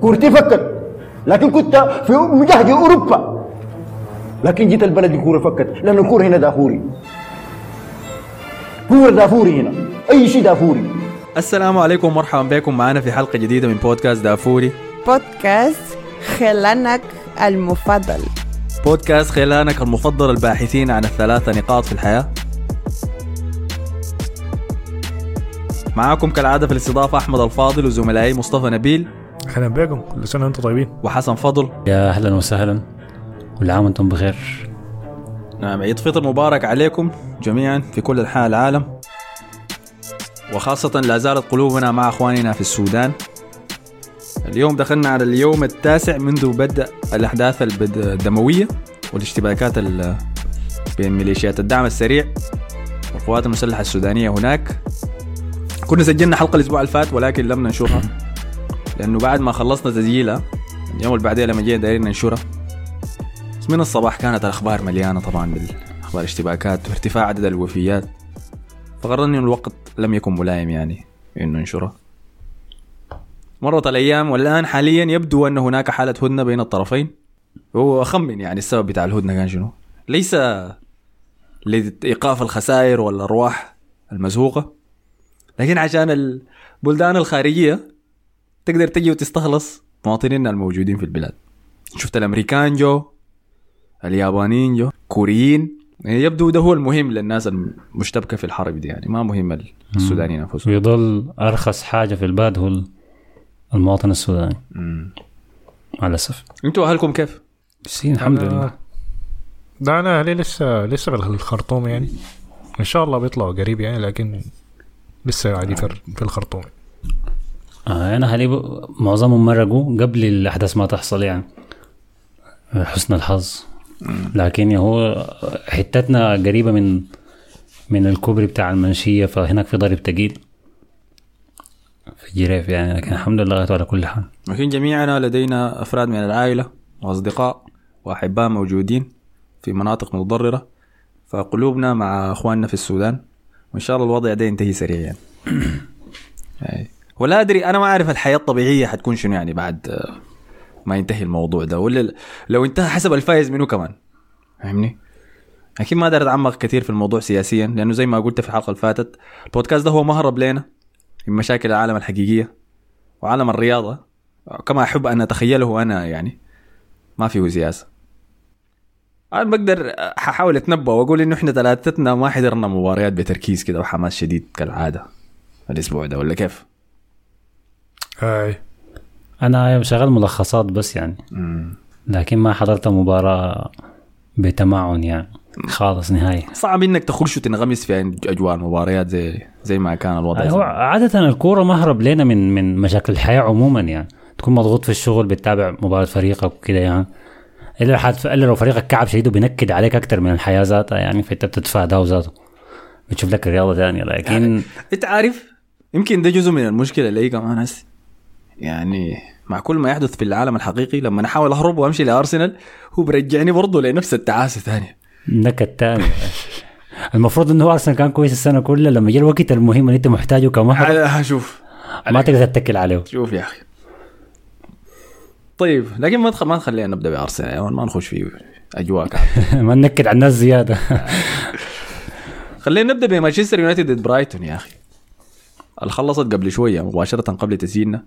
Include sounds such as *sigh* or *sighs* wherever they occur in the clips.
كورتي فكت لكن كنت في مجهد أوروبا. لكن جيت البلد الكوره فكت لأن الكورة هنا دافوري. كورة دافوري هنا. أي شيء دافوري. السلام عليكم ومرحبا بكم. معنا في حلقة جديدة من بودكاست دافوري. بودكاست خلانك المفضل. بودكاست خلانك المفضل الباحثين عن الثلاثة نقاط في الحياة. معاكم كالعادة في الاستضافة أحمد الفاضل وزملائي مصطفى نبيل. أهلا بكم. كل سنة وأنتم طيبين. وحسن فضل. يا أهلا وسهلا. كل عام وأنتم بخير. نعم عيد فطر مبارك عليكم جميعا في كل أنحاء العالم. وخاصة لا زالت قلوبنا مع أخواننا في السودان. اليوم دخلنا على اليوم التاسع منذ بدء الأحداث البد- الدموية والاشتباكات ال- بين ميليشيات الدعم السريع والقوات المسلحة السودانية هناك. كنا سجلنا حلقة الأسبوع اللي فات ولكن لم ننشرها. لأنه بعد ما خلصنا تسجيلها اليوم اللي بعدين لما جينا دايرين ننشرها من الصباح كانت الأخبار مليانة طبعا بالأخبار اشتباكات وارتفاع عدد الوفيات. فقررنا إنه الوقت لم يكن ملائم يعني إنه ننشرها مرت الأيام والآن حاليا يبدو أن هناك حالة هدنة بين الطرفين. هو أخمن يعني السبب بتاع الهدنة كان شنو؟ ليس لإيقاف الخسائر والأرواح المزهوقة لكن عشان البلدان الخارجية تقدر تجي وتستخلص مواطنينا الموجودين في البلاد. شفت الأمريكان جو اليابانيين جو كوريين. يعني يبدو ده هو المهم للناس المشتبكة في الحرب دي يعني ما مهم السودانيين أنفسهم. ويضل أرخص حاجة في البلد هو المواطن السوداني. مم. مع الأسف. أنتوا أهلكم كيف؟ بس الحمد لله. ده أنا أهلي لسه لسه في الخرطوم يعني. إن شاء الله بيطلعوا قريب يعني لكن لسه قاعدين في الخرطوم. آه أنا أهلي ب- معظمهم مرقوا قبل الأحداث ما تحصل يعني. حسن الحظ. لكن هو حتتنا قريبة من من الكوبري بتاع المنشية فهناك في ضرب تقيل. في جريف يعني لكن الحمد لله على كل حال. لكن جميعنا لدينا أفراد من العائلة وأصدقاء وأحباء موجودين في مناطق متضررة. فقلوبنا مع أخواننا في السودان وإن شاء الله الوضع ده ينتهي سريعا. *clears throat* يعني. ولا أدري أنا ما أعرف الحياة الطبيعية حتكون شنو يعني بعد آه، ما ينتهي الموضوع ده. ولا لو انتهى حسب الفايز منه كمان. فاهمني؟ أكيد ما أقدر أتعمق كثير في الموضوع سياسيا لأنه زي ما قلت في الحلقة اللي فاتت البودكاست ده هو مهرب لنا من مشاكل العالم الحقيقية وعالم الرياضة. كما أحب أن أتخيله أنا يعني. ما فيه سياسة. أنا بقدر ححاول أتنبأ وأقول إنه إحنا ثلاثتنا ما حضرنا مباريات بتركيز كده وحماس شديد كالعادة الأسبوع ده ولا كيف؟ اي أنا شغال ملخصات بس يعني. لكن ما حضرت مباراة بتمعن يعني. خالص نهائي. صعب إنك تخش وتنغمس في أجواء المباريات زي زي ما كان الوضع هو زمان. عادة الكورة مهرب لنا من من مشاكل الحياة عموما يعني. تكون مضغوط في الشغل بتتابع مباراة فريقك وكده يعني. إلا حد إلا لو فريقك كعب شديد وبينكد عليك أكتر من الحياة ذاتها يعني فأنت بتتفاداه ذاته. بتشوف لك رياضة ثانية لكن *laughs* أنت عارف يمكن ده جزء من المشكلة اللي هي كمان هسه. يعني مع كل ما يحدث في العالم الحقيقي لما أحاول أهرب وأمشي لأرسنال هو برجعني برضه لنفس التعاسه ثانية نكد تاني المفروض إنه أرسنال كان كويس السنة كلها لما جاء الوقت المهم اللي أنت محتاجه على- شوف. ما تقدر تتكل عليه. شوف يا أخي. طيب لكن ما. ما نخلينا نبدأ بأرسنال يعني ما نخش في أجواء. *laughs* ما ننكد على الناس زيادة. *laughs* خلينا نبدأ بمانشستر يونايتد ضد برايتون يا أخي. اللي خلصت قبل شوية مباشرة قبل تسجيلنا.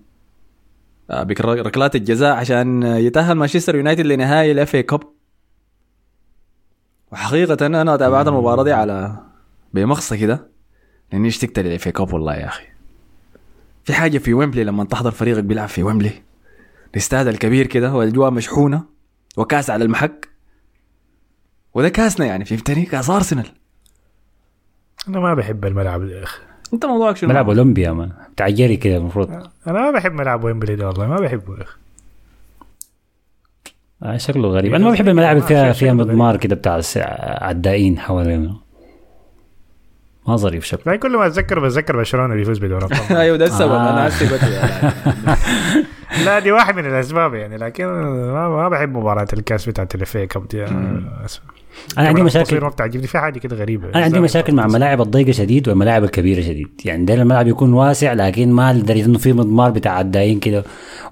بركلات الجزاء عشان يتأهل مانشستر يونايتد لنهائي ال FA Cup وحقيقة أنا تابعت المباراة دي على بمقصه كده لأني اشتقت لل FA Cup والله يا أخي. في حاجة في ويمبلي لما تحضر فريقك بيلعب في ويمبلي الاستاد الكبير كده والأجواء مشحونة وكاس على المحك. وده كاسنا يعني فهمتني؟ كاس ارسنال أنا ما بحب الملعب يا أخي. انت موضوعك شنو؟ ملعب أولمبيا ما. بتاع جري كده المفروض. أنا ما بحب ملعب ويمبلي ده والله ما بحبه يا أخي. آه شكله غريب. أنا ما بحب الملاعب اللي فيها آه، فيها مضمار كده بتاع عدائين حوالينا ما ظريف شكله. كل ما أتذكر بتذكر برشلونة بيفوز بدوري ابطال *laughs* أيوه ده السبب. آه. أنا قلت يعني. لا دي واحد من الأسباب يعني لكن ما, ما بحب مباراة الكاس بتاعت الافي كاب دي أنا عندي مشاكل. ما بتعجبني في حاجة كده غريبة. أنا عندي مشاكل مع الملاعب الضيقه شديد والملاعب الكبيرة شديد. يعني ده الملعب يكون واسع لكن ما لدرجه إنه في مضمار بتاع عدايين كده.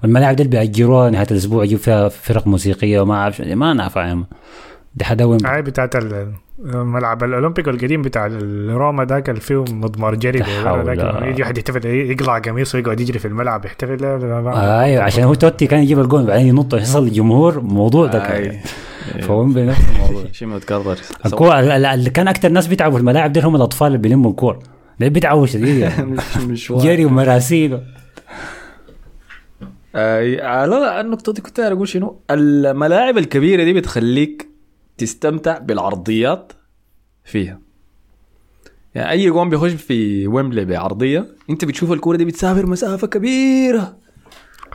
والملاعب دي اللي بيأجروها نهايه الأسبوع يجيب فيها فرق موسيقية وما أعرف شو- ما يا مان. دي حدوم هاي بتاعت ال- الملعب الأولمبيك القديم بتاع روما ذاك اللي فيه مضمار جري يجي واحد يحتفل يقلع قميصه ويقعد يجري في الملعب يحتفل أيوه عشان هو توتي كان يجيب الجول بعدين ينط يحصل الجمهور. موضوع ده كان آي. يعني. فويمبلي نفس الموضوع. شيء متكرر. الكورة ال- ال- اللي كان أكثر ناس بيتعبوا في الملاعب دي هم الأطفال اللي بيلموا الكور. ده بيتعبوا شديد يعني. *laughs* جري ومراسيل. آه على النقطة دي كنت أقول شنو؟ الملاعب الكبيرة دي بتخليك تستمتع بالعرضيات فيها. يعني أي جون بيخش في ويمبلي بعرضية أنت بتشوف الكورة دي بتسافر مسافة كبيرة.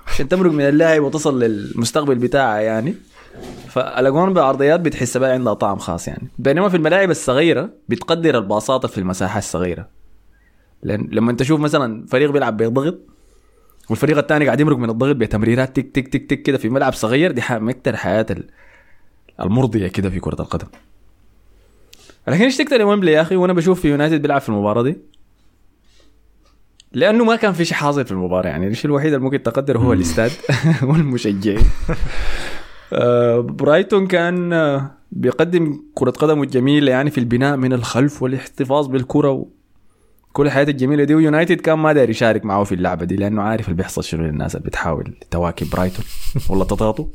عشان تمرق من اللاعب وتصل للمستقبل بتاعها يعني. فالاجوان بعرضيات بتحس بقى عندها طعم خاص يعني. بينما في الملاعب الصغيرة بتقدر البساطة في المساحة الصغيرة. لأن لما أنت تشوف مثلا فريق بيلعب بضغط والفريق الثاني قاعد يمرق من الضغط بتمريرات تك تك تك تك كده في ملعب صغير دي من أكتر الحياة ال- المرضية كده في كرة القدم. لكن إيش تكتر يا ويمبلي يا أخي؟ وأنا بشوف في يونايتد بيلعب في المباراة دي. لأنه ما كان في شيء حاصل في المباراة يعني. الشيء الوحيد اللي ممكن تقدر هو الاستاد *laughs* والمشجعين. *laughs* برايتون كان آه، بيقدم كرة قدم جميلة يعني في البناء من الخلف والاحتفاظ بالكرة. كل الحياة الجميلة دي. ويونايتد كان ما داير يشارك معه في اللعبة دي لأنه عارف اللي بيحصل شنو للناس اللي بتحاول تواكب برايتون ولا تطاطو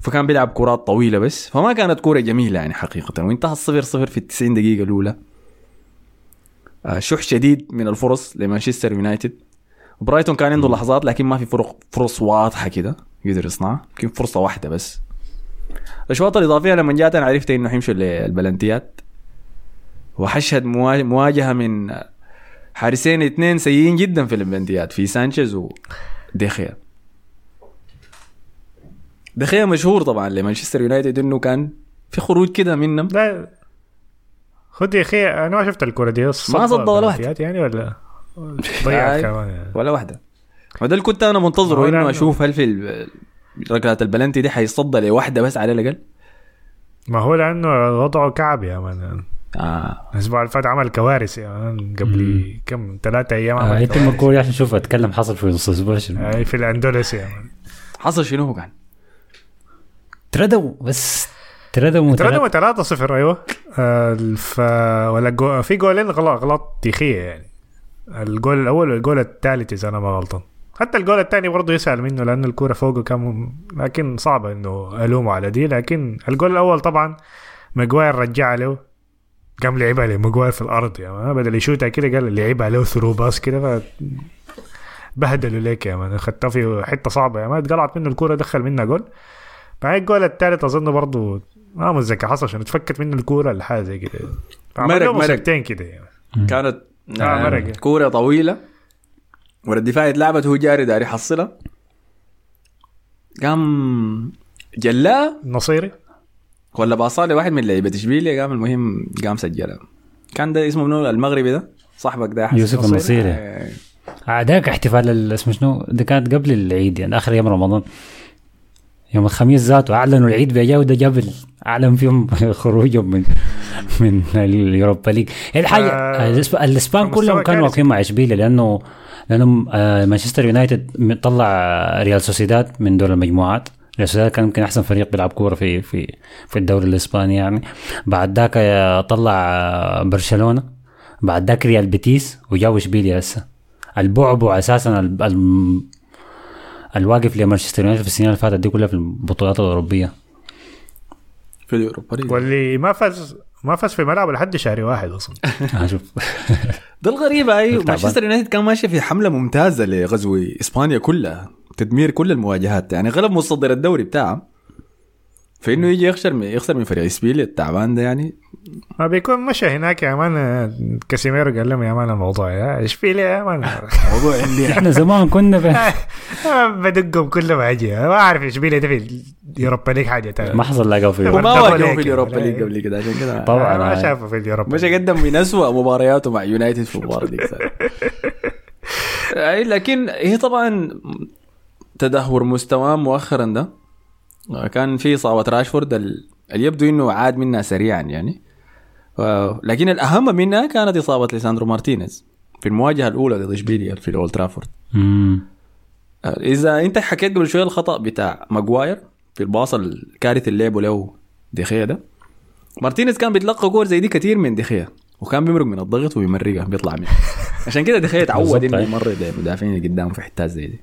فكان بيلعب كرات طويلة بس فما كانت كرة جميلة يعني حقيقة. وانتهى الصفر صفر في التسعين دقيقة الأولى. آه، شح شديد من الفرص لمانشستر يونايتد. برايتون كان عنده لحظات لكن ما في فرق فرص واضحة كده. يقدر يصنعها يمكن فرصة واحدة بس. الأشواط الإضافية لما جات أنا عرفت إنه حيمشوا للبلنتيات. وحشهد موا- مواجهة من حارسين اثنين سيئين جدا في البلنتيات في سانشيز وديخيا ديخيا مشهور طبعا لمانشستر يونايتد إنه كان في خروج كده منهم. لا. خد يا أخي أنا ما شفت الكرة دي ما صد ولا واحد. بلنتيات يعني ولا؟ ضيعت. *laughs* كمان يعني. ولا واحدة. وده اللي كنت أنا منتظره إنه لأنه- أشوف هل في ركلات البلنتي دي حيصدى لواحده بس على الاقل ما هو لأنه وضعه كعب يا مان. آه. الأسبوع اللي فات عمل كوارث يا مان. قبل كم؟ ثلاثة أيام عمل انت كوارث. مكوري عشان شوف أتكلم حصل في نص أسبوع شنو. آي في الأندلس يا مان. حصل شنو هو كان؟ تردوا بس تردوا تردموا متردوا 3 0 أيوه. آه، ف ولا جو... في جولين غلط غلط تاريخيه يعني. الجول الأول والجول الثالث إذا أنا ما غلطان. حتى الجول الثاني برضه يسأل منه لأن الكورة فوقه كان لكن صعبة إنه ألومه على دي. لكن الجول الأول طبعا ماجواير رجع له. قام لعبها لماجواير في الأرض يا man. بدل يشوتها كده قال لعبها له through pass كده ف بهدلوا ليك يا man. خدتها في حتة صعبة يا man. اتقلعت منه الكورة دخل منها جول. بعدين الجول الثالث أظن برضه ما متذكر حصل عشان اتفكت منه الكورة ولا حاجة زي كده. مرق- مرق. كده يعني. كانت آه، آه مرق. كورة طويلة. ورا الدفاع اتلعبت هو جاري داري يحصلها قام جلاها النصيري ولا باصها لواحد من لعيبة اشبيليا قام المهم قام سجلها كان ده اسمه منو؟ المغربي ده؟ صاحبك ده يوسف نصيري. النصيري. آه، عداك احتفال ال- اسمه شنو؟ ده كانت قبل العيد يعني آخر يوم رمضان. يوم الخميس ذاته أعلنوا العيد بجاودة جبل اعلن فيهم *laughs* خروجهم من من ال Europa League. الحاجة آه، الإسبان كلهم كانوا. واقفين مع اشبيليا لأنه لأنه آه، مانشستر يونايتد طلع ريال سوسيداد من دور المجموعات. ريال سوسيداد كان يمكن أحسن فريق بيلعب كورة في في في الدوري الإسباني يعني. بعد ذاك آه، طلع آه، برشلونة. بعد ذاك ريال بيتيس وجاو إشبيليا هسه. البعبع أساسا ال- ال- الواقف لمانشستر يونايتد في السنين اللي فاتت دي كلها في البطولات الأوروبية. في اليوروبا. واللي ما فاز ما فاز في ملعب لحد شهر واحد أصلا. *laughs* آه، شوف. ده الغريب أيوه. مانشستر يونايتد كان ماشي في حملة ممتازة لغزو إسبانيا كلها تدمير كل المواجهات. يعني غلب مصدر الدوري بتاعه. فانه يجي يخسر من يخسر من فريق اسبيليا التعبان ده يعني. ما بيكون مشى هناك يا مان. كاسيميرو قال لهم يا مان الموضوع يا اشبيليا يا مان. موضوع عندي. *laughs* إحنا زمان كنا في *laughs* بدقهم كل ما أجي ما أعرف اشبيليا ده في اليوروبا ليج حاجة تانية ما حصل لقوا دبل واجهوا في اليوروبا ليج؟ *laughs* قبل كده عشان كده. طبعا. ما. شافه في اليوروبا مش قدم من أسوأ مبارياته مع يونايتد في المباراه دي لكن هي طبعا تدهور مستواه مؤخرا ده. كان في إصابة راشفورد ال- اللي يبدو إنه عاد منها سريعا يعني. لكن الأهم منها كانت إصابة ليساندرو مارتينيز في المواجهة الأولى ضد إشبيليا في الأولد ترافورد. آه، إذا أنت حكيت قبل شوية الخطأ بتاع ماجواير في ال pass الكارثي اللي لعبه له دخيا ده. مارتينيز كان بيتلقى كور زي دي كتير من دخيا وكان بيمرق من الضغط وبيمرقها بيطلع منه *laughs* عشان كده دخيا تعود إنه. يمرق المدافعين اللي قدامه في حتات زي دي.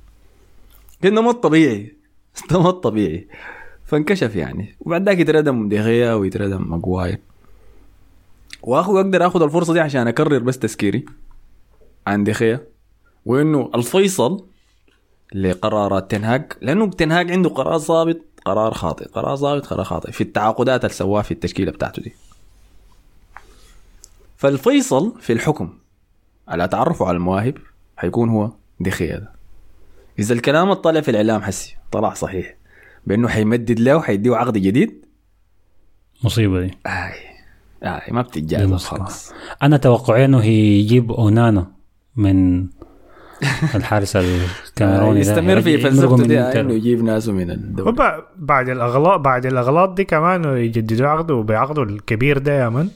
كده نمط طبيعي نمط *laughs* طبيعي فانكشف يعني. وبعد ذاك يتردم دخيا ويتردم ماجواير. واخذ أقدر آخذ الفرصة دي عشان أكرر بس تذكيري عن دخيا وإنه الفيصل لقرارات تنهاج لأنه تنهاج عنده قرار ضابط قرار خاطئ قرار ضابط قرار خاطئ في التعاقدات اللي سواها في التشكيلة بتاعته دي. فالفيصل في الحكم على تعرفه على المواهب حيكون هو دخيا ده. إذا الكلام اللي طلع في الإعلام حسي طلع صحيح. بأنه حيمدد له وحيديه عقد جديد مصيبة دي آي آي ما بتتجاوز. خلاص أنا توقعي إنه يجيب أونانا من الحارس الكاميروني يستمر في فلسفته دي. إنه يجيب ناسه من الدوري بعد الأغلاط بعد الأغلاط دي كمان يجددوا عقده بعقده الكبير ده يا من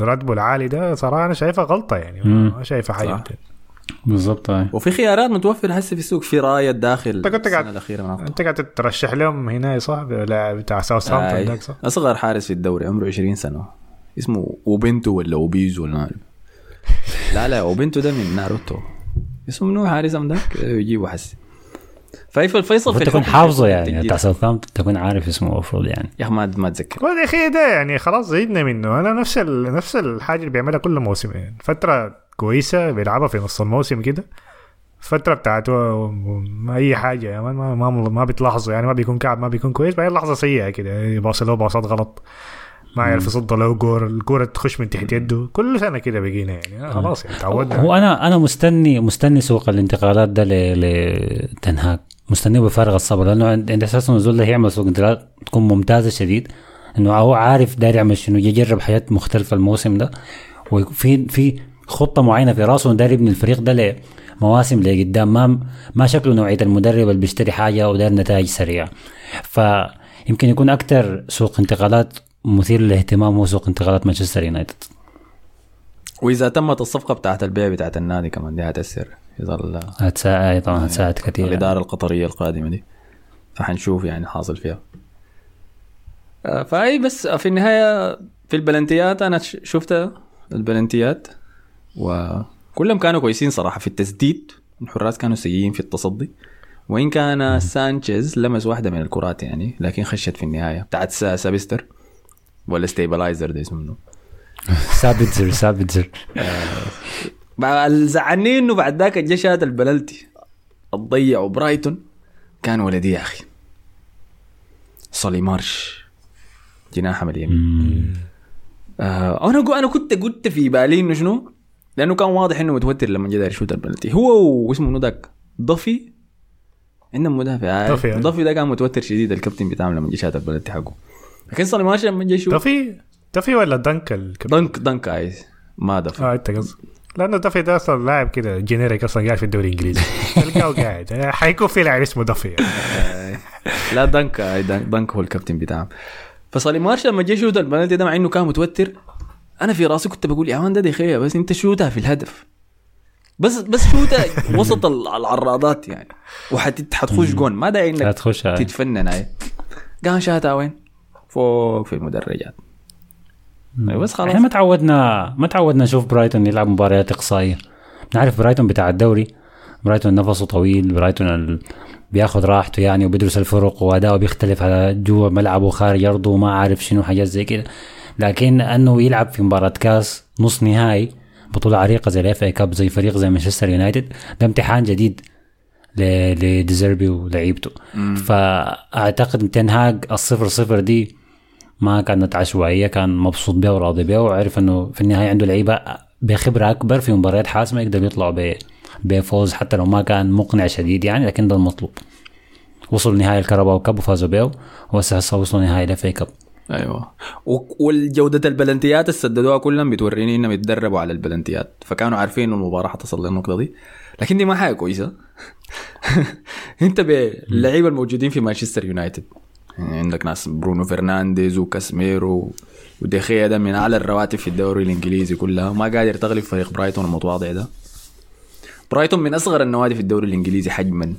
راتبه العالي ده صراحة أنا شايفها غلطة يعني. ما شايفها حاجة صح. بالضبط هاي. وفي خيارات متوفره هسه في السوق في رايه داخل أنت كنت قاعد- السنة الأخيرة من أنت قاعد ترشح لهم هنا صح لاعب بتاع ساوثهامبتون صح؟ أصغر حارس في الدوري عمره 20 سنة. اسمه أوبنتو ولا أوبيزو ولا ما أعرف. لا لا أوبنتو ده من ناروتو. اسمه منو حارسهم ذاك يجيبه حسي فايف الفيصل في تكون حافظه يعني. بتاع ساوثهامبتون تكون عارف اسمه المفروض يعني. يا أخي ما ما أتذكر. وهذا أخي ده يعني خلاص زيدنا منه. أنا نفس ال... نفس الحاجة اللي بيعملها كل موسم يعني. فترة كويسة بيلعبها في نص الموسم كده. فتره بتاعته ما أي حاجة يعني ما ما ما, بتلاحظوا يعني ما بيكون كعب ما بيكون كويس بعدين لحظة سيئة كده. باص له باصات غلط ما يعرف يصد له جور الكورة تخش من تحت يده. كل سنة كده بقينا يعني. خلاص يعني تعودنا. هو أنا أنا مستني مستني سوق الانتقالات ده لتنهاك مستنيه بفارغ الصبر لأنه عند أساس انه الزول ده هيعمل سوق انتقالات تكون ممتازة شديد. إنه هو عارف داير يعمل شنو يجرب حياه مختلفة الموسم ده. وفي في خطة معينة في رأسه داير يبني الفريق ده لمواسم لقدام. ما ما شكله نوعية المدرب اللي بيشتري حاجة وداير نتائج سريعة. فيمكن يكون أكثر سوق انتقالات مثير للاهتمام هو سوق انتقالات مانشستر يونايتد. وإذا تمت الصفقة بتاعت البيع بتاعت النادي كمان دي هتأثر اذا ال- هتساعد طبعا هتساعد كثير الإدارة القطرية القادمة دي. فحنشوف يعني حاصل فيها. آه، فأي بس في النهاية في البلنتيات أنا ش- شفت البلنتيات. وكلهم كانوا كويسين صراحة في التسديد. الحراس كانوا سيئين في التصدي. وإن كان سانشيز لمس واحدة من الكرات يعني لكن خشت في النهاية. بتاعت سا- سابستر. ولا stabilizer ده اسمه. سابتزر سابتزر. بس الزعلني إنه بعد ذاك شات البلنتي الضيع برايتون. كان ولدي يا أخي. سولي مارش. جناح من اليمين. آه أنا أنا كنت قلت في بالي إنه شنو؟ لأنه كان واضح إنه متوتر لما جا داير يشوت البلنتي هو واسمه ذاك ضفي. عندهم مدافع. ضفي، آه. ضفي ده كان متوتر شديد الكابتن بتاعهم لما جا شات البلنتي حقه. لكن سولي مارش لما جا يشوت. دفي دفي ولا دنك الكب... دنك دنك عايز. ما دفي آه أنت قصدك لأنه دفي ده أصلا لاعب كده generic أصلا قاعد في الدوري الإنجليزي. *laughs* تلقاه قاعد. حيكون في لاعب اسمه يعني. *laughs* لا دنك دنك هو الكابتن بتاعهم. فسولي مارش لما جه يشوت البنالتي ده مع إنه كان متوتر. أنا في رأسي كنت بقول يا man ده دخيا بس أنت شوتها في الهدف. بس بس شوتها *laughs* وسط ال- العارضات يعني. وحتخش جون ما داعي إنك هتخش هاي. تتفنن هاي قام شاتها وين؟ فوق في المدرجات. بس خلاص. إحنا ما تعودنا ما تعودنا نشوف برايتون يلعب مباريات إقصائية. نعرف برايتون بتاع الدوري. برايتون نفسه طويل برايتون ال... بياخد راحته يعني وبيدرس الفرق وأداؤه بيختلف على جوا ملعبه وخارج أرضه وما عارف شنو حاجات زي كده. لكن أنه يلعب في مباراة كاس نص نهائي بطولة عريقة زي ال FA Cup زي فريق زي مانشستر يونايتد ده امتحان جديد ل- لديزيربي ولعيبته. فأعتقد تنهاج الصفر صفر دي ما كانت عشوائية كان مبسوط بها وراضي بها وعرف إنه في النهاية عنده لعيبة بخبرة أكبر في مباريات حاسمة يقدروا يطلعوا ب- بفوز حتى لو ما كان مقنع شديد يعني لكن ده المطلوب. وصلوا نهائي ال Carabao Cup وفازوا به وهسه هسه وصلوا نهائي ال FA Cup أيوه. والجودة البلنتيات اللي سددوها كلهم بتوريني إنهم يتدربوا على البلنتيات فكانوا عارفين إنه المباراة حتصل للنقطة دي. لكن دي ما حاجة كويسة. *laughs* أنت باللعيبة الموجودين في مانشستر يونايتد. يعني عندك ناس برونو فرنانديز وكاسميرو وديخيا ده من أعلى الرواتب في الدوري الإنجليزي كلها ما قادر تغلب فريق برايتون المتواضع ده. برايتون من أصغر النوادي في الدوري الإنجليزي حجما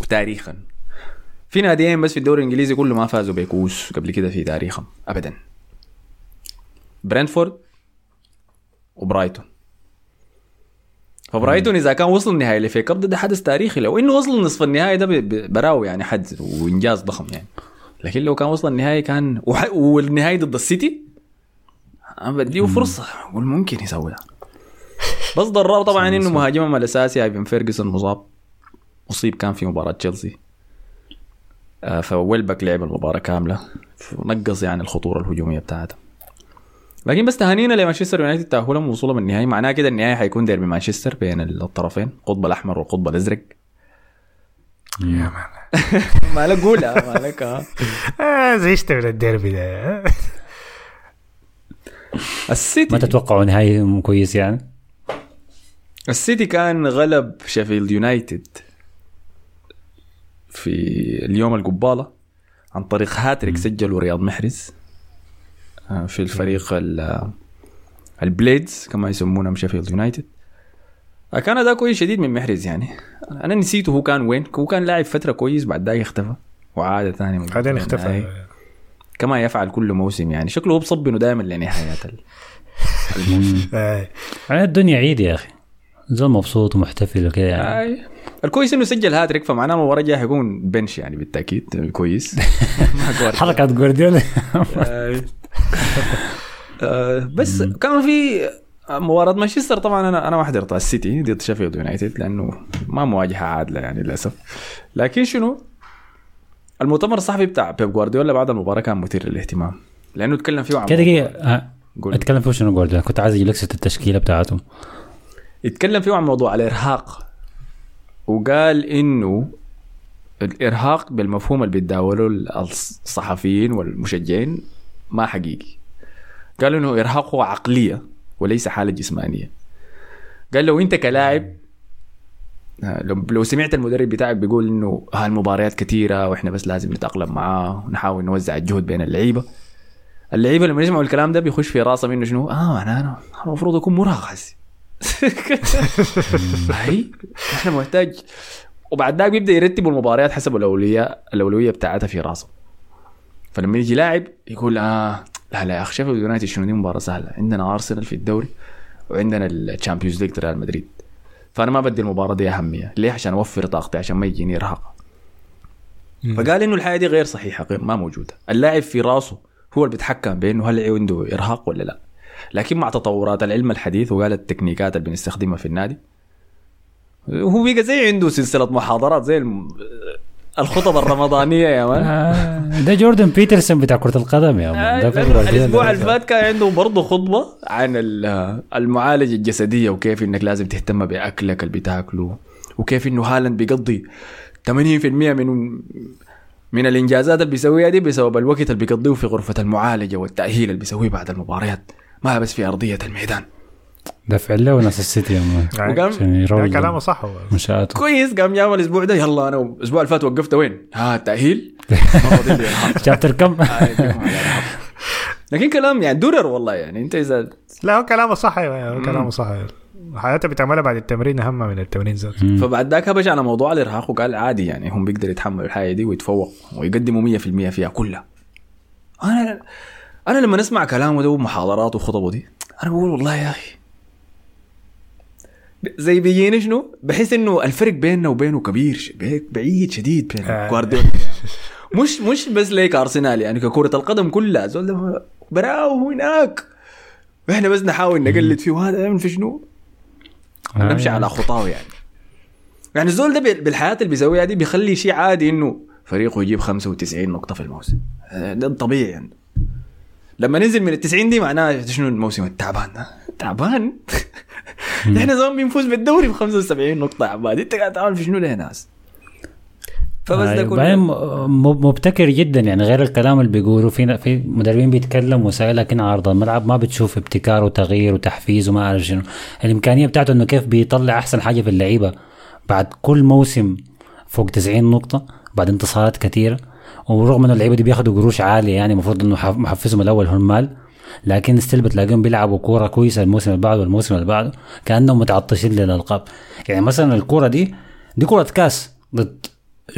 وتاريخا في ناديين بس في الدوري الإنجليزي كله ما فازوا بكؤوس قبل كده في تاريخهم ابدا. برنتفورد وبرايتون. فبرايتون إذا كان وصل النهائي ال FA Cup ده, ده حدث تاريخي. لو إنه وصل نصف النهائي ده براوي يعني حد وإنجاز ضخم يعني. لكن لو كان وصل النهائي كان *laughs* وح... والنهائي ضد السيتي أنا بديه فرصة أقول ممكن يسوي ده. *laughs* بس ضراه طبعا إنه مهاجمهم الأساسي أيفن فيرجسون مصاب. اصيب كان في مباراة تشيلسي. فويلبك لعب المباراة كاملة. نقص يعني الخطورة الهجومية بتاعتهم. لكن بس تهانينا لمانشستر يونايتد تأهلهم وصولهم النهائي. معناها كده النهائي حيكون ديربي مانشستر بين الطرفين القطب الأحمر والقطب الأزرق. يا man *laughs* مالك قولها مالك *laughs* آه. آه زهجت من الديربي ده. *laughs* السيتي ما تتوقعوا نهاية كويس يعني؟ السيتي كان غلب شيفيلد يونايتد. في اليوم القبالة عن طريق هاتريك سجله رياض محرز آه، في الفريق ال- ال Blades كما يسمونهم شيفيلد يونايتد. آه، كان اداء كويس شديد من محرز يعني. أنا نسيته هو كان وين هو كان لاعب فترة كويس بعد ذاك اختفى وعاد ثاني بعدين. اختفى. كما يفعل كل موسم يعني. شكله هو بصب انه دائما لنهايات ال- *laughs* الموسم. آه. الدنيا عيد يا أخي. زول مبسوط ومحتفل وكده يعني. الكويس إنه سجل هاتريك فمعناه المباراه الجايه حيكون bench يعني بالتأكيد كويس. *laughs* حركة جوارديولا. *laughs* آه، بس كان في مباراة مانشستر طبعا أنا أنا ما حضرتها السيتي ضد شيفيلد يونايتد لأنه ما مواجهة عادلة يعني للأسف. لكن شنو؟ المؤتمر الصحفي بتاع بيب جوارديولا بعد المباراة كان مثير للاهتمام لأنه تكلم فيه عن كده دقيقة آه،. أتكلم فيه شنو جوارديولا؟ كنت عايز أجيب لك التشكيلة بتاعته. يتكلم فيه عن موضوع الإرهاق. وقال إنه الإرهاق بالمفهوم اللي بيتداوله الصحفيين والمشجعين ما حقيقي. قال إنه إرهاق هو عقلية وليس حالة جسمانية. قال لو أنت كلاعب لو سمعت المدرب بتاعك بيقول إنه هالمباريات كثيره وإحنا بس لازم نتأقلم معاه ونحاول نوزع الجهد بين اللعيبة. اللعيبة لما يسمعوا الكلام ده بيخش في راسهم انه شنو؟ آه معناه أنا المفروض أكون مرهق هسي هي إحنا محتاج. وبعد ذاك بيبدأ يرتبوا المباريات حسب الأولوية الأولوية بتاعتها في راسه. فلما يجي لاعب يقول آه لا لا يا أخي شيفيلد يونايتد شنو؟ دي مباراة سهلة. عندنا أرسنال في الدوري وعندنا ال Champions League ريال مدريد. فأنا ما بدي المباراة دي أهمية. ليه؟ عشان أوفر طاقتي عشان ما يجيني ارهاق فقال إنه الحياة دي غير صحيحة غير ما موجودة. اللاعب في راسه هو اللي بيتحكم بأنه هل عنده إرهاق ولا لا. لكن مع تطورات العلم الحديث وقال التكنيكات اللي بنستخدمها في النادي هو بقى زي عنده سلسلة محاضرات زي الم... الخطب الرمضانية يا مان. آه، ده جوردن بيترسون بتاع كرة القدم يا مان. ده آه، الأسبوع. اللي فات كان عنده برضه خطبة عن ال- المعالجة الجسدية وكيف إنك لازم تهتم بأكلك اللي بتاكله وكيف إنه هالاند بيقضي 80% من من الإنجازات اللي بيسويها دي بسبب الوقت اللي بيقضيه في غرفة المعالجة والتأهيل اللي بيسويه بعد المباريات. ما بس في أرضية الميدان. دفع له ناس السيتي يا مان يعني وقام يروج كلامه صح هو. منشآته كويس قام جاب الأسبوع ده يلا أنا الأسبوع اللي فات وقفت وين؟ ها التأهيل. شابتر *laughs* كم؟ *laughs* لكن كلام يعني درر والله يعني. أنت إذا لا هو كلامه صح أيوه هو كلامه صح. حياته بتعملها بعد التمرين أهم من التمرين ذاته. فبعد ذاك هبش على موضوع الإرهاق وقال عادي يعني هم بيقدروا يتحملوا الحاجة دي ويتفوق ويقدموا 100% فيها كلها. أنا أنا لما نسمع كلامه ده ومحاضراته وخطبه دي أنا بقول والله يا أخي زي بيجيني شنو؟ بحس إنه الفرق بيننا وبينه كبير بعيد شديد بين آه. جوارديولا مش مش بس ليك أرسنال يعني ككرة القدم كلها زول براو هناك إحنا بس نحاول نقلد فيه وهذا يعمل في شنو؟ نمشي على خطاه يعني يعني الزول ده بال- بالحياة اللي بيسويها دي بيخلي شيء عادي إنه فريقه يجيب 95 نقطة في الموسم آه، ده الطبيعي يعني. لما ننزل من ال 90 دي معناها شنو الموسم التعبان؟ ده تعبان إحنا زمان بنفوز بالدوري ب 75 نقطة عباد. انت قاعد تعمل في شنو يا ناس فبس ده. بعدين كله مبتكر جدا يعني غير الكلام اللي بيقولوا. في في مدربين بيتكلموا وسائل لكن عرض الملعب ما بتشوف ابتكار وتغيير وتحفيز وما أعرف شنو. الإمكانية بتاعته إنه كيف بيطلع أحسن حاجة في اللعيبة. بعد كل موسم فوق 90 نقطة بعد انتصارات كثيرة. ورغم انه اللعيبة دي بياخدوا قروش عالية يعني المفروض إنه حف- محفزهم الأول هم المال لكن ستيل بتلاقيهم بيلعبوا كورة كويسة الموسم اللي بعده والموسم اللي بعده كأنهم متعطشين للألقاب. يعني مثلا الكورة دي دي كورة كاس ضد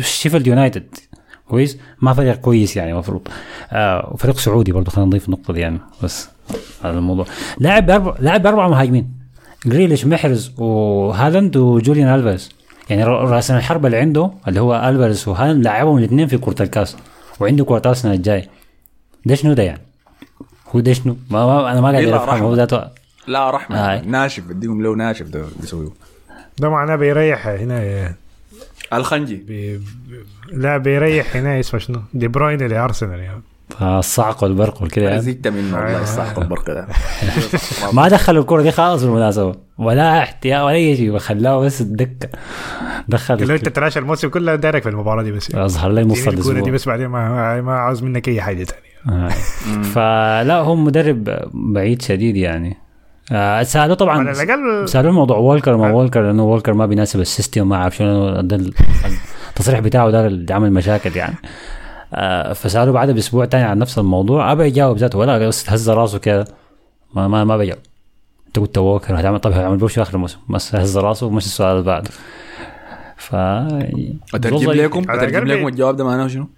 شيفيلد يونايتد كويس؟ ما فريق كويس يعني المفروض. آه وفريق سعودي برضه خلينا نضيف النقطة دي يعني بس هذا الموضوع. لاعب لاعب باربع مهاجمين. جريليش محرز وهالاند وجوليان الفاريز يعني ر- راس الحربة اللي عنده اللي هو الفاريز وهالاند لعبهم الاثنين في كرة الكاس وعنده كرة أرسنال الجاي ده شنو ده يعني؟ هو ده شنو؟ ما, ما أنا ما قاعد أفهم. هو ذاته لا رحمة آه. ناشف بديهم له ناشف ده بيسويه ده معناه بيريح هنا الخنجي بي... لا بيريح هنا اسمه شنو دي بروين لأرسنال يعني الصعق والبرق والكده يعني. زهقت منه والله الصح البرق ده. *laughs* ما دخلوا الكره دي خالص بالمناسبة. ولا احتياط ولا أي شيء خلاه بس الدكة. دخل لو انت تلاشى الموسم كله دارك في المباراة دي بس أظهر لي نص اديني الكورة دي الأسبوع بس بعدين ما ما عاوز منك أي حاجة ثانية آه. فلا هو مدرب بعيد شديد يعني. آه، سألوه طبعا. سألوه موضوع وولكر. ما وولكر لأنه وولكر ما بيناسب السيستم ما أعرف شنو التصريح بتاعه ده اللي عمل مشاكل يعني. آه، فسالوه بعد بأسبوع تاني عن نفس الموضوع. ابى يجاوب ذاته ولا بس هز راسه كده. ما ما ما بيجاوب. أنت قلت وولكر هتعمل طب هتعمل بوش آخر الموسم. بس هز راسه ومشي السؤال اللي بعده ف أترجم لكم؟ أترجم لكم الجواب ده معناه شنو؟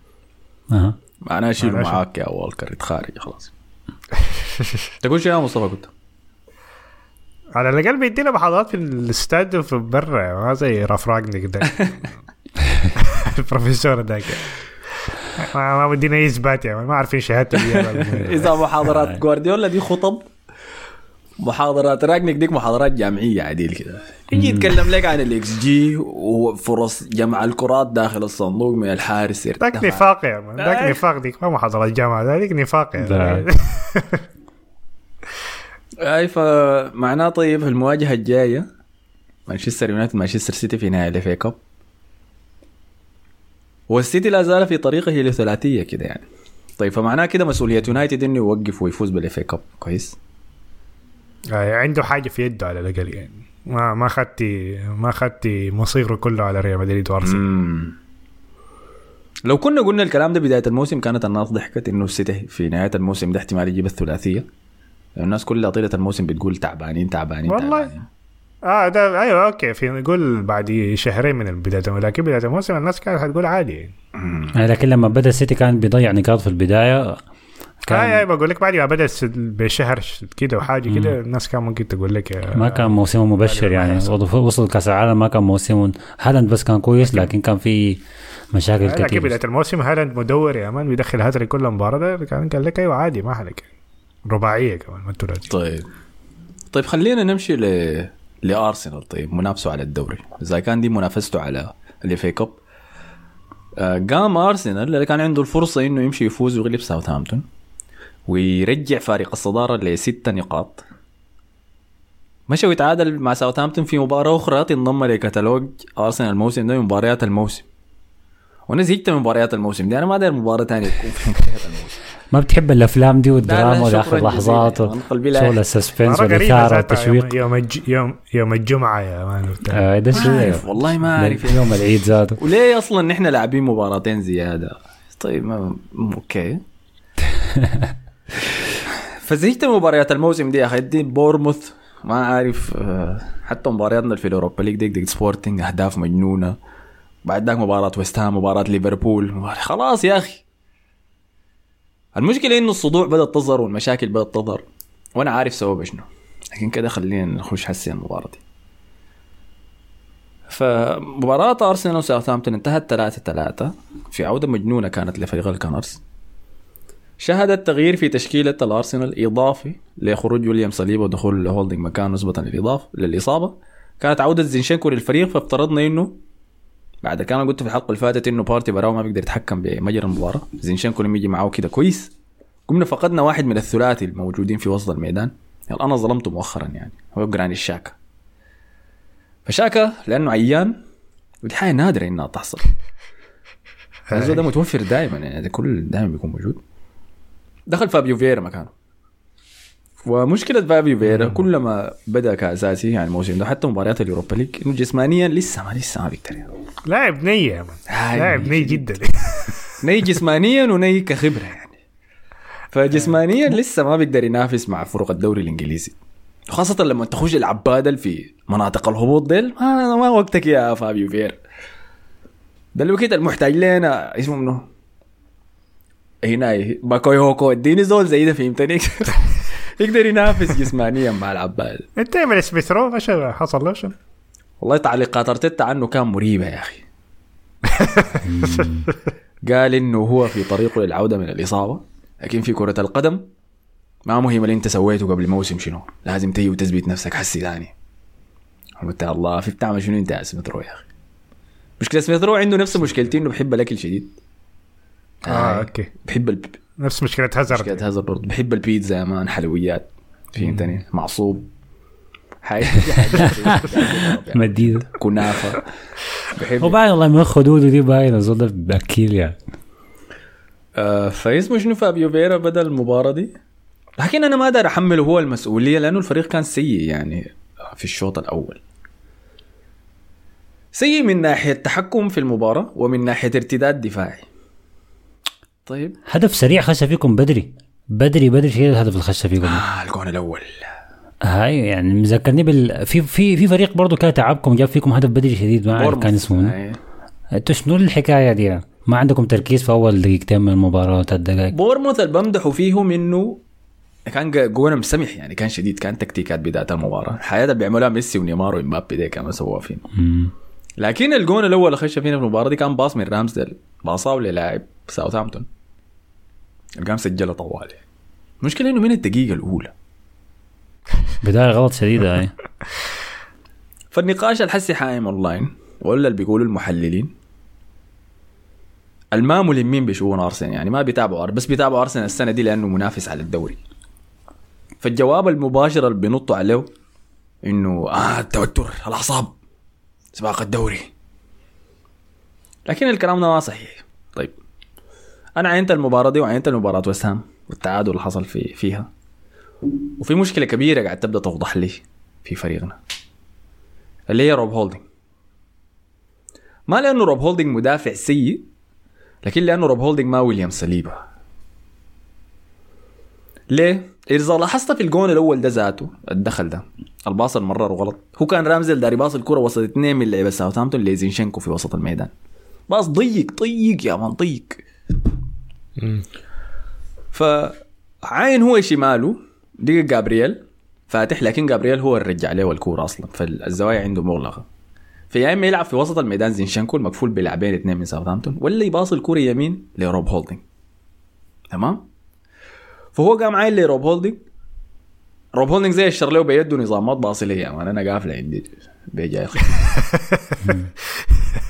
أها. معناه شنو؟ معاك يا والكر اتخارج خلاص. *laughs* تقول شيء يا مصطفى كنت على الأقل بيدينا محاضرات في الاستاد وفي برا ما زي رفراقني كده. *laughs* *laughs* البروفيسور ذاك ما ما بدينا اي اثبات يعني ما عارفين شهادته *laughs* إذا محاضرات *laughs* جوارديولا دي خطب محاضرات راجنك ديك محاضرات جامعية عديل كده يجي يتكلم لك عن الاكس جي وفرص جمع الكرات داخل الصندوق من الحارس ذاك. نفاق يا مان ذاك. نفاق ديك ما محاضرات جامعة ذاك نفاق. يعني *laughs* أي فمعناه طيب المواجهة الجاية مانشستر يونايتد مانشستر سيتي في نهائي ال FA Cup والسيتي لا زال في طريقه لثلاثية كده يعني طيب فمعناه كده مسؤولية يونايتد إنه يوقف ويفوز بال FA Cup كويس آه، عنده حاجة في يده على الأقل يعني ما ما خدتي ما خدتي مصيره كله على ريال مدريد وأرسنال. لو كنا قلنا الكلام ده بداية الموسم كانت الناس ضحكت إنه السيتي في نهاية الموسم ده احتمال يجيب الثلاثية الناس كلها طيلة الموسم بتقول تعبانين تعبانين والله. تعبانين. آه ده أيوه أوكي في نقول بعد شهرين من بدايه لكن بداية الموسم الناس كانت حتقول عادي. يعني آه، لكن لما بدأ السيتي كان بيضيع نقاط في البداية كان آه بقول لك بعد ما بدأ بشهر كده وحاجة كده الناس كان ممكن تقول لك آه، ما كان موسمه مبشر يعني. وصل كأس العالم ما كان موسمه هالاند بس كان كويس لكن كان في مشاكل لكن كثير بداية الموسم هالاند مدور يا مان بيدخل هاتري كل مباراة ده كان قال لك أيوه عادي ما حلك. رباعية كمان ما طيب. طيب خلينا نمشي ل لأرسنال طيب منافسه على الدوري. إذا كان دي منافسته على ال FA Cup آه، قام أرسنال اللي كان عنده الفرصة إنه يمشي يفوز ويغلب ساوثهامبتون ويرجع فارق الصدارة لستة نقاط. مشى ويتعادل مع ساوثهامبتون في مباراة أخرى تنضم لكتالوج أرسنال الموسم ده مباريات الموسم. وأنا زهقت من مباريات الموسم دي. أنا ما داير مباراة ثانية تكون في مباريات الموسم. ما بتحب الأفلام دي والدراما والاخر. لحظات. شغل ال suspense والإثارة والتشويق. يوم, الج... يوم يوم الجمعة يا مان. آه، ده ما عارف والله ما عارف يوم العيد ذاته. وليه أصلا نحن لاعبين مباراتين زيادة؟ طيب ما okay. *laughs* فزهقت من مباريات الموسم دي يا أخي. دي بورنموث. ما عارف آه، حتى مبارياتنا في ال Europa League ديك ديك سبورتنج أهداف مجنونة. بعد ذاك مباراة ويست هام مباراة ليفربول. خلاص يا أخي. المشكلة إنه الصدوع بدأت تظهر والمشاكل بدأت تظهر وأنا عارف سبب شنو. لكن كده خلينا نخش حسي المباراة دي. فمباراة أرسنال وساوثهامبتون انتهت 3 3 في عودة مجنونة كانت لفريق ال Gunners شهدت تغيير في تشكيلة الأرسنال إضافي لخروج ويليام صليبا ودخول هولدنج مكان نسبة للإضافة للإصابة. كانت عودة زينشينكو للفريق فافترضنا إنه بعد كان قلت في الحلقة اللي فاتت إنه بارتي براه ما بيقدر يتحكم بمجرى المباراة. زينشينكو لما يجي معاه كده كويس. قمنا فقدنا واحد من الثلاثي الموجودين في وسط الميدان. يعني أنا ظلمته مؤخرا يعني. هو جرانيت شاكا فشاكا لأنه عيان ودي حاجة نادرة إنها تحصل. الزول ده متوفر دائما يعني ده كل دائما بيكون موجود. دخل فابيو فييرا مكانه. ومشكلة فابيو فييرا كلما بدأ كأساسي يعني الموسم ده حتى مباريات ال Europa League إنه جسمانيا لسه ما لسه ما بيقدر يعني. لاعب نية يا مان. لاعب شديد. جدا. *laughs* ني جسمانيا وني كخبرة يعني. فجسمانيا لسه ما بيقدر ينافس مع فرق الدوري الإنجليزي. وخاصة لما تخش العبادل في مناطق الهبوط ديل ما, ما وقتك يا فابيو فير ده الوقت المحتاج لنا اسمه منو؟ هنا باكوي هوكو اديني زول زي ده فهمتني؟ *laughs* يقدر ينافس جسمانيا مع العبادل أنت من إيش حصل له شنو؟ والله تعليقات ارتيتا عنه كان مريبة يا أخي *laughs* قال إنه هو في طريقه للعودة من الإصابة لكن في كرة القدم ما مهم اللي أنت سويته قبل موسم شنو لازم تيجي وتثبت نفسك حسي ثاني قلت الله في بتعمل شنو أنت يا سميث رو يا أخي مشكلة سميث رو عنده نفس مشكلتي إنه بحب الأكل شديد آه آه. okay بحب. نفس مشكلة هازارد مشكلة هذا برضه بحب البيتزا يا مان حلويات فهمتني معصوب. *laughs* حاجة مديد. كنافة. بحب وبعدين والله من خدوده دي باينه زول بأكيل يعني. آه فاسمه شنو فابيو فيرا بدا المباراة دي؟ لكن أنا ما أقدر أحمله هو المسؤولية لأنه الفريق كان سيء يعني في الشوط الأول. سيء من ناحية تحكم في المباراة ومن ناحية ارتداد دفاعي طيب. هدف سريع خش فيكم بدري. بدري بدري شيء الهدف اللي خش فيكم. آه الجون الأول. هاي يعني مذكرني بال في في في فريق برضه كان تعبكم جاب فيكم هدف بدري شديد ما اعرف كان اسمه. أنتوا شنو الحكاية دي؟ ما عندكم تركيز في أول دقيقتين من المباراة ثلاث دقائق؟ بورموث اللي بمدحوا فيهم إنه كان جونا مسمح يعني كان شديد كان تكتيكات بداية المباراة. الحياة اللي بيعملها ميسي ونيمار ومبابي دي كانوا سووها فينا. لكن الجون الأول اللي خش فينا في المباراة دي كان pass من رامسديل باصاه للاعب ساوثهامبتون. اللي قام سجلها طوالي. المشكلة إنه من الدقيقة الأولى. *laughs* بداية غلط شديدة هاي *laughs* فالنقاش الحسي حايم أونلاين ولا اللي بيقولوا المحللين. الما ملمين بشؤون أرسنال يعني ما بيتابعوا بس بيتابعوا أرسنال السنة دي لأنه منافس على الدوري. فالجواب المباشر اللي بينطوا عليه إنه آه التوتر الأعصاب سباق الدوري. لكن الكلام ده ما صحيح. طيب. أنا عينت المباراة دي وعينت المباراة وست هام والتعادل اللي حصل في فيها. وفي مشكلة كبيرة قاعد تبدأ توضح لي في فريقنا اللي هي روب هولدنج ما لأنه روب هولدنج مدافع سيء لكن لأنه روب هولدنج ما ويليام صليبا ليه؟ إذا لاحظت في الجون الأول ده ذاته الدخل ده الباص المرر غلط. هو كان رامزديل داير يباصي الكرة وسط اثنين من لعيبة ساوثهامبتون لزينشينكو في وسط الميدان. باص ضيق ضيق يا man ضيق. فعاين هو شماله دقيق جابرييل فاتح لكن جابرييل هو اللي رجع له الكورة أصلا فالزوايا عنده مغلقة. فيا إما يلعب في وسط الميدان زينشينكو المقفول بلاعبين اثنين من ساوثهامبتون ولا يباصي الكورة يمين لروب هولدنج تمام؟ فهو قام عاين لروب هولدنج روب هولدنج زي الشر له بيده نظامات باصليه يا مان أنا قافله عندي بيجي *laughs*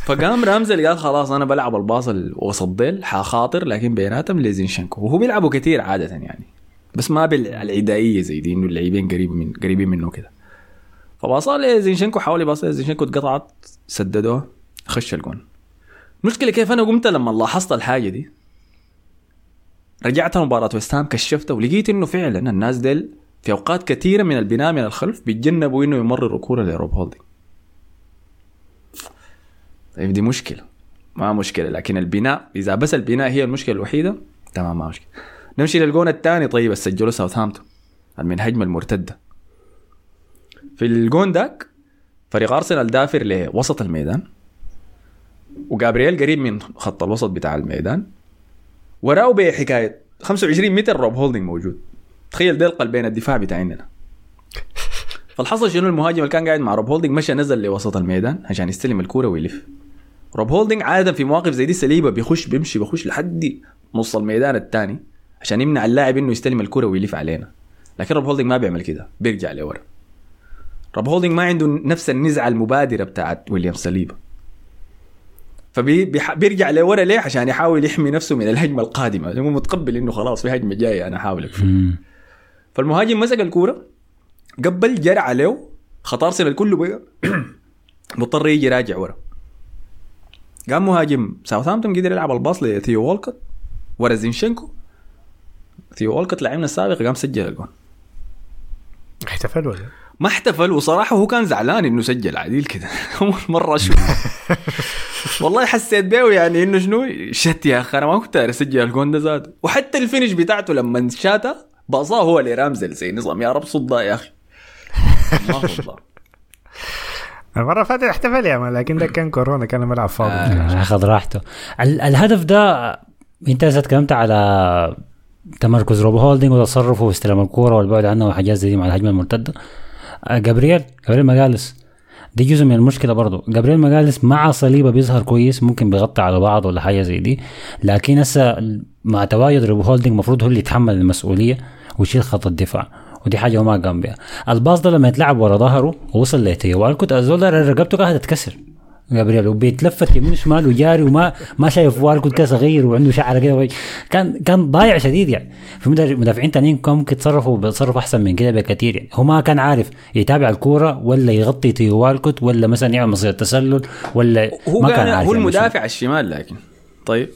فقام رامزل قال خلاص أنا بلعب الباص الوسط ديل حخاطر لكن بيناتهم لزينشنكو وهو بيلعبوا كثير عادة يعني بس ما بالعدائيه زي دي إنه اللاعبين قريب من قريبين منه كده. فباصا لزينشنكو حاول يباص لزينشنكو اتقطعت سددوها خش الجون. المشكلة كيف أنا قمت لما لاحظت الحاجة دي؟ رجعت مباراة ويست هام كشفتها ولقيت إنه فعلا الناس ديل في أوقات كثيرة من البناء من الخلف بيتجنبوا إنه يمرروا كورة لروب هولدنج طيب دي مشكلة. ما مشكلة لكن البناء إذا بس البناء هي المشكلة الوحيدة تمام ما مشكلة. نمشي للجون الثاني طيب سجله ساوثهامبتون من هجمه المرتدة. في الجون داك فريق أرسنال دافر لوسط الميدان وجابرييل قريب من خط الوسط بتاع الميدان. وراه بحكاية 25 متر روب هولدنج موجود. تخيل ده قلبين الدفاع بتاعنا فالحصل شنو؟ المهاجم اللي كان قاعد مع روب هولدنج مشى نزل لوسط الميدان عشان يستلم الكورة ويلف. روب هولدنج عادة في مواقف زي دي صليبا بيخش بيمشي بيخش لحد نص الميدان الثاني عشان يمنع اللاعب إنه يستلم الكوره ويلف علينا. لكن روب هولدنج ما بيعمل كده بيرجع لورا. روب هولدنج ما عنده نفس النزعة المبادرة بتاعت ويليام صليبا. فبيرجع لورا ليه؟ عشان يحاول يحمي نفسه من الهجمة القادمة. هو متقبل إنه خلاص في هجمة جاية أنا أحاول. فالمهاجم مسك الكورة قبل جرى عليه خط ارسنال كله بقى *clears throat* مضطر يجي راجع ورا. قام مهاجم ساوثهامبتون قدر يلعب الباص لثيو وولكوت ورا زينشينكو ثيو وولكوت لاعبنا السابق قام سجل الجون. احتفل ولا؟ ما احتفل وصراحة هو كان زعلان إنه سجل عديل كده. *laughs* أول مرة أشوف *laughs* والله حسيت بيه يعني إنه شنو؟ شت يا أخي أنا ما كنت اسجل الجون ده زاد وحتى ال finish بتاعته لما شاتا باصاها هو اللي رامزديل زي نظام يا رب صدها يا أخي. *laughs* الله الله. المرة اللي فاتت احتفل يا man لكن ده *coughs* كان كورونا كان الملعب فاضي. آه، اخذ راحته. ال- الهدف ده انت اذا تكلمت على تمركز روب هولدنج وتصرفه واستلام الكورة والبعد عنه وحاجات زي دي مع الهجمة المرتدة. آه، جابرييل جابرييل مجالهايس دي جزء من المشكلة برضه جابرييل مجالهايس مع صليبا بيظهر كويس ممكن بيغطي على بعض ولا حاجة زي دي. لكن هسه مع تواجد روب هولدنج المفروض هو اللي يتحمل المسؤولية ويشيل خط الدفاع. ودي حاجة هو ما قام بها الباص ده لما يتلعب ورا ظهره ووصل لثيو والكوت الزول ده رقبته قاعدة تتكسر جابرييل وبيتلفت يمين شمال وجاري وما ما شايف والكوت كده صغير وعنده شعره كده كان كان ضايع شديد يعني. في مدافعين تانيين كان ممكن يتصرفوا بيتصرفوا أحسن من كده بكثير يعني. هو ما كان عارف يتابع الكورة ولا يغطي ثيو والكوت ولا مثلا يعمل مصيدة تسلل ولا هو ما كان عارف هو المدافع الشمال لكن. طيب.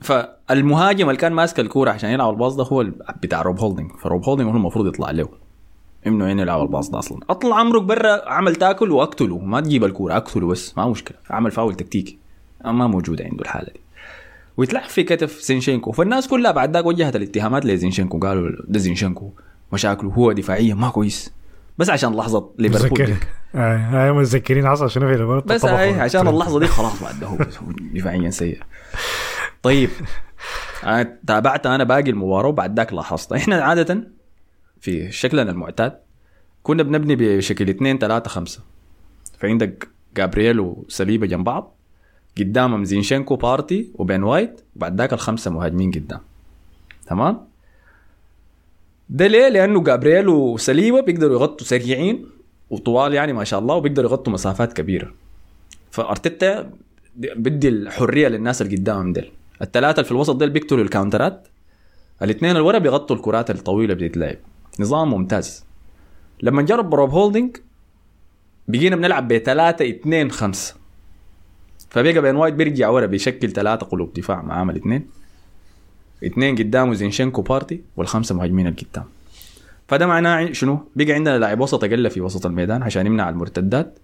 فالمهاجم اللي كان ماسك الكورة عشان يلعب الباص ده هو بتاع روب هولدنج فروب هولدنج هو المفروض يطلع له. إنه يعني يلعب الباص ده أصلا. أطلع عمرك برا عمل تاكل وأقتله. ما تجيب الكورة أقتله بس. ما مشكلة. عمل فاول تكتيكي. ما موجود عنده الحالة دي. ويتلعب في كتف زينشينكو. فالناس كلها بعد ذاك وجهت الاتهامات لزينشينكو. قالوا ده زينشينكو مشاكله هو دفاعيا ما كويس. بس عشان لحظة ليفربول. دي. آه، هاي متذكرين حصل شنو في ليفربول بس. هاي عشان اللحظة دي خلاص بعد هو دفاعيا سيء. طيب. *laughs* أنا تابعت أنا باقي المباراة وبعد ذاك لاحظت. إحنا عادة في شكلنا المعتاد كنا بنبني بشكل 2 3 5 فعندك جابرييل وصليبا جنب بعض قدامهم زينشينكو بارتي وبين وايت وبعد ذاك الخمسة مهاجمين قدام. تمام؟ ده ليه؟ لأنه جابرييل وصليبا بيقدروا يغطوا سريعين وطوال يعني ما شاء الله وبيقدروا يغطوا مسافات كبيرة. فأرتيتا بدي الحرية للناس اللي قدامهم ديل. الثلاثه اللي في الوسط ديل بيقتلوا ال counter ات الاثنين اللي ورا بيغطوا الكرات الطويلة بتتلعب نظام ممتاز. لما جرب روب هولدنج بقينا بنلعب ب 3 2 5 فبقى بين وايت بيرجع ورا بيشكل ثلاثة قلوب دفاع معاه الاثنين اثنين. قدامه زينشينكو بارتي والخمسة مهاجمين القدام. فده معناه شنو؟ بقى عندنا لاعب وسط أقل في وسط الميدان عشان يمنع المرتدات.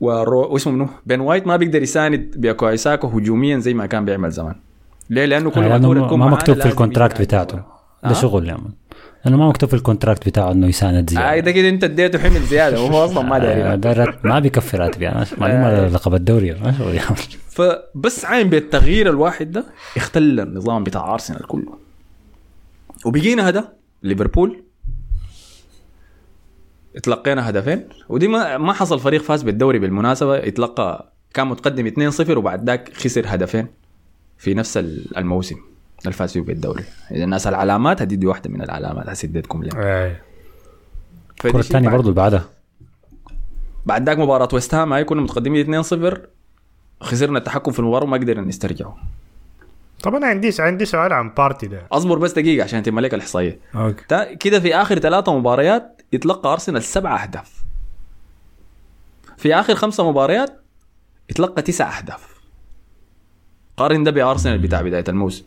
واسمه منو؟ بين وايت ما بيقدر يساند بوكايو ساكا هجوميا زي ما كان بيعمل زمان ليه؟ لأنه كل ما الكوره تكون ما معاه مكتوب في ال contract بتاعته ورا. ده آه؟ شغل man لأنه ما مكتوب في ال contract بتاعه إنه يساند زيادة آه ده كده أنت اديته حمل زيادة وهو أصلا ما داري آه، ما بيكفي راتب يعني معلومه لقب الدوري ما شغل man. فبس عين بالتغيير الواحد ده اختل النظام بتاع أرسنال كله وبقينا هذا ليفربول اتلقينا هدفين ودي ما ما حصل فريق فاز بالدوري بالمناسبة يتلقى كان متقدم 2-0 وبعد ذاك خسر هدفين في نفس الموسم اللي فاز فيه بالدوري. إذا الناس العلامات هدي دي واحدة من العلامات حأسردكم لها الكره الثانية بعد- برضه اللي بعدها. بعد ذاك مباراة ويست هام هاي كنا متقدمين 2-0 خسرنا التحكم في المباراة وما قدرنا نسترجعه. طب أنا عندي عندي سؤال عن بارتي ده. أصبر بس دقيقة عشان تم عليك الإحصائية. أوكي. تا- كده في آخر ثلاثة مباريات يتلقى أرسنال سبع أهداف. في آخر خمسة مباريات يتلقى تسع أهداف. قارن ده بأرسنال بتاع بداية الموسم.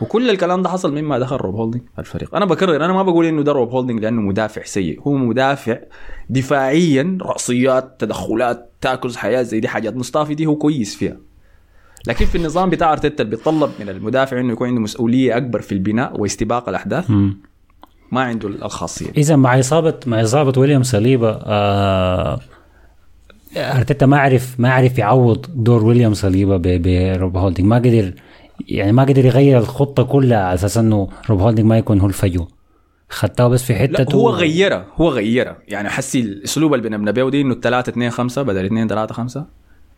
وكل الكلام ده حصل مما دخل روب هولدنج الفريق. أنا بكرر أنا ما بقول إنه ده روب هولدنج لأنه مدافع سيء. هو مدافع دفاعيا رأسيات تدخلات tackles حاجات زي دي حاجات. مصطفى دي هو كويس فيها. لكن في النظام بتاع أرتيتا اللي بيتطلب من المدافع إنه يكون عنده مسؤولية أكبر في البناء واستباق الأحداث. ما عنده الخاصية. إذا مع اصابه مع إصابة ويليام صليبه آه أرتيتا ما عرف ما عرف يعوض دور ويليام صليبه بروب هولدنج ما قدر يعني ما قدر يغير الخطة كلها على أساس إنه روب هولدنج ما يكون هو الفجوة ختها بس في حتة لا هو غيرها هو غيرها. يعني حسي الأسلوب اللي بنبنى بيه دي إنه الثلاثة 2 5 بدل 2 3 5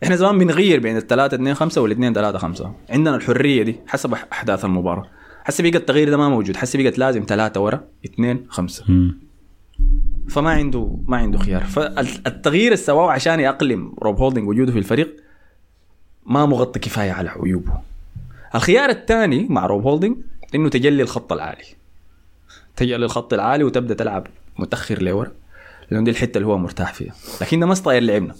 إحنا زمان بنغير بين الثلاثة 2 5 والإثنين 3 5 عندنا الحرية دي حسب أحداث المباراة. حسي بقى التغيير ده ما موجود. حسي بقت لازم ثلاثة ورا اثنين خمسة. مم. فما عنده ما عنده خيار. فالتغيير اللي سواه عشان يأقلم روب هولدنج وجوده في الفريق ما مغطي كفاية على عيوبه. الخيار الثاني مع روب هولدنج إنه تخلي الخط العالي. تخلي الخط العالي وتبدأ تلعب متأخر لورا لأنه دي الحتة اللي هو مرتاح فيها. لكن ده ما طريقة لعبنا.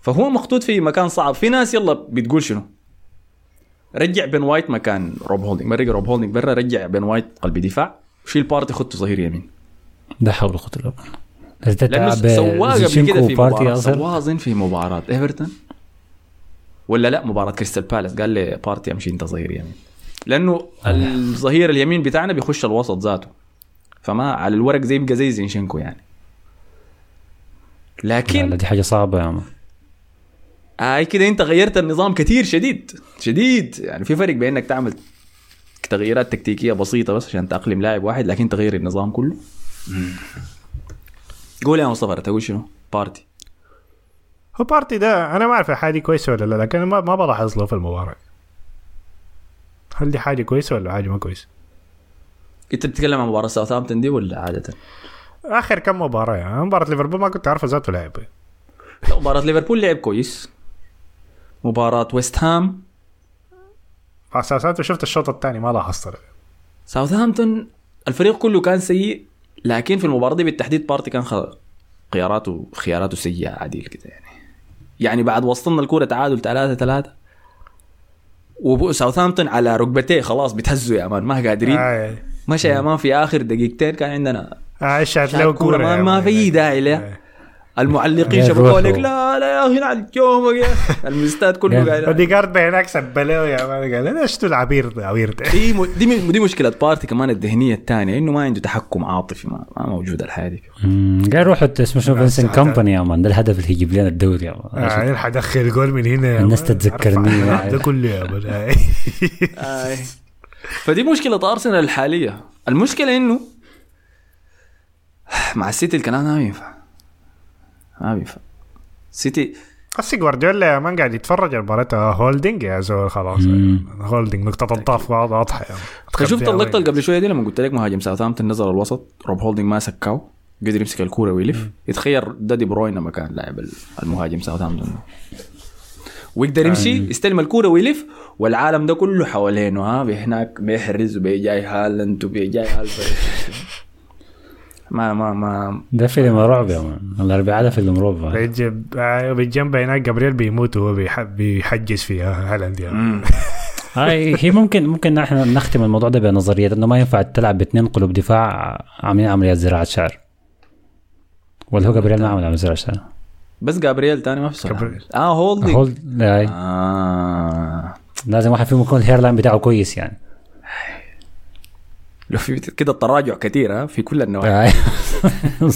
فهو محطوط في مكان صعب. في ناس يلا بتقول شنو؟ رجع بن وايت مكان روب هولدنج رجع روب هولدنج برا رجع بن وايت قلب دفاع. شيل بارتي خته ظهير يمين. لا حول ولا قوة إلا بالله. بس ده لأنه تلعب سواه قبل كده في مباراة أصلا سواه اظن في مباراة. إيفرتون؟ ولا لا مباراة كريستال بالاس. قال لي بارتي أمشي أنت ظهير يمين. لأنه الظهير اليمين بتاعنا بيخش الوسط ذاته. فما على الورق زي يبقى زي زينتشينكو يعني. لكن لا، دي حاجة صعبة يا عم. اي كده انت غيرت النظام كثير شديد. شديد. يعني في فرق بين انك تعمل تغييرات تكتيكية بسيطة بس عشان تأقلم لاعب واحد لكن تغيير النظام كله. قول يا مصطفى تقول شنو؟ بارتي. هو بارتي ده أنا ما أعرف حاجة كويسه ولا لا لكن ما ما بلاحظ له في المباراة. هل دي حاجة كويسه ولا حاجة ما كويسه؟ انت بتتكلم عن مباراة ساوثهامبتون دي ولا عادة؟ آخر كم مباراة يعني مباراة ليفربول ما كنت عارفه ذاته لعب. لا مباراة ليفربول لعب كويس. مباراة ويست هام أساسا شفت الشوط الثاني ما لاحظت ساوثهامبتون الفريق كله كان سيء لكن في المباراة دي بالتحديد بارتي كان. خياراته خياراته سيئة عديل كده يعني يعني بعد وصلنا الكورة تعادل 3 3 وساوثهامبتون على ركبتيه خلاص بتهزوا يا man ما قادرين آه مشى يا man في آخر دقيقتين كان عندنا آه شات له كورة كورة ما, ما. في داعي له آه. المعلقين شبكوا. لك لا لا يا أخي نعل يومك يا الاستاد كله قاعد اوديجارد هناك سبله يا مان قال أنا أشتو العبير عبير دي م... دي م... دي مشكلة بارتي كمان الذهنية الثانية إنه ما عنده تحكم عاطفي ما, ما موجود الحياة دي قال روحوا اسمه شنو فينسنت ساعتها. كومباني يا مان ده الهدف اللي يجيب لنا الدوري يا مان آه أنا حدخل جول من هنا يا الناس. تتذكرني. أرفع ده كله يا مان آه. آي. فدي مشكلة أرسنال الحالية المشكلة إنه مع السيتي الكلام ده ما بينفع ما بينفع سيتي قصي جوارديولا يا man قاعد يتفرج على مباراة هولدنج يا زول خلاص. هولدنج نقطة الضعف واضحة man. شفت وين؟ اللي قبل شوية دي لما قلت لك مهاجم ساوثهامبتون نزل الوسط روب هولدنج ماسكه وقدر يمسك الكوره ويلف يتخيل ده دي بروين لما كان لاعب المهاجم ساوثهامبتون ويقدر يمشي يستلم الكوره ويلف والعالم ده كله حوالينه ها هناك بيحرز وبي جاي هالاند وبي جاي هالفريق ما ما ما ده فيلم رعب يا man. الاربعاء ده فيلم رعب. بالجنب هناك جابرييل بيموت وهو بيح- بيحجز فيها. هالاند. مم. *laughs* هاي هي ممكن ممكن نحن نختم الموضوع ده بنظرية إنه ما ينفع تلعب باثنين قلوب دفاع عاملين عمليات زراعة شعر. ولا هو جابرييل ما عمل عمليات زراعة شعر. بس جابرييل تاني ما في سؤال جابرييل. آه هولدنج هولد آه. لازم واحد فيهم يكون ال hair line بتاعه كويس يعني. لو في كده التراجع كثير ها في كل النواحي. هاي *laughs*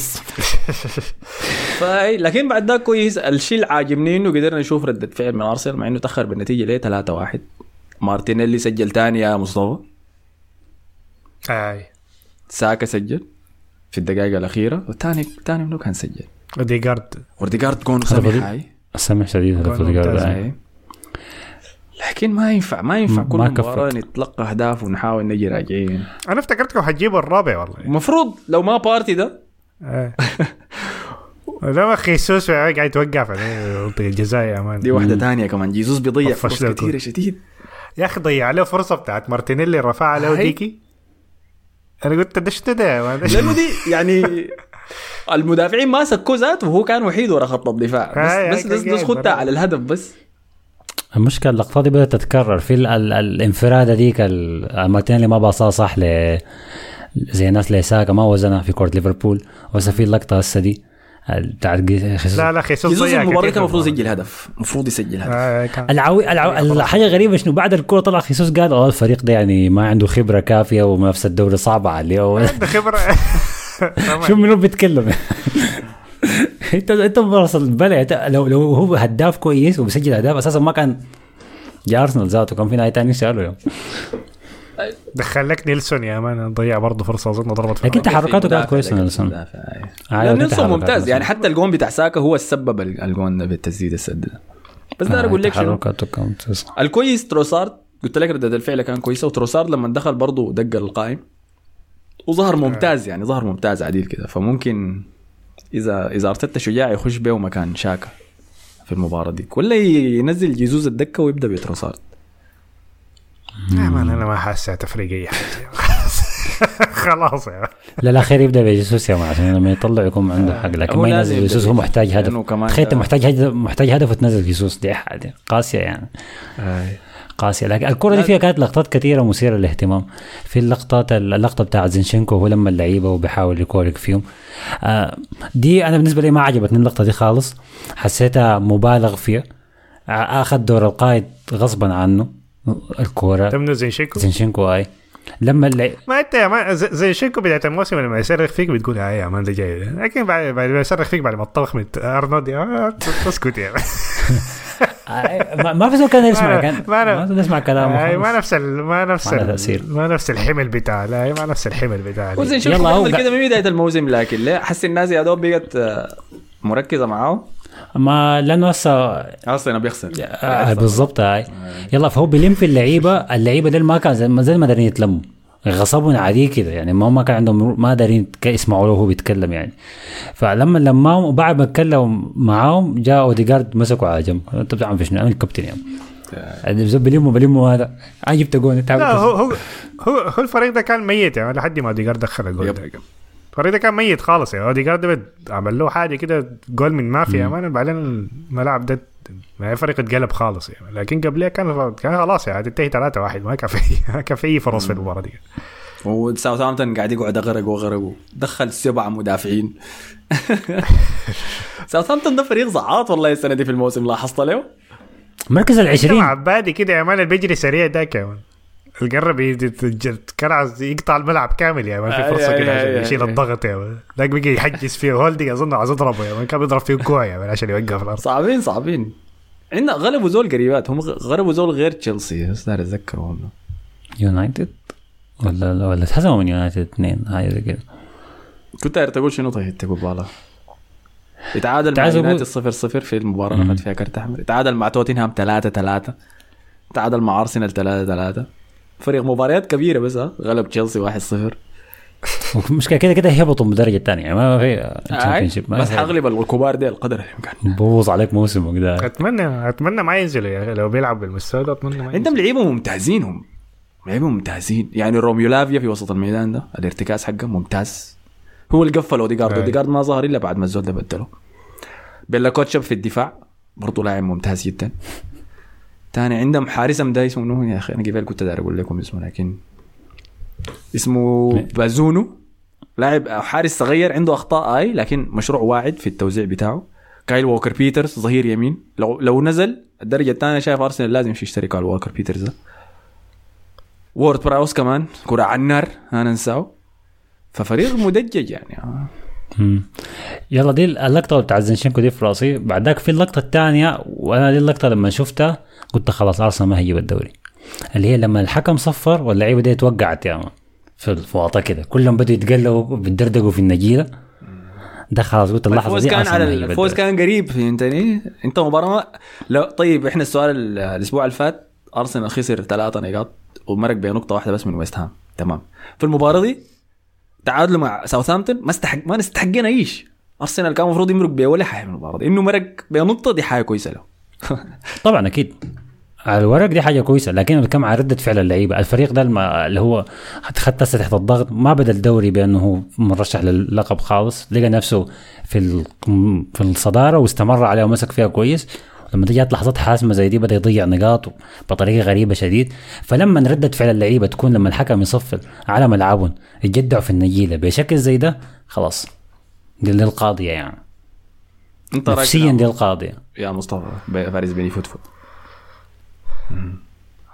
فأي لكن بعد ده كويس. الشيء اللي عاجبني إنه قدرنا نشوف ردة فعل من أرسنال مع إنه تأخر بالنتيجة ليه؟ 3 1 مارتينيلي سجل ثاني يا مصطفى. أي. ساكا سجل في الدقائق الأخيرة. والثاني الثاني منو كان سجل؟ اوديجارد اوديجارد قون سمح بدي- هاي سمح شديد هذا ممتاز. فاوديجارد هاي. هاي. لكن ما ينفع ما ينفع م- كل ما مباراة. نتلقى أهداف ونحاول نجي راجعين أنا افتكرتكم حتجيبوا الرابع والله المفروض لو ما بارتي ده آه. لما خيسوس قاعد يتوقع في الجزاء يا man دي واحدة ثانية كمان جيسوس بيضيع فرص كثيره. شديد يا أخي ضيع له فرصة بتاعت مارتينيلي رفعها له. ديكي أنا قلت ده شنو ده؟ لأنه دي يعني المدافعين ماسكوا ذاته وهو كان وحيد ورا خط الدفاع بس بس بس, بس برا. على الهدف بس المشكلة اللقطات دي بدأت تتكرر في ال- ال- الانفرادة ديك ال- المرتين اللي ما باصاها صح ل زي ناس لساكا ما وزنها في كره ليفربول وهسه في اللقطة هسه دي. بتاعت خيسوس. لا لا خيسوس جيسوس ضيع المباراة كان المفروض يسجل هدف. المفروض يسجل هدف. آه، العوي العو... الحاجة غريبه شنو بعد الكوره طلع خيسوس قال آه الفريق ده يعني ما عنده خبرة كافية ومنافسه الدوري صعبة عليه. عنده خبرة. *laughs* شو منو بيتكلم؟ انت انت براس البلع لو لو هو هداف كويس وبيسجل أهداف أساسا ما كان جا أرسنال ذاته كان في نهاية ثاني يوم. دخل لك نيلسون يا man. ضيع برضه فرصة أظن ضربت في لكن. تحركاته كانت كويسة نيلسون. مدافع، أي. آه، نيلسون ممتاز. يعني حتى الجون بتاع ساكا هو السبب ال- الجون ده بالتسديد السد بس ده آه، أقول لك شنو. الكويس تروسارد قلت لك ردة الفعل كان كويسة. وتروسارد لما دخل برضه دق القائم. وظهر ممتاز يعني ظهر ممتاز عديل كده. فممكن اذا إذا أرتيتا شجاع يخش به مكان شاكا في المباراة دي. ولا ينزل جيزوز الدكة ويبدأ بتروسارد. يا man أنا ما حاسس تفريق اي *laughs* خلاص يا man. لا لا خير يبدأ بجيسوس يا man عشان لما يطلع يكون عنده حق لكن ما ينزل جيسوس. هو محتاج هدف. تخيل أنت ده- محتاج هدف محتاج هدف وتنزل جيسوس. دي حاجة قاسية يعني. قاسية. لكن الكرة دي فيها كانت لقطات كثيرة مثيرة للاهتمام. في اللقطات اللقطة بتاع زينشينكو هو لما اللعيبة وبيحاول يكورك فيهم. آه، دي أنا بالنسبة لي ما عجبتني اللقطة دي خالص. حسيتها مبالغ فيها. آه، أخذ دور القائد غصبا عنه. الكورة. تمنى زينشينكو زينشينكو أي. لما اللعيبه ما أنت يا man زينشينكو بداية الموسم لما يصرخ فيك بتقول آه يا man ده جاي. لكن بعد بعد ما يصرخ فيك بعد ما تطبخ من أرنولد يا man. *laughs* ما في زول كان يسمع ما- كان ما يسمع كلامه ما. نفس ال... ما نفس ما نفس الحمل بتاع لا ما نفس الحمل بتاع يلا هو كده من بداية الموسم لكن ليه حس الناس يا دوب بقت آه، مركزة معاه. ما لأنه هسه أصلا بيخسر. آه بالضبط هاي. يلا فهو بيلم في اللعيبة. اللعيبة دول ما كان زي ما زي ما دارين يتلموا. غصبهم عليه كده. يعني ما ما كان عندهم ما دارين يسمعوا له وهو بيتكلم يعني. فلما لماهم وبعد ما اتكلموا معاهم جاء اوديجارد مسكوا على جنب انت بتعمل في شنو أنا الكابتن الزول بيلموا بيلموا هذا. أنا جبت جون. لا هو هو هو, الفريق ده كان ميت يعني لحد ما اوديجارد دخل الجول. ده. الفريق ده كان ميت خالص يعني. اوديجارد عمل له حاجة كده جول من ما في أمان بعدين الملعب ده ما الفريق اتقلب خالص يعني. لكن قبلها كان كان خلاص يعني تنتهي 3 1 ما كان في ما *laughs* كان في اي فرص في المباراة دي. وساوثهامبتون قاعد يقعد غرق وغرق دخل سبع مدافعين. *laughs* ساوثهامبتون ده فريق زعاط والله السنة دي في الموسم لاحظت له مركز كان العشرين عبادي كده يا مان اللي بيجري سريع ده كمان. القرب كرعز يقطع الملعب كامل يا مان. في فرصة كده عشان يشيل. الضغط يا مان. ذاك بيجي يحجز فيه هولدنج أظن عايز يضربه يا مان. كان بيضرب فيه كوع يا مان عشان يوقف الأرض. صعبين صعبين. عندنا غلبوا زول قريبات هم غلبوا زول غير تشيلسي بس داير أتذكر والله. يونايتد ولا ولا اتهزموا من يونايتد اثنين هاي زي كده كنت داير تقول شنو طيب تقول بالله. يتعادل مع يونايتد 0 0 في المباراة اللي اخذ فيها كرت أحمر. يتعادل مع توتنهام 3 3 تعادل مع ارسنال 3 3 فريق مباريات كبيرة بس ها. غلب تشيلسي 1 0 المشكلة كده كده هيهبطوا الدرجه الثانية يعني ما في championship، ما بس حغلب الكبار ديل قدر الإمكان. بوظ عليك موسمك ده أتمنى أتمنى ما ينزلوا يا أخي لو بيلعب بالمستوى ده أتمنى ما ينزلوا عندهم لعيبة ممتازين هم لعيبة ممتازين. يعني روميو لافيا في وسط الميدان ده الارتكاز حقه ممتاز. هو اللي قفل اوديجارد. اوديجارد ما ظهر إلا بعد ما الزول ده بدله. بيلا كوتشاب في الدفاع برضه لاعب ممتاز جدا. تاني عندهم حارس امدا اسمه يا أخي أنا قبل كنت داير أقول لكم اسمه لكن اسمه بازونو لاعب حارس صغير عنده أخطاء اي لكن مشروع واعد في التوزيع بتاعه. كايل ووكر بيترز ظهير يمين. لو لو نزل الدرجة الثانية شايف أرسنال لازم يشتري كايل ووكر بيترز ده. وورد براوس كمان كرة على النار أنا ننساه ففريق مدجج يعني. آه. يلا دي اللقطة بتاع زنشنكو دي في راسي. بعد ذاك في اللقطة الثانية وأنا دي اللقطة لما شفتها قلت خلاص أرسنال ما هيجيب الدوري. اللي هي لما الحكم صفر واللعيبة دي وقعت يا man في الواطه كده. كلهم بدوا يتقلبوا بيتدردقوا في النجيلة. ده خلاص قلت اللحظة الفوز دي كان على الفوز. كان قريب فهمتني؟ انت مباراة. لو طيب إحنا السؤال ال- الأسبوع اللي فات أرسنال خسر ثلاثة نقاط ومرق بنقطه واحدة بس من ويست هام. تمام. في المباراة دي تعادلوا مع ساوثهامبتون ما استحق ما نستحقنا إيش أرسنال كان المفروض يمرق بولا حاجة من المباراة دي. إنه مرق بنقطه دي حاجة كويسة له. *laughs* طبعا أكيد. على الورق دي حاجة كويسة لكن كم على ردة فعل اللعيبة. الفريق ده اللي هو خد تحت الضغط ما بدأ الدوري بأنه هو مرشح للقب خالص لقى نفسه في في الصدارة واستمر عليها ومسك فيها كويس. لما جات لحظات حاسمة زي دي بدأ يضيع نقاط بطريقة غريبة شديد. فلما ردة فعل اللعيبة تكون لما الحكم يصفر على ملعبهم يجدعوا في النجيله بشكل زي ده خلاص دي القاضيه يعني. انت نفسيا دي القاضيه يا مصطفى فارس بني فوتفوت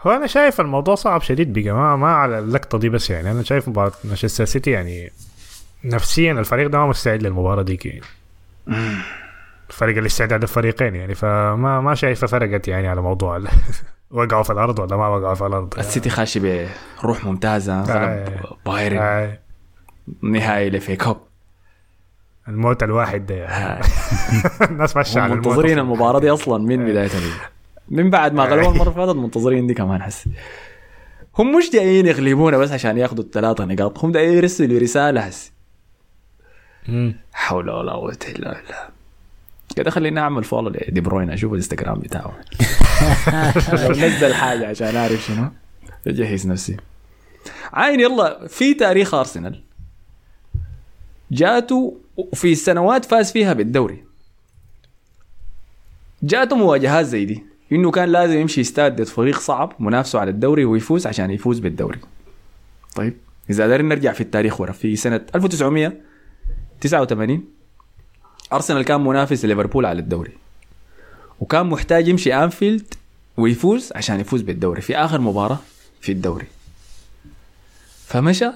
هو أنا شايف الموضوع صعب شديد بقى ما, ما على اللقطة دي بس يعني أنا شايف مباراة مانشستر سيتي يعني نفسيا الفريق ده ما مستعد للمباراة دي يعني. فرق الاستعداد الفريقين يعني فما ما شايفة فرقت يعني على موضوع *laughs* وقعوا في الأرض ولا ما وقعوا في الأرض السيتي خاشي بروح ممتازة غلب آه. بايرن آه، نهائي لفي كاب الموت الواحد ده يعني. *laughs* الناس ماشية على الموت منتظرين. المباراة دي أصلا من بداية من بعد ما غلبوا المرة اللي فاتت منتظرين دي كمان حس هم مش جايين يغلبونا بس عشان ياخذوا الثلاثة نقاط. هم جايين يرسلوا رسالة مم. حول ولا قوة إلا بالله. كده خليني أعمل follow لدي بروين أشوف الإنستغرام بتاعه. *laughs* نزل حاجة عشان أعرف شنو. أجهز نفسي. عاين يلا في تاريخ أرسنال. جاته في سنوات فاز فيها بالدوري. جاته مواجهات زي دي. إنه كان لازم يمشي يستاد ضد فريق صعب منافسه على الدوري ويفوز عشان يفوز بالدوري. طيب إذا قدرنا نرجع في التاريخ ورا في سنة 1989 أرسنال كان منافس ليفربول على الدوري. وكان محتاج يمشي أنفيلد ويفوز عشان يفوز بالدوري في آخر مباراة في الدوري. فمشى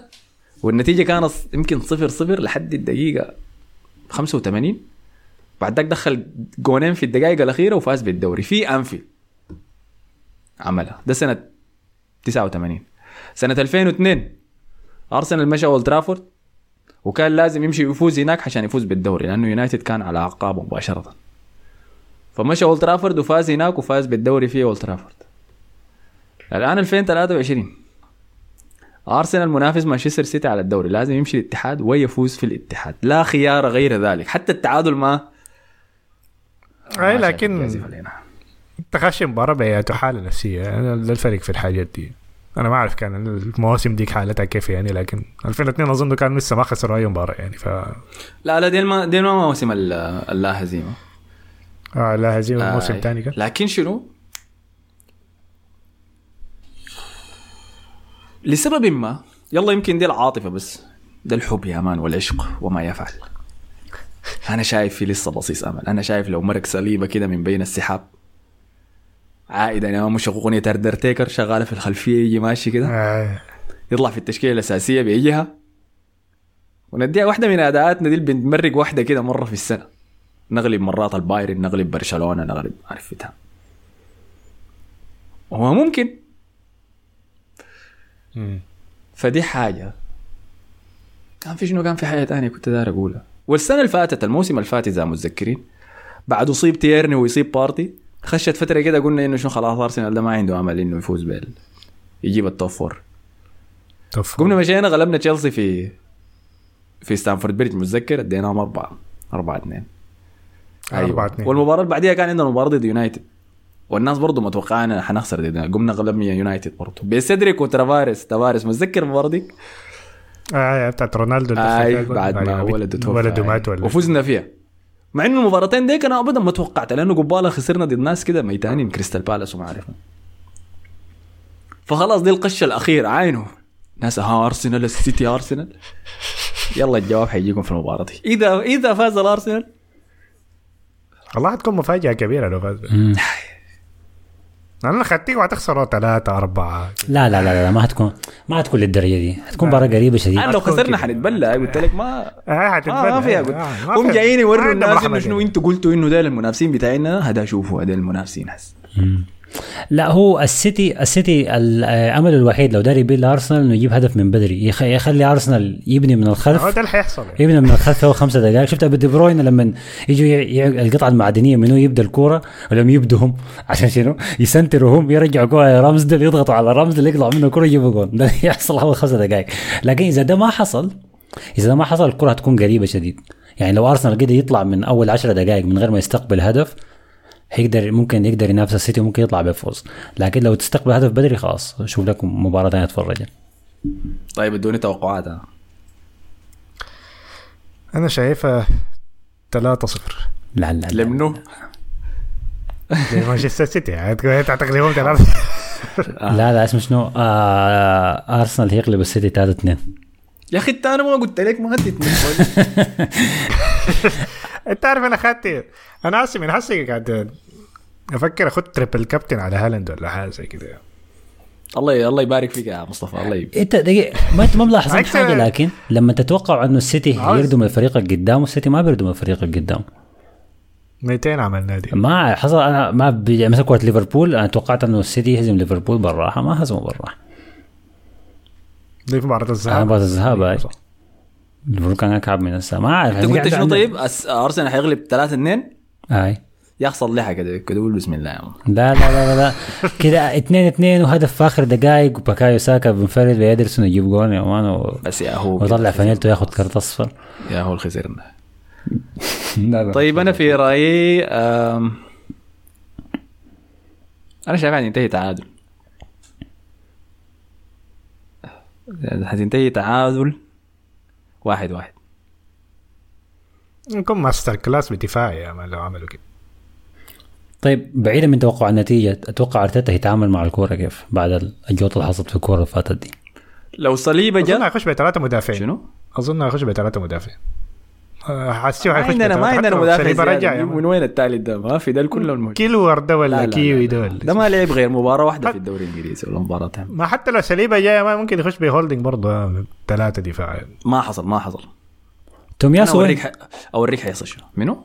والنتيجة كانت يمكن صفر صفر لحد الدقيقة 85 بعد ذاك دخل جونين في الدقائق الأخيرة وفاز بالدوري. في أنفيلد عملها. ده سنة 89 سنة 2002 أرسنال مشى أولد ترافورد وكان لازم يمشي يفوز هناك عشان يفوز بالدوري لأنه يونايتد كان على أعقابه مباشرة. فمشى أولد ترافورد وفاز هناك وفاز بالدوري في أولد ترافورد. الآن 2023 أرسنال منافس مانشستر سيتي على الدوري لازم يمشي الاتحاد ويفوز في الاتحاد. لا خيار غير ذلك. حتى التعادل ما اي لكن خاش مباراة بياته حالة نفسية. أنا ده الفرق في الحاجات دي. أنا ما أعرف كان المواسم ديك حالتها كيف يعني لكن 2002 أظن كان لسه ما خسروا أي مباراة يعني ف لا لا دي ما دي ما موسم ال- اللا هزيمه آه لا هزيمه آه، الثاني كان. لكن شنو؟ لسبب ما يلا يمكن دي العاطفه بس. ده الحب يا مان والعشق وما يفعل. أنا شايف في لسه بصيص أمل. أنا شايف لو مرق صليبة كده من بين السحاب. عائدا. يا مش أغنية اردرتيكر شغالة في الخلفية يجي ماشي كده. آه. يطلع في التشكيلة الأساسية بيجيها. ونديها واحدة من اداءاتنا دي اللي بنمرق واحدة كده مرة في السنة. نغلب مرات البايرن نغلب برشلونة نغلب عارف بتاع هو ممكن. مم. فدي حاجة. كان في شنو؟ كان في حاجة تانية كنت داير أقولها. والسنة اللي فاتت الموسم اللي فات إذا متذكرين بعد يصيب تيرني ويصيب بارتي خشت فترة كده قلنا إنه شنو خلاص أرسنال ده ما عنده امل إنه يفوز بال يجيب ال top four قمنا مشينا غلبنا تشيلسي في في ستانفورد بريدج متذكر؟ اديناهم أربعة أربعة اثنين. أربعة اتنين. والمباراة اللي بعديها كان عندنا مباراة ضد يونايتد والناس برضه متوقعين حنخسر قمنا غلبنا يونايتد برضه بسيدريك وتافاريس. تافاريس متذكر المباراة دي؟ آه بتاعت رونالدو فيها بعد. ما آه، ولده توفى. ولده. مات ولا؟ وفزنا فيها. مع إنه المباراتين ديك أنا ابدا ما توقعت لأنه قبالة خسرنا ضد ناس كده ميتانين كريستال بالاس وما عارف فخلاص دي القشة الأخيرة. عاينه ناس ها أرسنال السيتي أرسنال. يلا الجواب حيجيكم في المباراة دي. إذا إذا فاز الأرسنال. والله حتكون مفاجأة كبيرة لو فاز. *laughs* لأنه خدتيك وهتخسروا ثلاثة أربعة لا لا لا لا ما هتكون ما هتكون للدرجة دي هتكون مباراة قريبة شديد أنا لو خسرنا. حنتبلى قلت لك ما آه ما, هتتبنى ما فيها قلت آه، ما هم. جايين يوروا الناس إنه شنو. إنتوا قلتوا إنه ده المنافسين بتاعنا هذا شوفوا هذا المنافسين هسه لا هو السيتي السيتي الامل الوحيد لو داري يبيل ارسنال إنه يجيب هدف من بدري. يخ- يخلي أرسنال يبني من هو الخلف. ده اللي حيحصل. يعني. يبني من الخلف هو خمسة دقائق. شفت أبو دي بروين لما يجوا القطعة المعدنية منو يبدأ الكورة ولما يبدهم. *laughs* عشان شنو؟ يسنتروا هم يرجعوا كوره رامزدل يضغطوا على رامزدل يقطعوا منه الكوره يجيبوا جول *laughs* ده يحصل أول خمسة دقائق. لكن إذا ده ما حصل إذا ده ما حصل الكرة هتكون قريبة شديد. يعني لو أرسنال قدر يطلع من أول عشرة دقائق من غير ما يستقبل هدف هيقدر ممكن يقدر ينافس السيتي وممكن يطلع بفوز. لكن لو تستقبل هدف بدري خلاص شوف لكم مباراة ثانية تتفرج طيب ادوني توقعات ها. أنا شايفها 3 0 لا لا لمنو؟ زي مانشستر سيتي يعني تقريبا ثلاثة. لا لا اسمه شنو؟ آه آرسنال هيغلب السيتي 3 2 يا أخي أنت أنا ما قلت لك ما تتنين *laughs* أنت عارف أنا اخذت أنا هسه من هسه قاعد أفكر اخذ triple captain على هالاند ولا حاجة زي كده. الله الله يبارك فيك يا مصطفى الله يبارك. أنت دقيقة ما أنت ما ملاحظين عكس- حاجة لكن لما تتوقع إنه السيتي يردم الفريق اللي قدامه السيتي ما بيردم الفريق اللي قدامه. 200 عملنا دي ما حصل أنا ما مثلا كره ليفربول أنا توقعت إنه السيتي يهزم ليفربول بالراحه ما هزموا بالراحه دي في مباراه الذهاب. مباراه الذهاب هاي ليفربول كان اكعب من الساعة ما أعرف أنت يعني قلت قاعد شنو طيب؟ أرسنال حيغلب 3 2 هاي يحصل لها كده كده قول بسم الله يا man. لا لا لا لا, لا. كده 2 2 وهدف في آخر دقائق. وباكايو ساكا بنفرد بيدرسون يجيب جول يا مان و- بس يا هو ويطلع فانيلته ياخذ كرت أصفر. يا هو اللي خسرنا. *laughs* طيب أنا في رأيي أم... أنا شايف حتنتهي تعادل. حتنتهي تعادل واحد واحد. حيكون masterclass دفاعي يا man لو عملوا كده. طيب بعيدا من توقع النتيجة أتوقع أرتيتا هيتعامل مع الكورة كيف بعد الجوطه اللي حصلت في الكورة اللي فاتت دي؟ لو صليبا أظن جاء هيخش بثلاثة مدافعين. شنو؟ أظن هيخش بثلاثة مدافعين. آه، هيخش عندنا ما. عندنا مدافع من. وين الثالث ده ما في ده الكل الموجود كيويور ده لا، ولا لا، لا، كيويور ده. ولا ده ما لعب غير مباراة واحدة في الدوري الإنجليزي ولا مباراتين ما حتى لو صليبا جاي ما ممكن يخش بهولدنج برضه ثلاثة دفاع ما حصل ما حصل تومياسو أوريك؟ ح... أوريك حيصل شنو منو؟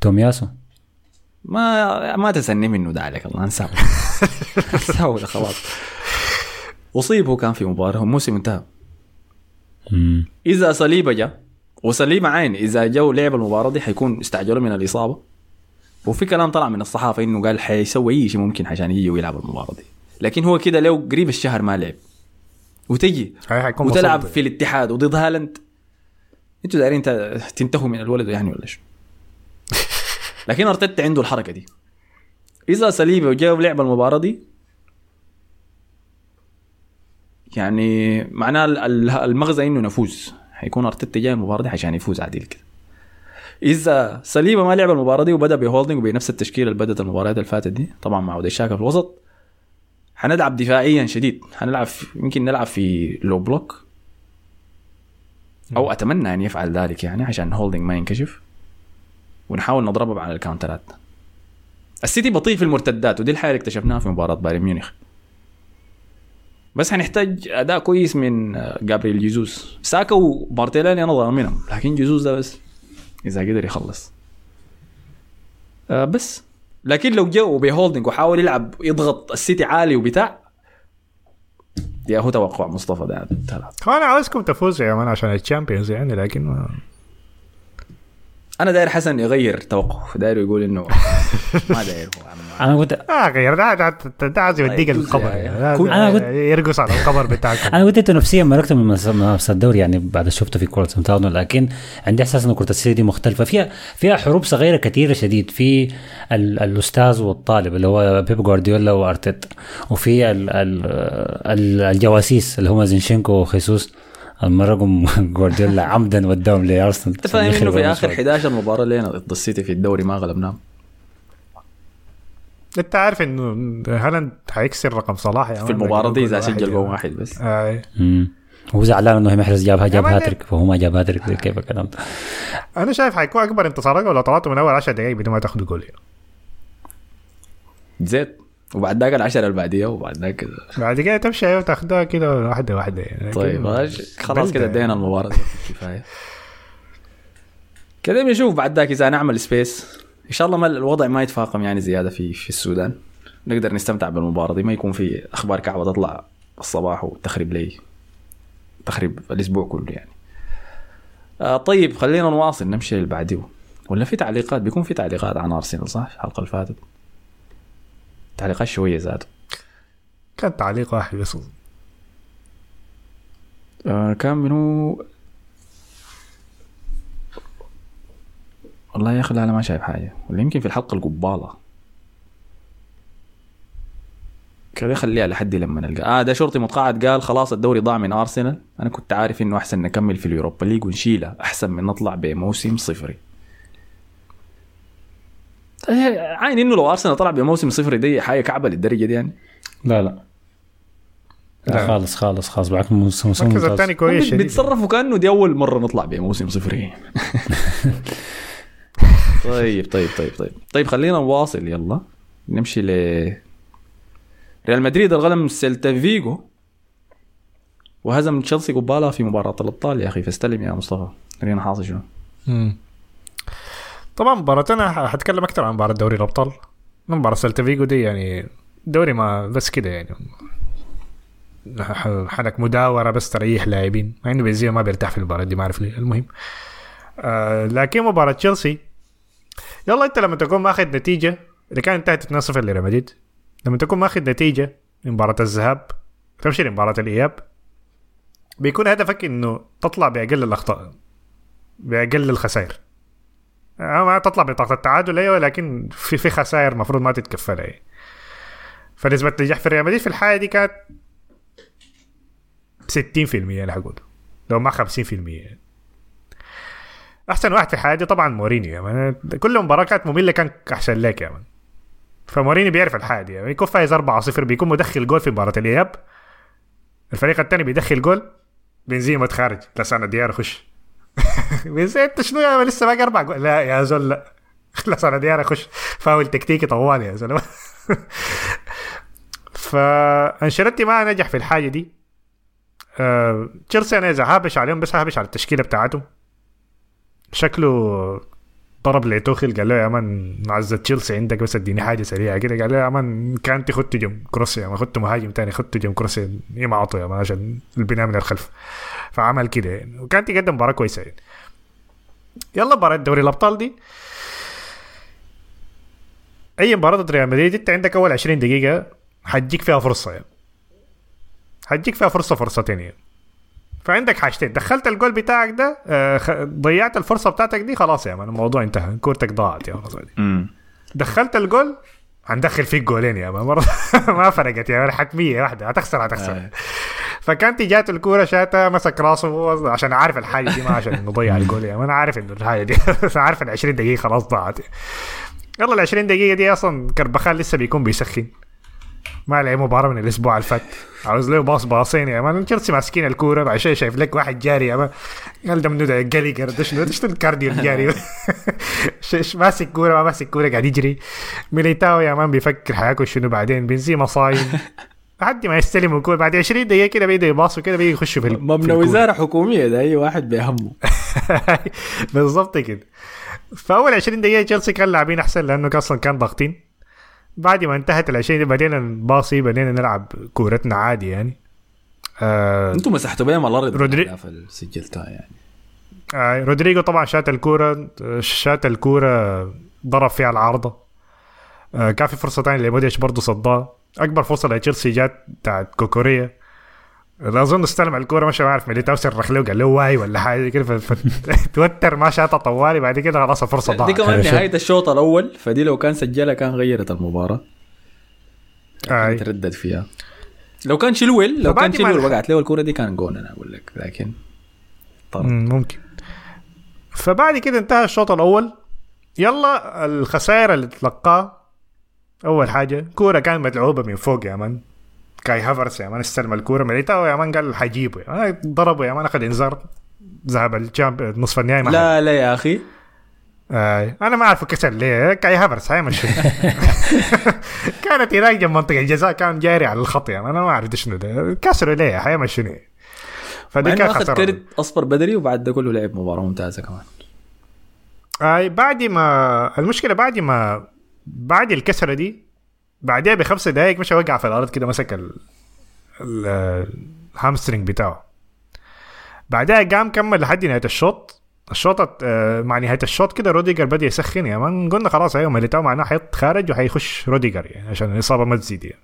تومياسو ما ما تسني منه ده عليك الله أنساه *laughs* أنساه خلاص أصيب هو كان في مباراة الموسم انتهى. إذا صليبه جاء وصليبه عين إذا جو لعب المباراة دي حيكون استعجلوا من الإصابة. وفي كلام طلع من الصحافة إنه قال حيسوي أي شيء ممكن عشان يجي ويلعب المباراة دي. لكن هو كده لو قريب الشهر ما لعب. وتجي وتلعب. في الاتحاد وضد هالاند. أنتوا دايرين تنتهوا من الولد يعني ولا شو؟ *laughs* لكن أرتيتا عنده الحركة دي. إذا صليبا وجاء ولعب المباراة دي يعني معناه ال- ال- المغزى إنه نفوز حيكون أرتيتا جاي المباراة دي عشان يفوز عادل كده. إذا صليبا ما لعب المباراة دي وبدأ بهولدنج وبنفس التشكيلة اللي بدأت المباريات اللي فاتت دي طبعا مع ودي شاكا في الوسط حنلعب دفاعيا شديد. حنلعب يمكن نلعب في low block أو أتمنى أن يفعل ذلك يعني عشان هولدنج ما ينكشف. ونحاول نضربه على ال counter ات السيتي بطيء في المرتدات ودي الحاجة اللي اكتشفناها في مباراة بايرن ميونخ. بس حنحتاج أداء كويس من جابريل جيزوس ساكا ومارتينيلي أنا ضامنهم لكن جيزوس ده بس إذا قدر يخلص. آه بس. لكن لو جو بهولدنج وحاول يلعب يضغط السيتي عالي وبتاع يا هو توقع مصطفى ده أنا عاوزكم تفوزوا يا man عشان ال Champions يعني لكن أنا داير حسن يغير توقعه داير يقول إنه *laughs* ما داير هو أنا قلت آه غير ده ده, عايز يوديك طيب، القبر. يعني. أنا قلت- يرقص على القبر بتاعكم. أنا قلت أنتوا نفسيا مرقتوا من منافس- منافسه الدوري يعني بعد شفته في كرة سمتاونو لكن عندي إحساس ان كرة السيتي دي مختلفة. فيها فيها حروب صغيرة كثيرة شديد. في ال- الأستاذ والطالب اللي هو بيب جوارديولا وأرتيتا وفي ال ال ال الجواسيس اللي هم زينشينكو وخيسوس. المرقهم *laughs* جوارديولا عمدا وداهم لأرسنال انت فاهم انه في آخر 11 مباراة لنا ضد السيتي في الدوري ما غلبناهم أنت عارف إنه هالاند حيكسر رقم صلاح يا في. المباراة دي إذا سجل جول. واحد بس. مم. هو زعلان إنه محرز جابها جاب. هاتريك فهو ما جاب هاتريك كيف الكلام ده أنا شايف حيكون أكبر انتصارات لو طلعتوا من أول 10 دقائق بدون ما تاخذوا جول يعني. زيت وبعد ذاك العشرة اللي بعديها وبعد ذاك بعد كده تمشي أيوه تاخذوها كده واحدة واحدة. يعني. طيب خلاص- كده. ادينا المباراة. كفاية. كده بنشوف بعد ذاك اذا نعمل space إن شاء الله ما الوضع ما يتفاقم يعني زيادة في في السودان. نقدر نستمتع بالمباراة دي. ما يكون في أخبار كعبة تطلع الصباح وتخرب لي تخرب الأسبوع كله يعني. آه طيب خلينا نواصل. نمشي اللي بعديه ولا في تعليقات؟ بيكون في تعليقات عن أرسنال صح؟ الحلقة اللي فاتت. تعليقات شوية ذاته كان تعليق واحد بس. آه كان منو والله يا أخي أنا ما شايف حاجة. ولا يمكن في الحلقة القبالة. كده خليها لحد لما نلقى. آه ده شرطي متقاعد قال خلاص الدوري ضاع من أرسنال. أنا كنت عارف إنه أحسن نكمل في اليوروبا ليج ونشيله أحسن من نطلع بموسم صفري. *laughs* عاين إنه لو أرسنال طلع بموسم صفري دي حاجة كعبة للدرجة دي يعني. لا لا. لا خالص خالص خالص. بالعكس موسم موسم المركز ممتاز. الثاني كويس بيتصرفوا كأنه دي أول مرة نطلع بموسم صفري *laughs* طيب طيب طيب طيب. طيب خلينا نواصل. يلا. نمشي ل ريال مدريد. الغلب سيلتا فيجو. وهزم تشيلسي قبالة في مباراة الأبطال يا أخي. فاستلم يا مصطفى. خلينا حاصل شنو. طبعا مباراتنا ح- حتكلم أكثر عن مباراة دوري الأبطال. مباراة سيلتا فيجو دي يعني دوري ما بس كده يعني. حنك مداورة بس تريح لاعبين. مع إنه بنزيما ما بيرتاح في المباراة دي ما أعرف ليه. المهم. آه لكن مباراة تشيلسي. يلا أنت لما تكون ماخذ نتيجة إذا كانت انتهت 2-0 لريال مدريد لما تكون ماخذ نتيجة من مباراة الذهاب تمشي لمباراة الإياب بيكون هدفك إنه تطلع بأقل الأخطاء بأقل الخسائر. ما تطلع بطاقة التعادل أيوه لكن في في خسائر المفروض ما تتكفلها يعني. فنسبة النجاح في ريال مدريد في الحالة دي كانت 60% أنا حقول لو ما 50% يعني. أحسن واحد في الحياة دي طبعا مورينيو man كل مباراه كانت مملة كان أحسن لك يا man فمورينيو بيعرف الحاجة دي يعني. يكون فايز 4-0 بيكون مدخل جول في مباراة الإياب. الفريق الثاني بيدخل جول بنزيما خارج لسانه داير يخش. *laughs* أنت شنو يا لسه باقي أربع لا يا زول لا. لسان ديار خش فاول تكتيكي طوال يا زلمة. *laughs* فانشيلوتي ما نجح في الحاجة دي. آه، تشيلسي أنا إذا هابش عليهم بس هابش على التشكيلة بتاعته. شكله ضرب لتوخيل قال له يا مان معزة تشيلسي عندك بس اديني حاجة سريعة كده. قال له يا مان كانتي خدت جم كروسي يا مان خدت مهاجم تاني خدت جم كروسي إيه ما عطوا يا مان عشان البناء من الخلف. فعمل كده. يعني وكانتي قدم مباراة كويسة. يعني يلا مباراة دوري الأبطال دي. أي مباراة ضد ريال مدريد أنت عندك أول 20 دقيقة حتجيك فيها فرصة. يعني حتجيك فيها فرصة فرصتين. يعني فعندك حاجتين. دخلت الجول بتاعك ده آه، ضيعت الفرصة بتاعتك دي خلاص يا man الموضوع انتهى. كورتك ضاعت يا man امم دخلت الجول هندخل فيك جولين يا man. *laughs* ما فرقت يا man حتمية واحدة. هتخسر هتخسر. آه. فكانت جات الكورة شاتها مسك راسه عشان عارف الحاجة دي ما عشان نضيع الجول. يا man عارف إنه الحاجة دي عارف ال 20 دقيقة خلاص ضاعت. يلا ال 20 دقيقة دي أصلا كربخان لسه بيكون بيسخن. ما لعب مباراة من الأسبوع اللي فات. عاوز له باص باصين. يا man تشيلسي ماسكين الكورة. بعد شوي شايف لك واحد جاري. يا man قال ده منو ده جاليجر ده شنو؟ ده ال cardio الجاري *laughs* ماسك كورة ما ماسك كورة قاعد يجري. ميليتاو يا man بيفكر حياكل شنو بعدين؟ بنزيما صايم. لحد ما يستلم الكوره بعد 20 دقيقة كده بيبدا يباصوا كده بيجي يخشوا في مبنى الكورة. وزارة حكومية ده أي واحد بيهمه. *laughs* بالضبط كده. فأول 20 دقيقة تشيلسي كان لاعبين أحسن لأنه أصلا كان ضاغطين. بعد ما انتهت ال 20 بدينا نباصي بدينا نلعب كورتنا عادي يعني. آه أنتم مسحتوا بيهم الأرض رودري- سجلتها يعني. آه رودريجو طبعا شات الكورة شات الكورة ضرب فيها العارضة. آه كان في فرصة ثانية لموديش برضه صدها. أكبر فرصة لتشيلسي جات بتاعت كوكوريا. أظن استلم الكورة مش عارف ميليتاو صرخ له قال له واي ولا حاجة كده فتوتر *laughs* ما شاطها طوالي بعد كده خلاص الفرصة دي ضاعت. كمان عشان- نهاية الشوط الأول فدي لو كان سجلها كان غيرت المباراة. آي. تردد فيها. لو كان شلويل لو كان الح- وقعت له الكورة دي كان جون أنا أقول لك لكن ممكن. فبعد كده انتهى الشوط الأول. يلا الخسائر اللي تلقاه أول حاجة كورة كانت ملعوبة من فوق يا man. كاي هافرس يا man استلم الكورة ميليتاو يا man قال حجيبه. يا man ضربه يا man أخذ إنذار ذهب نصف النهائي لا لا يا أخي. آه. أنا ما أعرف كسر ليه. كاي هافرس هاي مش *laughs* كانت هناك جنب منطقة الجزاء كان جاري على الخط يعني أنا ما أعرف شنو ده. كسروا ليه؟ هاي مش شنو. فدي كانت أخذ كرت اصفر بدري وبعد ده كله لعب مباراة ممتازة كمان. آي بعد ما المشكلة بعد ما بعد الكسرة دي بعدها بخمس دقائق مش وقع في الأرض كده مسك ال ال- ال hamstring بتاعه. بعدها قام كمل لحد نهاية الشوط. الشوط آه، مع نهاية الشوط كده روديجر بدأ يسخن. يا man قلنا خلاص أيوه ميليتاو معناه حيتخارج وحيخش روديجر يعني عشان الإصابة ما تزيد يعني.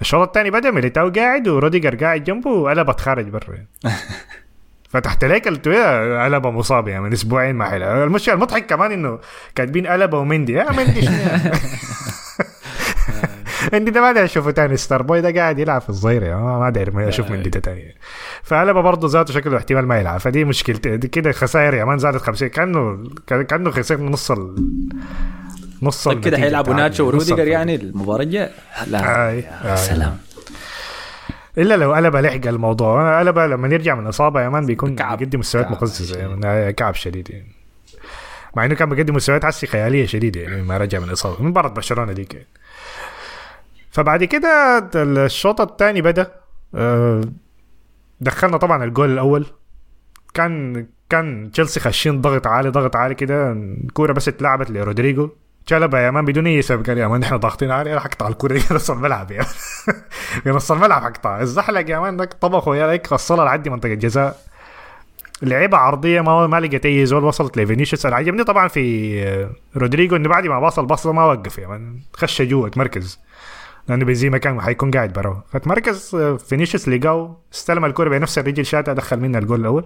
الشوط الثاني بدأ ميليتاو قاعد وروديجر قاعد جنبه وألابا خارج برا يعني. *laughs* فتحت لك التويتر ألابا مصاب يعني من أسبوعين ما حيلعب المشكلة المضحك كمان إنه كاتبين ألابا ومندي. يا مندي شنو يعني؟ *laughs* مندي ده ما اشوفه تاني. star boy ده قاعد يلعب في الظهير يعني ما ما ما أشوف مندي ده تاني. فألابا برضه ذاته شكله احتمال ما يلعب. فدي مشكلتي كده خسائر يا man زادت 50 كأنه كأنه خسرنا نص ال نص طيب كده حيلعبوا ناتشو وروديجر. يعني المباراة الجاية؟ لا. آي. آي. سلام. إلا لو ألابا لحق الموضوع. ألابا لما يرجع من الاصابه يا man بيكون كعب. بيقدم مستويات مقززه يعني كعب شديد يعني. مع إنه كان بيقدم مستويات حسي خيالية شديدة يعني ما رجع من الاصابه من مباراة برشلونة ديك يعني. فبعد كده الشوط الثاني بدأ. آه، دخلنا طبعا الجول الأول. كان كان تشيلسي خاشين ضغط عالي ضغط عالي كده الكوره بس اتلعبت لرودريجو. شالوبا يا man بدون أي سبب. قال يا man نحن ضاغطين عالي راح أقطع الكورة. *laughs* دي نص الملعب يا man. *laughs* في نص الملعب حقطع الزحلق يا man طبخه يا ليك وصلها لعدي منطقة الجزاء. لعبة عرضية ما ما لقيت أي زول. وصلت لفينيسيوس أنا عجبني طبعا في آه، رودريجو إنه بعد ما باص الباصة ما وقف يا man. خش جوا تمركز. لأنه بنزيما كان حيكون قاعد برا. فتمركز آه، فينيسيوس لقاه استلم الكرة بنفس الرجل شاتها دخل منها الجول الأول.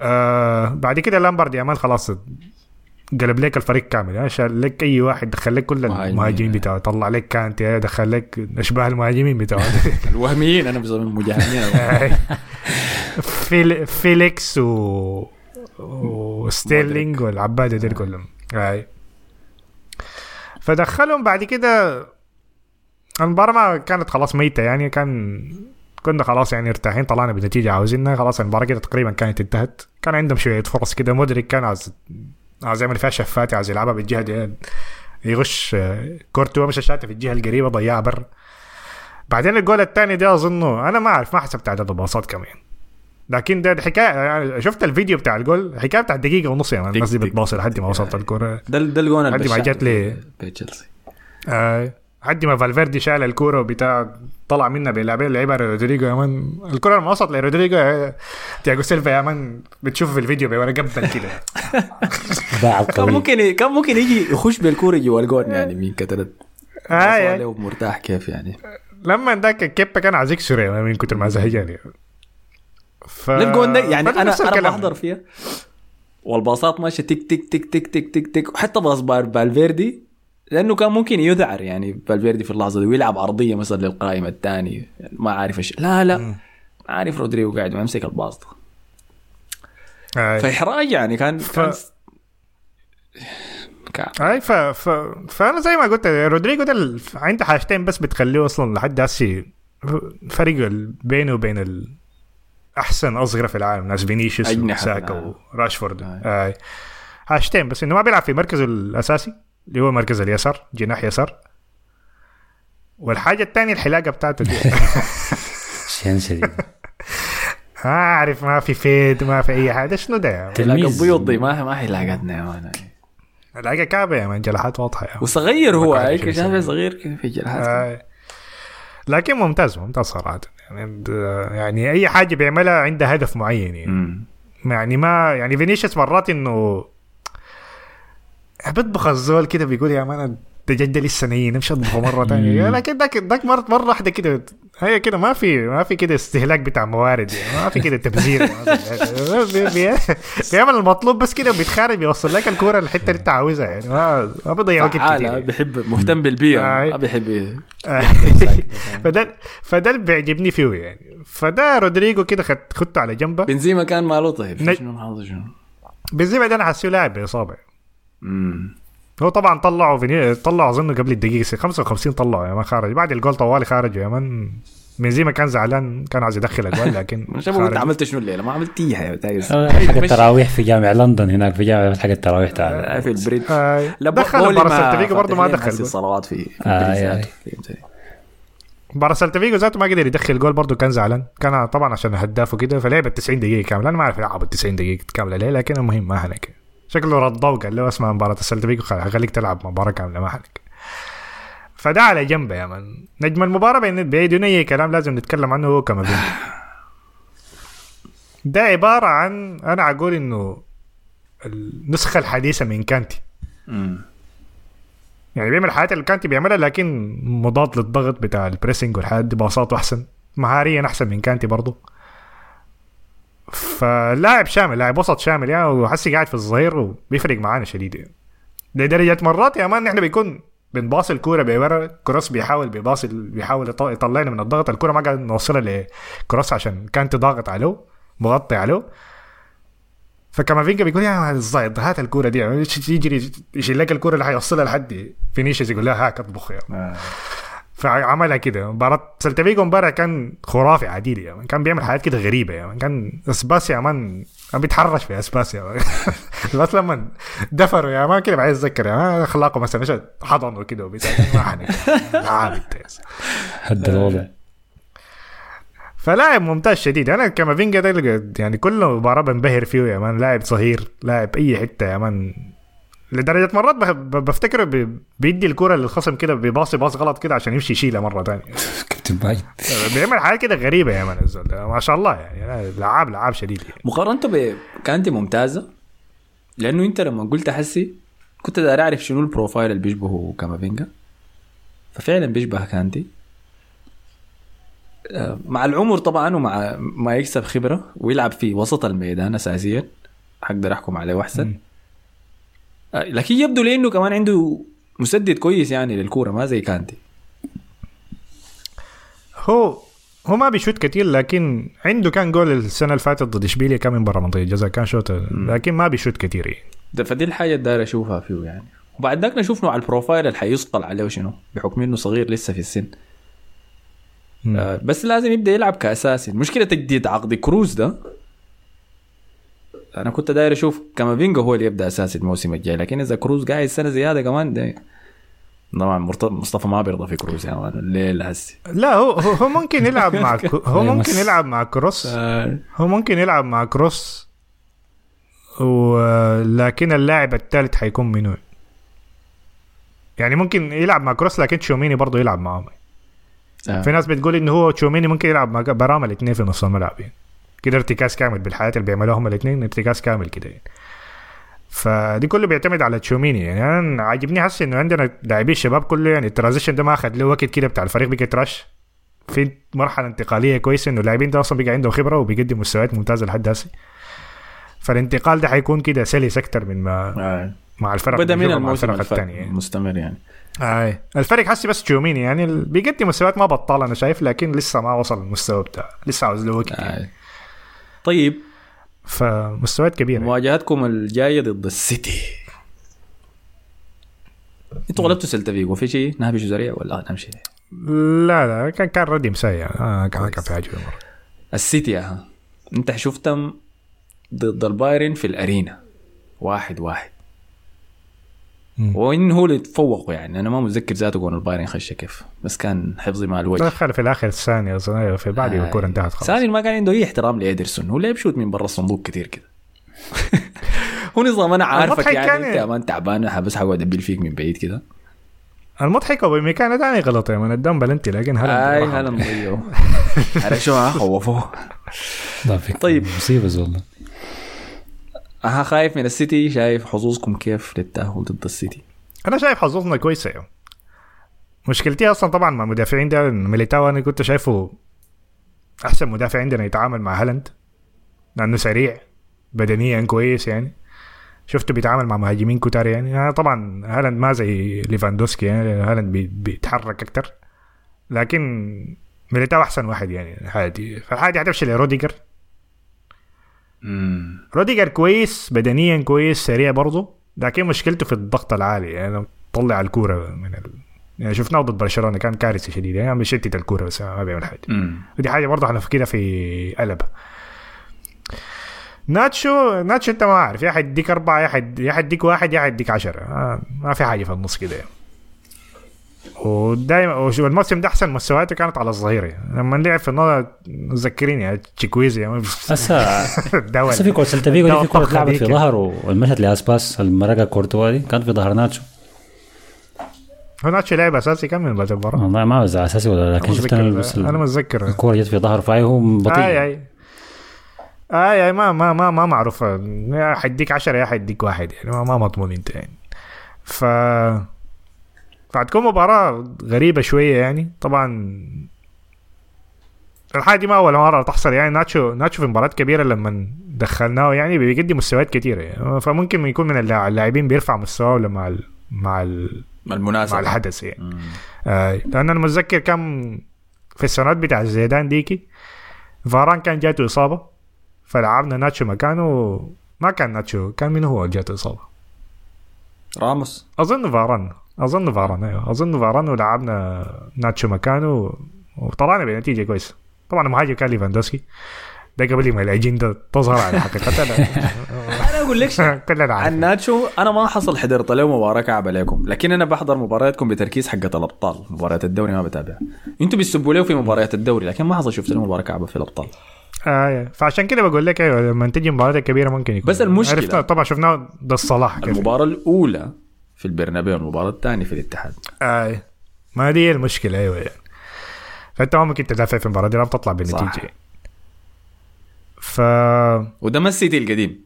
آه بعد كده لامبارد يا man خلاص قلب لك الفريق كامل يعني شال لك أي واحد دخل لك كل مهاجمين. المهاجمين بتاعه طلع لك كانتي دخل لك أشباه المهاجمين بتاعه. *laughs* الوهميين أنا بسميهم المجاهدين. *laughs* فيل... فيليكس و... وستيرلينج والعباده دول كلهم. هاي فدخلهم بعد كده المباراة ما كانت خلاص ميتة يعني كان كنا خلاص يعني ارتاحين طلعنا بنتيجة عاوزينها خلاص المباراة كده تقريبا كانت انتهت. كان عندهم شوية فرص كده مودريك كان عاوز عاوز يعمل فيها شفاتي عاوز يلعبها بالجهة دي. يغش آه، كورتوا مش شاته في الجهة القريبة ضيعها برا بعدين الجول الثاني ده أظنه أنا ما أعرف ما حسبت عدد الباصات كمان. لكن ده, حكاية يعني شفت الفيديو بتاع الجول؟ حكاية بتاع دقيقه ونص يعني الناس دي بتباصي لحد ما وصلت الكوره ده ده الجون اللي عندي ما جات لي- تشيلسي. آه لحد ما فالفيردي شال الكورة وبتاع طلع بيلعبين لعيبه رودريجو يا man. الكرة لما وصلت لرودريجو آه، تياجو سيلفا يا man. بتشوفه في الفيديو بيورا قبل كده. *laughs* كان ممكن كان ممكن يجي يخش بالكورة جوا الجون يعني مين كترت؟ آه يعني. مرتاح كيف يعني. لما ذاك كيبا كان عايز يكسر يا man من كتر ما زهجان يعني. ف... لا الجون ده يعني أنا أنا. بحضر فيها. والباصات ماشية تك تك تك تك تك تك تك. وحتى باص بال- فالفيردي لأنه كان ممكن يذعر يعني فالفيردي في اللحظة دي ويلعب عرضية مثلا للقائم الثاني ما عارف إيش لا لا ما عارف رودريجو قاعد ما يمسك الباص. فاحراج يعني كان ف- كان أي ف... ف... فأنا زي ما قلت رودريجو ده عنده حاجتين بس بتخليه أصلا لحد هسي فرق بينه وبين ال... أحسن أصغر في العالم ناس فينيسيوس وساكا. وراشفورد. آه. حاجتين بس إنه ما بيلعب في مركزه الأساسي اللي هو مركز اليسار جناح يسار والحاجة الثانية الحلاقة بتاعته دي *laughs* شين شديد *laughs* ما أعرف ما في فيد ما في أي حاجة شنو ده تلميذ. البيض دي ما ما حلاقتنا يا مان الحلاقه كعبة يا مان جلحات واضحة يا. وصغير هو هيك كان شايف شيء. صغير كده في جلحات آه. لكن ممتاز ممتاز صراحة يعني يعني أي حاجة بيعملها عندها هدف معين يعني. مم. يعني ما يعني فينيسيوس مرات إنه بيطبخ الزول كده بيقول يا مان الدجاج ده لسه ني نمشي اطبخه مره ثانية لكن ذاك ذاك مره مرة واحدة كده هي كده ما في ما في كده استهلاك بتاع موارد يعني ما في كده تبذير. *laughs* بي- بي- بيعمل المطلوب بس كده بيتخارج بيوصل لك الكورة الحته اللي انت عاوزها يعني. ما ما بيضيع وقت كتير بيحب مهتم بالبيئة آه. ما بيحب *laughs* فده فده اللي بيعجبني فيه يعني. فده رودريجو كده خد خدته على جنبه بنزيما كان ماله طيب؟ شنو حاضر شنو؟ بنزيما ده أنا حاسيه لاعب باصابه هو طبعا طلعوا فيني طلعوا أظن قبل الدقيقة 55 طلعوا يا man خارج. بعد الجول طوالي خارجوا يا man بنزيما كان زعلان كان عايز يدخل اجوال *laughs* لكن شايف انت خارج. عملت شنو الليلة؟ ما عملت اي حاجة *laughs* حق التراويح في جامع لندن هناك في جامع حق التراويح تعال. في البريد. آه، دخل سلتا فيجو برضه ما دخل. الصلوات في آه، سلتا فيجو ذاته ما قدر يدخل جول برضه كان زعلان. كان طبعا عشان هداف وكده فلعب ال 90 دقيقة كاملة. أنا ما أعرف يلعب ال 90 دقيقة كاملة ليه لكن المهم ما هنك شكله رضاه وقال له اسمع مباراة السلتا فيجو خل- هخليك تلعب مباراة كاملة ما هنك فده على جنب يا man. نجم المباراة بين- بدون اي كلام لازم نتكلم عنه هو كامافينجا *sighs* ده عبارة عن أنا أقول إنه النسخة الحديثة من كانتي. يعني بيعمل الحاجات اللي كانتي بيعملها لكن مضاد للضغط بتاع ال pressing والحاجات دي باصاته أحسن. مهاريا أحسن من كانتي برضه فلاعب شامل لاعب وسط شامل يعني وحسي قاعد في الظهير وبيفرق معانا شديد. يعني لدرجة مرات يا man إحنا بيكون بنباصي الكورة بورا كروس بيحاول بيباصي بيحاول يط- يطلعنا من الضغط الكورة ما قاعد نوصلها لكروس عشان كانتي ضاغط عليه مغطي عليه. فكامافينجا بيقول يا الزايد هات الكورة دي يجري يشيل لك الكورة اللي حيوصلها لحد فينيسيوس يقول لها هاك اطبخ يا. آه. فعملها كده. مباراة سلتا فيجو امبارح كان خرافي عديل يا man. كان بيعمل حاجات كده غريبة يا man. كان أسباس يا man. كان بيتحرش في اسباسيا. *laughs* بس لما دفروا يا مان كده عايز اتذكر يا مان. اخلاقه مثلا إيش حضنوا كده ما عابد هد الوضع. فلاعب ممتاز شديد. أنا كافينجا ده يعني كل مباراة بنبهر فيه يا مان. لاعب صغير لاعب أي حتة يا مان. لدرجة مرات بح- ب- بفتكره بي- بيدي الكرة للخصم كده بيباصي باص غلط كده عشان يمشي يشيلها مرة ثانية *laughs* كابتن بايت بيعمل حاجات كده غريبة يا man. ما شاء الله يعني. لعاب لعاب شديد يعني. مقارنته بكانتي ممتازة لأنه أنت لما قلت حسي كنت داير أعرف شنو ال profile اللي بيشبهه كامافينجا. ففعلا بيشبه كانتي آه، مع العمر طبعا ومع ما يكسب خبرة ويلعب في وسط الميدان اساسيا. حقدر أحكم عليه أحسن. آه، لكن يبدو لي انه كمان عنده مسدد كويس يعني للكورة ما زي كانتي. هو هو ما بيشوت كتير لكن عنده كان جول السنة اللي فاتت ضد إشبيليا كان من برا منطقة الجزاء كان shoot لكن ما بيشوت كتير. يعني ده فدي الحاجة اللي داير أشوفها فيه يعني. وبعد ذاك نشوف نوع ال profile اللي حيصقل عليه شنو؟ بحكم إنه صغير لسه في السن. آه بس لازم يبدأ يلعب كأساسي. المشكلة تجديد عقد كروز ده أنا كنت داير أشوف كامافينجا هو اللي يبدأ أساسي الموسم الجاي لكن إذا كروز قاعد سنه زيادة كمان ده طبعا مصطفى ما بيرضى في كروز يا man الليل هسي. لا هو هو ممكن يلعب مع *laughs* كو- هو ممكن يلعب مع كروس. هو ممكن يلعب مع كروس. ولكن اللاعب الثالث حيكون منو يعني ممكن يلعب مع كروس لكن تشوميني برضه يلعب معهم آه. في ناس بتقول انه هو تشوميني ممكن يلعب مع براما الاثنين في نص الملعب يعني. كده ارتكاز كامل بالحياة اللي بيعملوها هم الاثنين ارتكاز كامل كده يعني فدي كله بيعتمد على تشوميني يعني أنا عاجبني حاسس إنه عندنا لاعبين الشباب كله يعني ال transition ده ما أخذ له وقت كده بتاع الفريق بقى تراش في مرحلة انتقالية كويسة إنه اللاعبين ده أصلا بقى عندهم خبرة وبيقدم مستويات ممتازة لحد هسه فالانتقال ده حيكون كده سلس أكتر من ما آه. مع الفرق بدأ من الموسم الثانية يعني. مستمر يعني آه. الفرق حسي بس تشوميني يعني بيقدم مستويات ما بطال أنا شايف لكن لسه ما وصل المستوى بتاعه لسه عاوز له وقت يعني. طيب. فمستويات كبيرة. مواجهتكم الجاية ضد السيتي. أنتوا غلبتوا سيلتا فيجو في شيء نهبش سريع ولا نمشي. لا لا كان كان ردي مساي يعني آه كان كان في مرة. السيتي يا ها انت شفتهم ضد البايرن في الأرينا. واحد واحد. وإن هو اللي تفوقوا يعني. أنا ما متذكر ذاته جون البايرن خش كيف بس كان حفظي مع الوجه. دخل في الآخر الثانية اظن أيوة، في بعد آه. الكورة انتهت خلاص. ثاني ما كان عنده أي احترام لإيدرسون. هو ليه بشوت من برا الصندوق كتير كده. *laughs* هو نظام أنا عارفك يعني كان- أنت يا مان تعبان بس حقعد ادبل فيك من بعيد كده. المضحك أبو ميكان تاني غلط يا من قدام بلنتي لكن هلا آي هلا مضيعه على شو؟ ها خوفوه. طيب. مصيبة والله أها خايف من السيتي شايف حظوظكم كيف للتأهل ضد السيتي. أنا شايف حظوظنا كويسة. يعني. مشكلتي أصلا طبعا مع المدافعين ده ميليتاو أنا كنت شايفه أحسن مدافع عندنا يتعامل مع هالاند. لأنه سريع بدنيا كويس يعني. شفته بيتعامل مع مهاجمين كتار يعني, يعني طبعا هالاند ما زي ليفاندوسكي يعني. هالاند بي- بيتحرك أكتر. لكن ميليتاو أحسن واحد يعني الحاجة دي فالحاجه دي هتمشي لروديجر روديجر كويس بدنيا كويس سريع برضه لكن مشكلته في الضغط العالي. يعني طلع الكورة من ال... يعني شفناه ضد برشلونة كان كارثه شديده يعني بيشتت الكورة بس ما بيعمل حاجة. ودي حاجة برضه هنفكرها في قلب ناتشو ناتشو أنت ما عارف. يا حيديك أربعة يا حد يا حيديك واحد يا حيديك عشرة. آه ما في حاجة في النص كده. يعني. ودايما وشو الموسم ده أحسن مستوياته كانت على الظهيره لما لعب في النص ذكريني تشيكويزي. *laughs* هسه هسه في كره سيلتا فيجو دي في كره اتلعبت دي في. ظهره والمشت لاسباس المرقه كورتوا دي كانت في ظهر ناتشو. هو ناتشو لعب أساسي كم من بدأ المباراة؟ والله ما إذا أساسي ولا لكن شفت أنا بس أنا متذكر. الكورة جت في ظهره فاي هو بطيء. آي آي. آي آي ما ما ما ما معروف يا حيديك 10 يا حيديك واحد يعني ما, ما مضمون انت يعني ف فهتكون مباراة غريبة شوية يعني طبعا الحاجة دي ما أول مرة تحصل يعني. ناتشو ناتشو في مباريات كبيرة لما دخلناه يعني بيقدم مستويات كتيرة. يعني فممكن يكون من اللاع- اللاعبين بيرفع مستواه مع ال مع ال المناسبة مع الحدث يعني. آه لأن أنا متذكر كم في السنوات بتاع زيدان ديكي فاران كان جاته إصابة فلعبنا ناتشو مكانه ما كان ناتشو كان من هو جاته إصابة؟ راموس. أظن فاران. أظن فاران أيوه أظن فاران ولعبنا ناتشو مكانه وطلعنا بنتيجة كويسة. طبعا المهاجم كان ليفاندوسكي. ده قبل ما الأجندة تظهر على حقيقتها. *laughs* أنا أقول لك *laughs* كلنا عن ناتشو أنا ما حصل حضرت له مباراه كعبه عليكم. لكن أنا بحضر مبارياتكم بتركيز حقت الأبطال. مباريات الدوري ما بتابعها أنتوا بيسبوا له في مباريات الدوري لكن ما حصل شفت له مباراة كعبه في الأبطال. آه فعشان كده بقول لك أيوه لما تجي مباراة كبيرة ممكن يكون. بس المشكلة- عرفنا طبعا شفناه ده الصلاح. المباراة الأولى في البرنابيو المباراة الثانية في الاتحاد. آه ما دي المشكلة أيوه. يعني فأنت ما ممكن تدافع في المباراة دي لازم تطلع بالنتيجة. صح. ف وده ما السيتي القديم.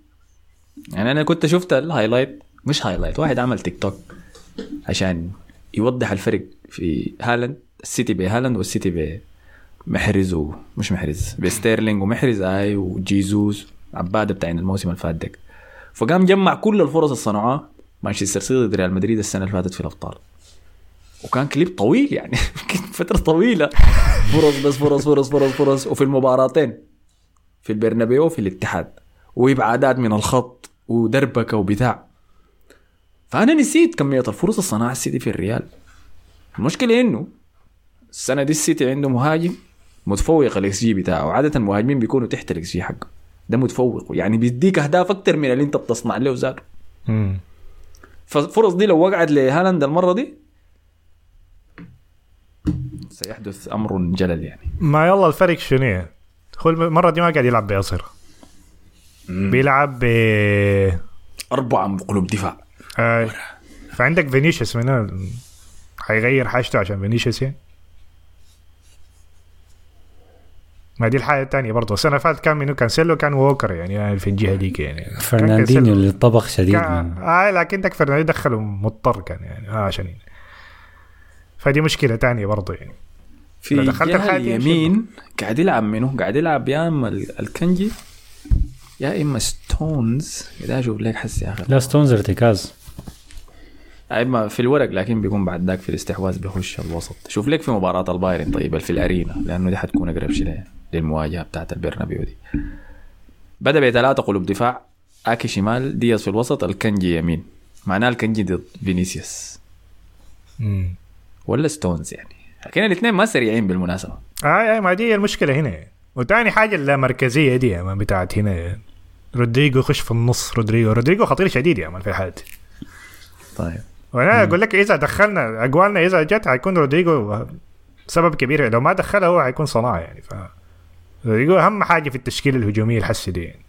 يعني أنا كنت شفت ال highlight مش highlight واحد عمل تيك توك عشان يوضح الفرق في هالاند السيتي بهالاند والسيتي بمحرز ومش محرز بستيرلينج ومحرز آي وجيزوس عباده بتاعين الموسم اللي فات فقام جمع كل الفرص الصنعها مانشستر سيتي ضد ريال مدريد السنة اللي فاتت في الأبطال. وكان كليب طويل يعني. *laughs* فترة طويلة. فرص بس فرص فرص فرص فرص. وفي المباراتين. في البرنابيو وفي الاتحاد. وابعادات من الخط ودربكة وبتاع. فأنا نسيت كمية الفرص الصنعها السيتي في الريال. المشكلة إنه السنة دي السيتي عنده مهاجم متفوق الاكس جي بتاعه. عادة المهاجمين بيكونوا تحت الاكس جي حقه. ده متفوق. يعني بيديك أهداف أكتر من اللي أنت بتصنع له ذاته. فالفرص دي لو وقعت لهالاند المرة دي سيحدث أمر جلل يعني. ما يلا الفرق شنو؟ هو المرة دي ما قاعد يلعب بيصير. بيلعب ب أربعة قلوب دفاع. آه. فعندك فينيسيوس من هنا حيغير حاجته عشان فينيسيوس يعني؟ ما دي الحاجة الثانية برضه. السنة اللي فاتت كان منو؟ كانسيلو كان ووكر يعني, يعني في الجهة ديك يعني. فرناندينيو. اللي طبخ شديد كان... آه لكن عندك فرناندينيو دخله مضطر كان يعني آه عشان يعني. فدي مشكلة تانية برضه يعني. في الجهه اليمين قاعد يلعب منه قاعد يلعب يا إما ال- الكنجي يا إما ستونز. كده أشوف لك حس يا أخي. لا ستونز ارتكاز. يا إما في الورق لكن بيكون بعد ذاك في الاستحواذ بيخش الوسط. شوف لك في مباراة البايرن طيب في الأرينا لأنه دي حتكون أقرب شيء. للمواجهة بتاعت البرنابيو دي. بدأ بثلاثة قلوب دفاع أكي شمال دياز في الوسط الكنجي يمين. معناه الكنجي ضد فينيسيوس. ولا ستونز يعني. لكن الاثنين ما سريعين بالمناسبة. آه, آه ما دي المشكلة هنا. وتاني حاجة اللامركزية دي man بتاعت هنا. رودريجو يخش في النص رودريجو. رودريجو خطير شديد يا man في دي. طيب. وأنا أقول لك إذا دخلنا أقوان إذا جت حيكون رودريجو سبب كبير. لو ما دخلها هو حيكون صناعة يعني ف رودريجو أهم حاجة في التشكيله الهجوميه الحسي دي يعني.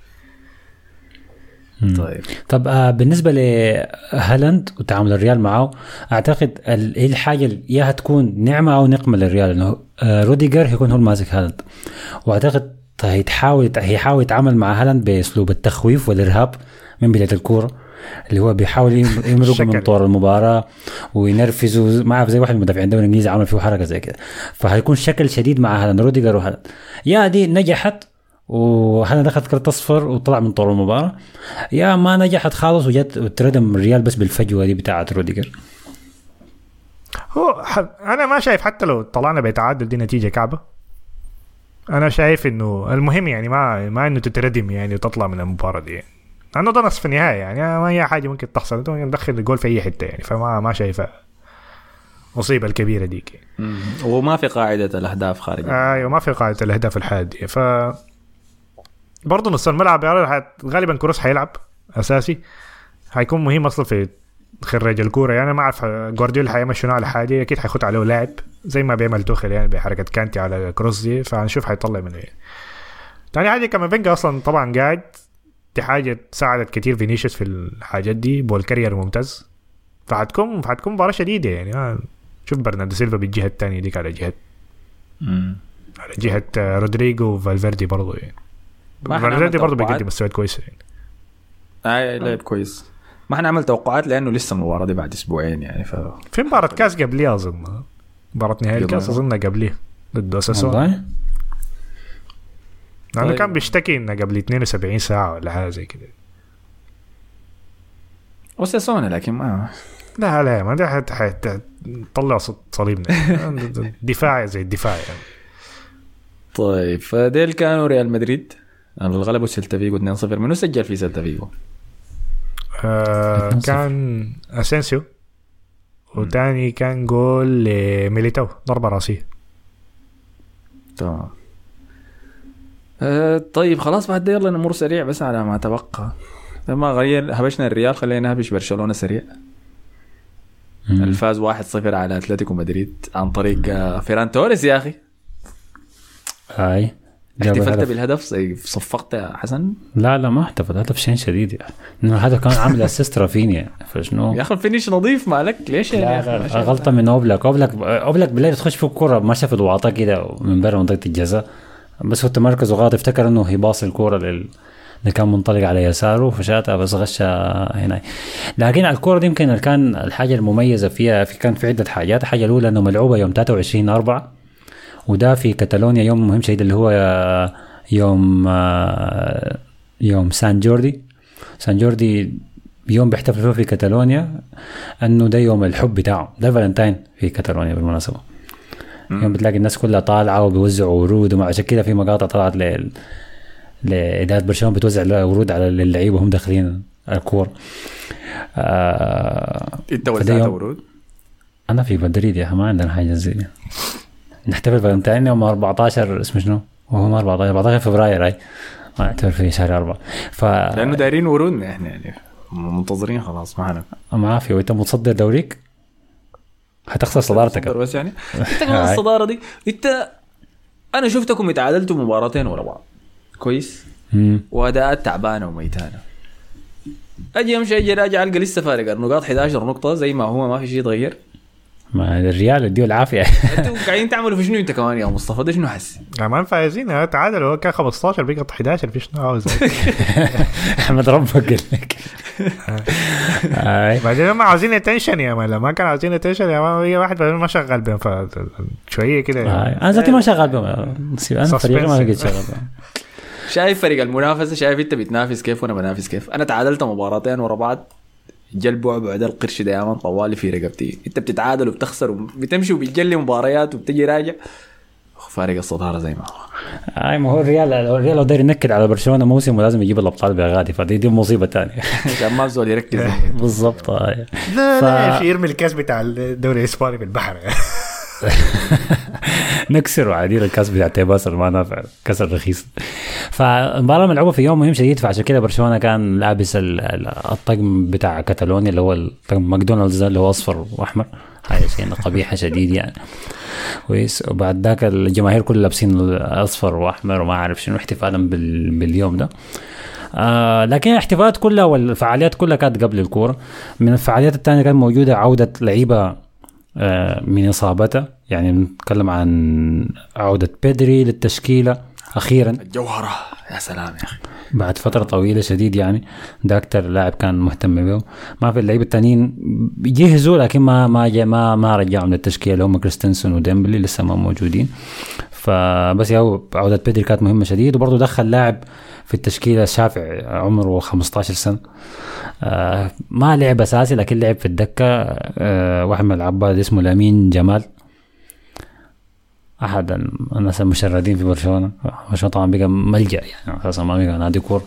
طيب. طب آه بالنسبة لهالاند وتعامل الريال معه أعتقد ال- إيه الحاجة اللي يا هتكون نعمة أو نقمة للريال إنه آه روديجر هيكون هو الماسك هالاند. وأعتقد هيتحاول هيحاول يتعامل مع هالاند بأسلوب التخويف والإرهاب من بداية الكورة. اللي هو بيحاول يم- يمرق من. طور المباراة وينرفزه ما اعرف زي واحد من المدافعين الدوري الانجليزي عمل فيه حركة زي كده. فهيكون شكل شديد مع هالاند. روديجر وهالاند. يا دي نجحت وهالاند أخذ كرت اصفر وطلع من طور المباراة. يا ما نجحت خالص وجت وتردم الريال بس بالفجوة دي بتاعت روديجر. هو ح... أنا ما شايف حتى لو طلعنا بتعادل دي نتيجة كعبة. أنا شايف إنه المهم يعني ما ما إنه تتردم يعني وتطلع من المباراة دي يعني. لأنه ده نصف النهائي يعني ما هي حاجة ممكن تحصل. أنت ممكن تدخل الجول في أي حتة يعني فما ما شايفها مصيبة الكبيرة ديك. يعني. وما في قاعدة الأهداف خارج أيوه ما في قاعدة الأهداف الحادية. ف برضه نص الملعب يعني غالبا كروس حيلعب أساسي. حيكون مهم أصلا في خريج الكورة. يعني ما أعرف جوارديولا حيعمل شنو على حاجة أكيد حيخط عليه لاعب زي ما بيعمل توخل يعني بحركة كانتي على كروس دي. فهنشوف حيطلع منه إيه. تاني حاجة كامافينجا أصلا طبعا قاعد دي حاجة ساعدت كتير فينيسيوس في الحاجات دي ball carrier ممتاز. فحتكون حتكون مباراة شديدة يعني. آه، شوف برناردو سيلفا بالجهة الثانية ديك على جهه مم. على جهة آه، رودريجو وفالفيردي برضه يعني. فالفيردي برضه. بيقدم مستويات كويسة يعني. اي لعب كويس. ما حنعمل توقعات لأنه لسه المباراة دي بعد أسبوعين يعني ف في مباراة كاس قبليها أظن. مباراة نهائي الكاس أظن قبليه ضد اساسون والله؟ لأنه طيب. كان بيشتكي إنه قبل 72 ساعة ولا حاجة زي كده. وساسونا لكن ما لا لا ما ده حت- حت- طلع صليبنا. *laughs* دفاع زي الدفاع يعني. طيب فديل كانوا ريال مدريد. غلبوا سيلتا فيجو 2-0 منو سجل في سيلتا فيجو؟ آه. كان أسينسيو. وتاني كان جول لميليتاو ضربة رأسية. تمام. آه طيب خلاص بعد يلا نمر سريع بس على ما تبقى. لما غير هبشنا الريال خلينا نهبش برشلونة سريع. اللي فاز 1-0 على أتلتيكو مدريد عن طريق آه، فيران توريس يا أخي. هاي احتفلت الهدف. بالهدف صفقت يا حسن؟ لا لا ما احتفل هدف شين شديد يعني. إنه الهدف كان عامل assist رافينيا. فشنو؟ يا أخي ال finish نظيف مالك؟ ليش لا لا الله. غلطة من أوبلاك. أوبلاك أوبلاك بالله تخش في الكوره ما شاف الواطه كده من برا منطقة الجزاء. بس هو تمركزه غلط افتكر إنه هيباصي الكورة لل اللي كان منطلق على يساره فشاتها بس غشها هنا. لكن على الكورة دي يمكن كان الحاجة المميزة فيها في كان في عدة حاجات. الحاجة الأولى إنه ملعوبة يوم 23 4 وده في كاتالونيا يوم مهم شديد اللي هو يوم يوم سان جوردي. سان جوردي يوم بيحتفلوا فيه في كاتالونيا إنه ده يوم الحب بتاعه. ده الفالنتاين في كاتالونيا بالمناسبة. يوم بتلاقي الناس كلها طالعة وبيوزعوا ورود ومع عشان كده في مقاطع طلعت ل لإدارة برشلونة بتوزع ورود على اللعيبة وهم داخلين الكوره آه انت وزعت ورود؟ أنا في مدريد يا ما عندنا حاجة زي دي نحتفل فالنتين يوم 14 اسمه شنو؟ وهو ما 14 14 فبراير هاي. ما نحتفل في شهر أربعة. ف لأنه دايرين ورودنا إحنا يعني منتظرين خلاص معنا ما في وأنت متصدر دوريك؟ حتخسر صدارتك. بس يعني. *laughs* كمان الصدارة دي انت أنا شفتكم اتعادلتوا مباراتين ورا بعض. كويس. واداءات تعبانة وميتانة. أجي امشي أجي راجع القى لسه فارق. النقاط 11 نقطة زي ما هو ما في شيء يتغير. ما الريال يديه العافية. *laughs* أنتوا قاعدين تعملوا في شنو انت كمان يا مصطفى؟ ده شنو حس؟ كمان فايزين ها، تعادلوا هو كان 15 بقى 11 في شنو؟ عاوز *laughs* أحمد ربك قال لك. *laughs* آي. بعدين هم عاوزين attention يا man ما كانوا عاوزين attention يا man هي واحد ما شغال بهم شوية كده. آي. أنا ذاتي ما شغال بهم. أنا فريقي ما لقيت شغال بهم. شايف فريق المنافسة شايف انت بتنافس كيف وأنا بنافس كيف؟ أنا تعادلت مباراتين ورا بعض. جل بعبع ده القرش دائما طوالي في رقبتي. انت بتتعادل وبتخسر وبتمشي وبتجلي مباريات وبتجي راجع. فارق الصدارة زي ما هو. اي ما هو الريال الريال لو داير ينكد على برشلونة موسم ولازم يجيب الأبطال بغادي فدي دي مصيبة ثانية عشان *laughs* ما الزول يركز. *laughs* بالضبط آي. لا لا يا يرمي الكاس بتاع الدوري الإسباني في البحر *laughs* نكسر عديل الكاس بتاع تيباس ما نافع كسر رخيص. فالمباراة ملعوبه في يوم مهم شديد فعشان كده برشلونة كان لابس ال- ال- الطقم بتاع كتالونيا اللي هو الطقم ماكدونالدز اللي هو أصفر وأحمر. حاجة شيء قبيحة شديد يعني. كويس وبعد ذاك الجماهير كلها لابسين أصفر وأحمر وما أعرف شنو احتفالا بال... باليوم ده. آه لكن الاحتفالات كلها والفعاليات كلها كانت قبل الكورة. من الفعاليات الثانية كانت موجودة عودة لعيبة آه من اصابته يعني نتكلم عن عودة بيدري للتشكيلة أخيرا. الجوهرة يا سلام يا أخي. بعد فترة طويلة شديد يعني ده أكتر لاعب كان مهتم به. ما في اللعيبة التانيين جهزوا لكن ما ما ما ما رجعهم للتشكيلة. اللي هم كريستنسون وديمبلي لسه ما موجودين. فبس يا عودة بيدري كانت مهمة شديد وبرضه دخل لاعب في التشكيلة شافع عمره 15 سنة. آه ما لعب أساسي لكن لعب في الدكة. آه واحد من العباد اسمه لامين جمال. احد الناس المشردين في برشلونة. برشلونه طبعا بقى ملجأ يعني أساسا ما بقى نادي كوره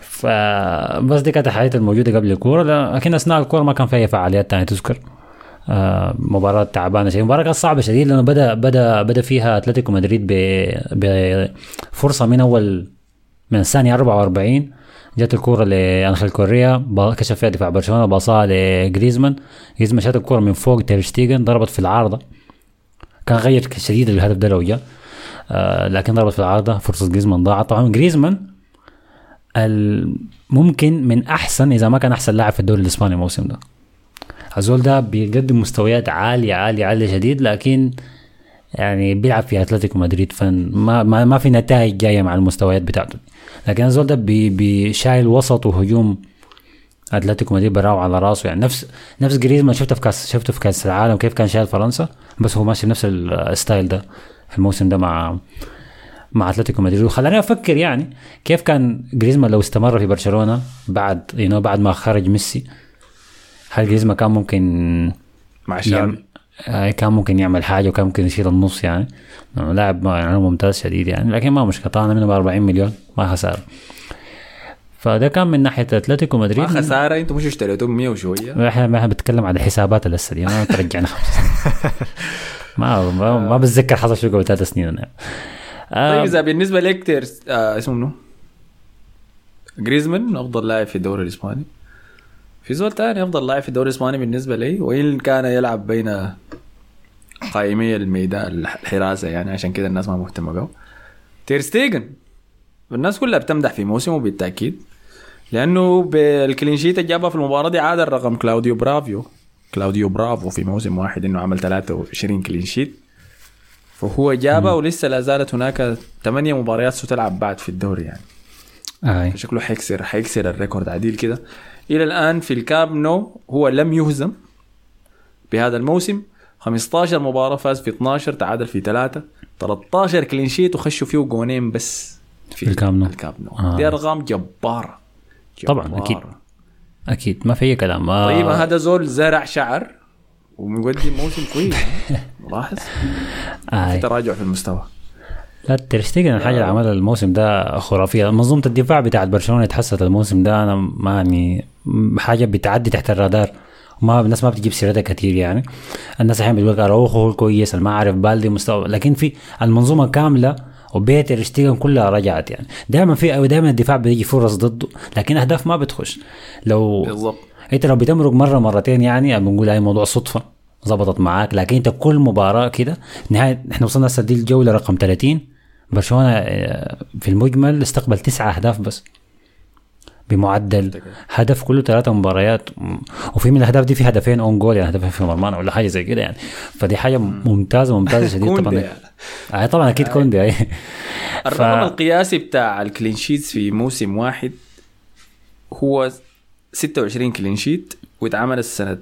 فبس دي كانت الحاجات الموجودة قبل الكورة. لكن أثناء الكورة ما كان في أي فعاليات ثانية تذكر. آه مباراة تعبانة شيء مباراة كانت صعبة شديد لأنه بدأ بدأ بدأ فيها أتلتيكو مدريد بفرصة من أول من الثانية 44 جت الكورة لأنخيل كوريا كشف فيها دفاع برشلونة باصاها لجريزمان. جريزمان شات الكورة من فوق تيرشتيجن ضربت في العارضة. كان غير شديد الهدف ده لو جاء آه لكن ضربت في العارضة فرصة جريزمان ضاعت. طبعا جريزمان ممكن من أحسن إذا ما كان أحسن لاعب في الدوري الإسباني الموسم ده. الزول ده بيقدم مستويات عالية عالية عالية شديد لكن يعني بيلعب في أتلتيكو مدريد فما ما, ما في نتائج جاية مع المستويات بتاعته. لكن الزول ده بي بيشايل وسط وهجوم أتلتيكو مدريد براو على راسه. يعني نفس نفس جريزمان شفته في كاس شفته في كأس العالم كيف كان شايل فرنسا؟ بس هو ماشي بنفس ال style ده في الموسم ده مع مع أتلتيكو مدريد. وخلاني أفكر يعني كيف كان جريزمان لو استمر في برشلونة بعد you know بعد ما خرج ميسي؟ هل جريزمان كان ممكن مع يعمل آه، كان ممكن يعمل حاجة وكان ممكن يشيل النص يعني. لاعب يعني ممتاز شديد يعني لكن ما مشكلة. طلعنا منه ب 40 مليون ما خساره فده كان من ناحية أتلتيكو مدريد. خساره أنتم مش اشتريتوه ب 100 وشوية؟ *laughs* إحنا ما بنتكلم على حسابات الهسه دي ما ترجعنا *laughs* ما ما, ما بتذكر حصل شو قبل ثلاث سنين. آه، طيب إذا بالنسبة لك تيرس آه اسمه منو؟ جريزمان أفضل لاعب في الدوري الإسباني. في زول تاني أفضل لاعب في الدوري الإسباني بالنسبة لي وإن كان يلعب بين قائمي الميدان الحراسة يعني عشان كده الناس ما مهتمة به. تيرشتيجن الناس كلها بتمدح في موسمه بالتأكيد. لأنه بال clean sheet اللي جابها في المباراة دي عاد الرقم كلاوديو برافو. كلاوديو برافو في موسم واحد إنه عمل 23 clean sheet. فهو جابها ولسه لا زالت هناك ثمانية مباريات ستلعب بعد في الدوري يعني. آه. شكله حيكسر حيكسر ال record عديل كده. إلى الآن في الكامب نو هو لم يهزم بهذا الموسم. 15 مباراة فاز في 12 تعادل في 3 13 clean sheet وخشوا فيه جونين بس في الكامب نو. الكامب نو. آه. دي أرقام جبارة. طبعاً،. أكيد. أكيد. ما في أي كلام. آه. طيب هذا زول زرع شعر ومقدم موسم كويس *laughs* ملاحظ؟ في آه. تراجع في المستوى. لا تيرشتيجن الحاجة اللي عملها الموسم ده خرافية. منظومة الدفاع بتاعت برشلونة اتحسنت الموسم ده. أنا ما يعني حاجة بتعدي تحت الرادار. ما الناس ما بتجيب سيرتها كثير يعني. الناس أحيانا بتقول أراوخو هو كويس ما عارف بالدي مستوى. لكن في المنظومة كاملة وبيت ترشتيجن كلها رجعت يعني. دائما في دائما الدفاع بيجي فرص ضده لكن أهداف ما بتخش. لو بالضبط. أنت لو بتمرق مرة مرتين يعني بنقول هاي موضوع صدفة ظبطت معاك لكن أنت كل مباراة كده نهاية إحنا وصلنا هسه دي الجولة رقم 30 برشلونة آه، في المجمل استقبل تسعة أهداف بس. بمعدل هدف كل ثلاثة مباريات. وفي من الأهداف دي في هدفين own goal يعني هدفين في مرمانا ولا حاجة زي كده يعني. فدي حاجة ممتازة ممتازة *laughs* شديد طبعا. يعني. آه طبعا أكيد كوندي أي. الرقم القياسي بتاع ال clean sheets في موسم واحد هو 26 clean sheet واتعمل السنة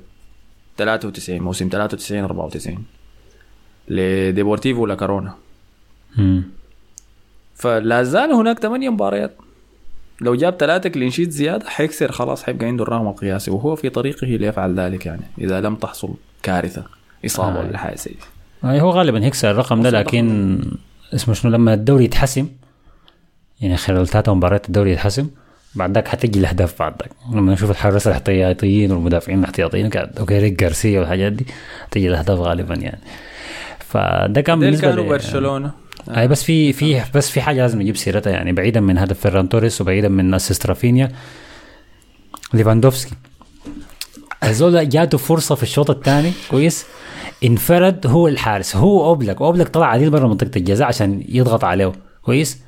93 موسم 93 94 لديبورتيفو لا كورونا مم. فلا زال هناك ثمانية مباريات لو جاب ثلاثة clean sheet زيادة حيكسر خلاص حيبقى عنده الرقم القياسي وهو في طريقه ليفعل ذلك يعني إذا لم تحصل كارثة إصابة آه. ولا حاجة زي آه هو غالبا هيكسر الرقم ده لكن اسمه شنو لما الدوري يتحسم يعني خلال ثلاثة مباريات الدوري يتحسم بعد ذاك حتجي الأهداف بعد ذاك لما نشوف الحراس الاحتياطيين والمدافعين الاحتياطيين okay إريك جارسيا والحاجات دي تجي الأهداف غالبا يعني. فده كان بالنسبة كانوا برشلونة. اي بس في في بس في حاجة لازم نجيب سيرتها يعني بعيدا من هدف فيران توريس وبعيدا من assist رافينيا. ليفاندوفسكي. الزول جاته فرصة في الشوط الثاني كويس. انفرد هو الحارس هو اوبلك اوبلك طلع عديل برا منطقة الجزاء عشان يضغط عليه. كويس؟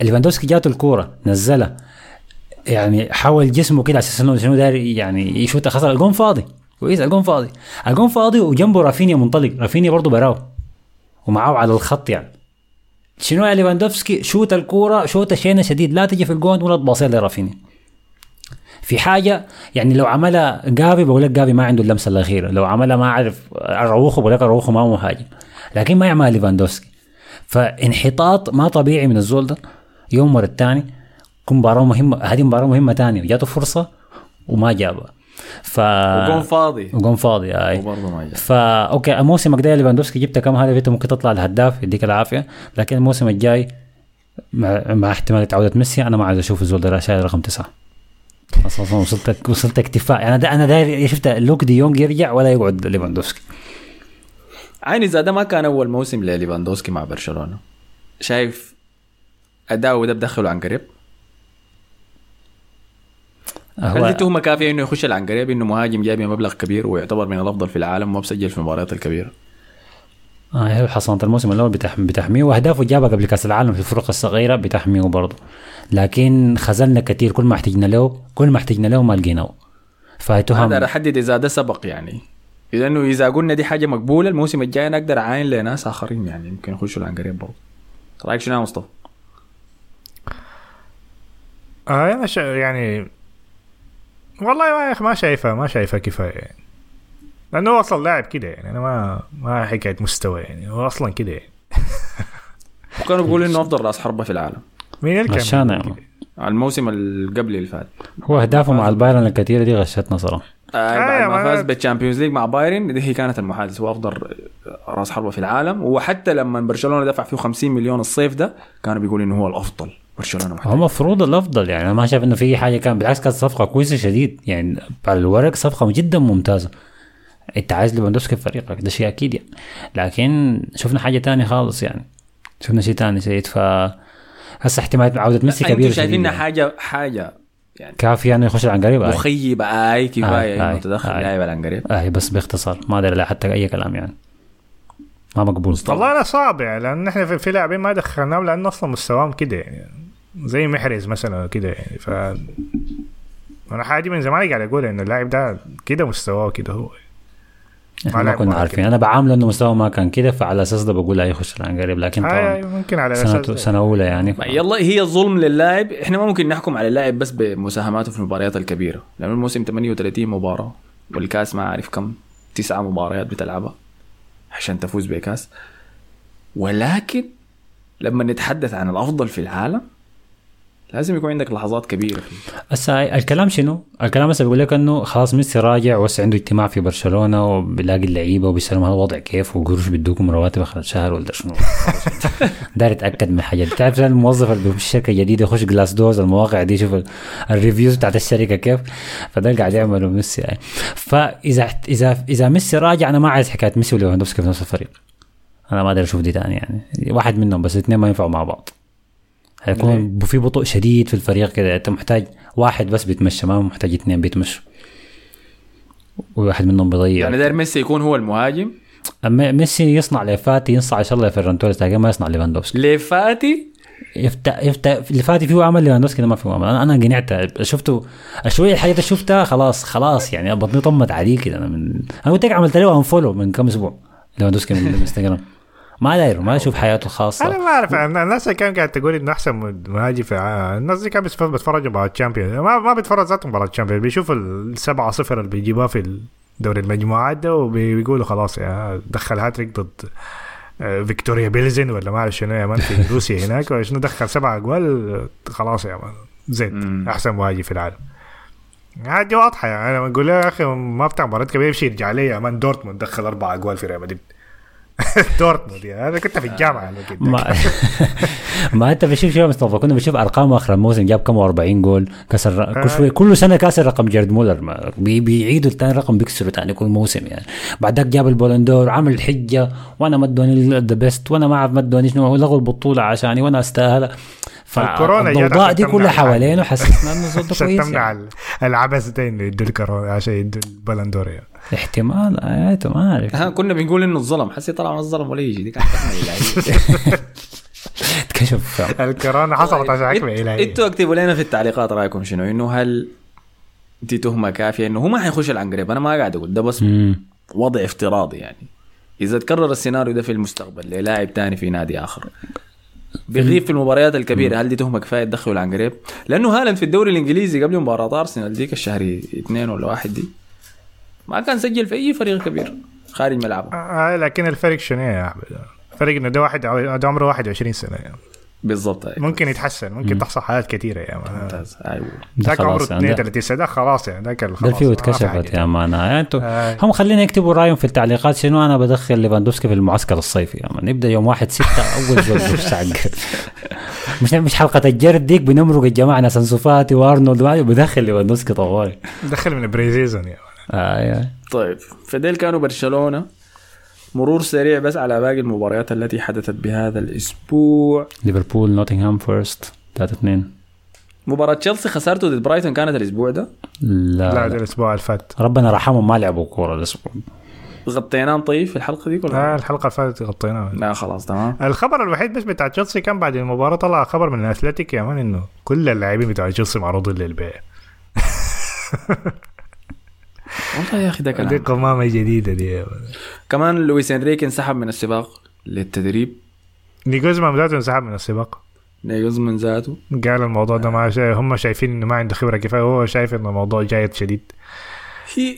ليفاندوفسكي جاته الكورة نزلها. يعني حول جسمه كده أساس انه شنو داير يعني يشوت. خلاص الجون فاضي. كويس؟ الجون فاضي. الجون فاضي وجنبه رافينيا منطلق. رافينيا برضه براه ومعاه على الخط يعني. شنو يا ليفاندوفسكي؟ شوت الكورة شوت شينة شديد. لا تجي في الجون ولا تباصيها لرافينيا. في حاجة يعني لو عملها جافي بقول لك جافي ما عنده اللمسة الأخيرة لو عملها ما أعرف أراوخو بقول لك أراوخو ما هو مهاجم لكن ما يعملها ليفاندوفسكي فانحطاط ما طبيعي من الزول ده. يوم ورا الثاني مباراة مهمة هذه مباراة مهمة ثانية جاته فرصة وما جابها. ف وجون فاضي. وجون فاضي أي. وبرضه ما جاب. فا okay الموسم الجاي ليفاندوفسكي جبت كم؟ هدف انت ممكن تطلع الهداف يديك العافية. لكن الموسم الجاي مع, مع احتمال عوده ميسي أنا ما عايز أشوف الزول ده شايل رقم تسعة. وصلت وصلت اكتفاء. يعني دا أنا داير شفت لوك دي يونغ يرجع ولا يقعد ليفاندوفسكي عيني إذا ده ما كان أول موسم لليفاندوفسكي مع برشلونة. شايف اداؤه ده بدخله عن قريب؟ هل دي تهمة كافية إنه يخش العنقريب إنه مهاجم جايب مبلغ كبير ويعتبر من الأفضل في العالم وما بسجل في المباريات الكبيرة. هي حصانة الموسم الأول بتح... بتحميه وأهدافه جابها قبل كأس العالم في الفرق الصغيرة بتحميه برضه. لكن خذلنا كثير كل ما احتجنا له كل ما احتجنا له ما لقيناه. فهي تهم أقدر أحدد إذا ده سبق يعني. إذا إنه إذا قلنا دي حاجة مقبولة الموسم الجاي أنا أقدر أعاين لناس آخرين يعني يمكن يخشوا العنقريب برضه. رأيك شنو يا مصطفى؟ آه أنا شا يعني والله ما يا أخي ما شايفها ما شايفها كفايه يعني لأنه هو أصلا لاعب كده يعني أنا ما ما حكاية مستوى يعني هو أصلا كده يعني. *laughs* وكانوا بيقولوا إنه أفضل رأس حربة في العالم. مين اللي كان؟ يعني. الموسم اللي قبل اللي فات. هو اهدافه مع البايرن الكثيرة دي غشتنا صراحة آه بعد ما ما- فاز بال Champions League مع بايرن دي هي كانت المحادثة هو أفضل رأس حربة في العالم. وحتى لما برشلونة دفع فيه 50 مليون الصيف ده كانوا بيقولوا إنه هو الأفضل برشلونة محتاج هو المفروض الأفضل يعني أنا ما شايف إنه في حاجة كان بالعكس كانت صفقة كويسة شديد يعني على الورق صفقة جدا ممتازة. انت عايز ليفاندوفسكي في فريقك ده شيء أكيد يعني. لكن شفنا حاجة تانية خالص يعني. شفنا شيء تاني شديد ف هسه احتمال عودة ميسي كبير أنتوا شايفينها يعني. حاجة حاجة يعني كافي يعني يخش على قريب؟ آه. مخيبة أي كفايه آي، انه تدخل آي. لاعب على العنقريب آه بس باختصار ما أدري لا حتى أي كلام يعني. ما مقبول. والله أنا صعب يعني لأن إحنا في, لاعبين ما دخلناهم لأنه أصلا مستواهم كده يعني. زي محرز مثلا كده يعني ف أنا حاجة من زمان قاعد أقول إنه اللاعب ده كده مستواه كده هو. إحنا ما لعب كنا عارفين. أنا بعامله إنه مستواه ما كان كده فعلى أساس ده بقول لا يخش على قريب. لكن هاي طبعا ممكن على سنة, أساس سنة أولى يعني. يلا هي ظلم للاعب. إحنا ما ممكن نحكم على اللاعب بس بمساهماته في المباريات الكبيرة. لأنه الموسم 38 مباراة والكاس ما عارف كم تسعة مباريات بتلعبها عشان تفوز بكاس. ولكن لما نتحدث عن الأفضل في العالم لازم يكون عندك لحظات كبيرة هسا الكلام شنو؟ الكلام هسه بيقول لك إنه خلاص ميسي راجع وهسه عنده اجتماع في برشلونة وبيلاقي اللعيبة وبيسألهم الوضع كيف وقروش بيدوكم رواتب آخر الشهر ولا شنو؟ *laughs* داير يتأكد من حاجة. تعرف الموظف اللي بيمشي شركة جديدة يخش Glassdoor المواقع دي يشوف ال- ال reviews بتاعت الشركة كيف؟ فده قاعد يعمله ميسي يعني فإذا إذا إذا ميسي راجع أنا ما عايز حكاية ميسي وليفاندوفسكي في نفس الفريق. أنا ما أقدر أشوف دي تاني يعني. واحد منهم بس الاثنين ما ينفعوا مع بعض. هيكون في بطء شديد في الفريق كده. أنت محتاج واحد بس بيتمشى ما محتاج اثنين بيتمشوا. وواحد منهم بيضيع. يعني داير ميسي يكون هو المهاجم؟ أما ميسي يصنع لفاتي يصنع ان شاء الله لفيران توريس لكن ما يصنع ليفاندوفسكي. ليفاتي يفتح يفتح اللي فاتي فيه عمل ليفاندوفسكي ما فيه عمل. أنا أنا قنعت شفته شوية الحاجات اللي شفتها خلاص خلاص يعني بطني طمت عليه كده. أنا من أنا قلت لك عملت له unfollow من كم أسبوع. ليفاندوفسكي من *laughs* الانستغرام ما داير ما أشوف حياته الخاصة. أنا ما أعرف الناس اللي كانت قاعد تقول إنه أحسن مهاجم في الناس دي كانت بتتفرج مباراة الشامبيونز ما بيتفرج ذات مباراة الشامبيون بيشوف ال 7 0 اللي بيجيبوها في دوري المجموعات ده وبيقولوا خلاص يا دخل هاتريك ضد آه، فيكتوريا بيلزن ولا ما أعرف شنو يا man في *laughs* روسيا هناك. شنو دخل سبع اجوال خلاص يا man زين. أحسن مهاجم في العالم. عادي واضحة يعني أنا بقول يا أخي ما بتاع مباراة كبيرة يمشي يرجع لي يا man دورتموند دخل أربع اجوال في ريال مدريد. *laughs* دورتموند يعني. أنا كنت في الجامعة. ما *laughs* ما انت بشوف شو مصطفى كنا بنشوف أرقام آخر الموسم جاب كم؟ 40 جول. كسر كل شوي كل سنة كاسر رقم جيرد مولر. بيعيدوا الثاني رقم بيكسروا ثاني كل موسم يعني. بعدك جاب البولندور عمل حجة. وأنا ما أدوني ذا بيست وأنا ما أعرف ما ادوني شنو لغوا البطولة عشاني وأنا أستاهل. الكورونا جات فالضوضاء عشان دي كلها. حوالينه حسسنا انه صوته عشان كويس تمنع يعني. ال- العبث ده انه يدوا الكورونا عشان يدوا البلندور يعني. احتمال ايته ما اعرف ها كنا بنقول إنه الظلم حسي طلع ما الظلم ولا يجي دي كانت اتكشف *laughs* الكورونا حصلت عشان حكمة إلهية إنتوا اكتبوا لنا في التعليقات رأيكم شنو إنه هل دي تهمة كافية إنه هو ما حيخش العنقريب أنا ما قاعد أقول ده بس. وضع افتراضي يعني إذا تكرر السيناريو ده في المستقبل للاعب تاني في نادي آخر بيغيب في المباريات الكبيرة هل دي تهمه كفاية تدخله العنقريب؟ لأنه هالاند في الدوري الإنجليزي قبل مباراة أرسنال ديك الشهر اثنين ولا واحد دي ما كان سجل في أي فريق كبير خارج ملعبه آه لكن الفرق شنو يا احمد الفرق إنه ده واحد ده عمره 21 سنة يعني. بالضبط. أيوة. ممكن يتحسن ممكن تحصل حالات كثيرة يعني ممتاز. أيوه. ده ذاك عمره خلاص يعني ده- 32 سنة ده خلاص يعني ذاك ده خلاص فيه ما في اتكشفت. يا مان يعني أنتوا آه. هم خلينا يكتبوا رأيهم في التعليقات شنو أنا بدخل ليفاندوفسكي في المعسكر الصيفي يا مان نبدا يوم واحد ستة *laughs* أول جول بالسعق مش مش حلقة الجرد ديك بنمرق الجماعة ناس انسو فاتي وارنولد بدخل ليفاندوفسكي طوالي. دخل من بريزيزون يعني آه طيب فديل كانوا برشلونة. مرور سريع بس على باقي المباريات التي حدثت بهذا الأسبوع. ليفربول نوتنغهام فورست 3 2 مباراة تشيلسي خسارته ضد برايتون كانت الأسبوع ده؟ لا, لا لا, ده الأسبوع اللي فات. ربنا رحمهم ما لعبوا كورة الأسبوع. غطيناه طيب في الحلقة دي آه ولا الحلقة اللي فاتت غطيناها لا خلاص تمام. الخبر الوحيد بس بتاع تشيلسي كان بعد المباراة طلع خبر من الاتلتك يا مان إنه كل اللاعبين بتاع تشيلسي معروضين للبيع. *laughs* والله يا أخي ده دي كلام قمامه جديدة دي. كمان لويس انريك انسحب من السباق للتدريب. ناجلزمان ذاته انسحب من السباق. ناجلزمان ذاته. قال الموضوع ده ما شايف هم شايفين إنه ما عنده خبرة كفاية وهو شايف إنه الموضوع جاد شديد. في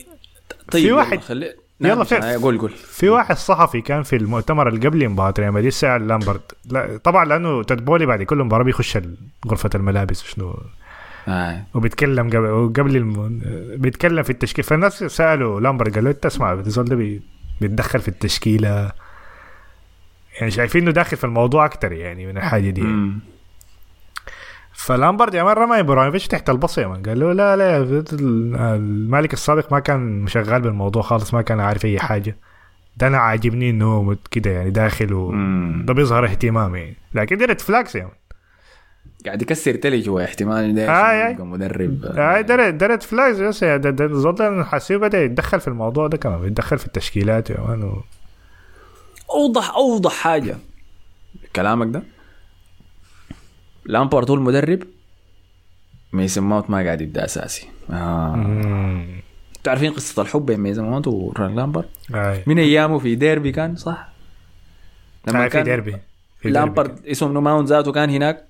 طيب في يلا واحد- خلي يلا نعم في- عشان- قول قول. في واحد صحفي كان في المؤتمر اللي قبل مباراة ريال مدريد سأل لامبارد لا طبعا لأنه تود بولي بعد كل مباراة بيخش غرفة الملابس وشنو آه. وبيتكلم قبل وقبل الم... بيتكلم في التشكيل. فالناس سألوا لامبارد قال له انت اسمع الزول ده بي... بيتدخل في التشكيلة. يعني شايفين إنه داخل في الموضوع أكتر يعني من الحاجة دي. مم. فلامبارد يا مان رمى إبراهيموفيتش تحت البص يا مان. قال له لا لا المالك السابق ما كان شغال بالموضوع خالص ما كان عارف أي حاجة. ده أنا عاجبني إنه كده يعني داخل و... ده بيظهر اهتمام يعني لكن دي red flags man. قاعد يكسر تلي جوا احتمال ده آه، آه. يبقى مدرب. آه، ده red- ده red flags بس ده حاسيه بدأ يتدخل في الموضوع ده كمان يتدخل في التشكيلات يا مان و... اوضح أوضح حاجة. كلامك ده؟ لامبارد هو المدرب؟ ميسن ماونت ما قاعد يبدأ أساسي. آه. تعرفين قصة الحب بين ميسن ماونت وفرانك لامبارد آه. من أيامه في ديربي كان صح؟ آه، في ديربي. في ديربي. لامبارد اسمه ماونت ذاته كان هناك.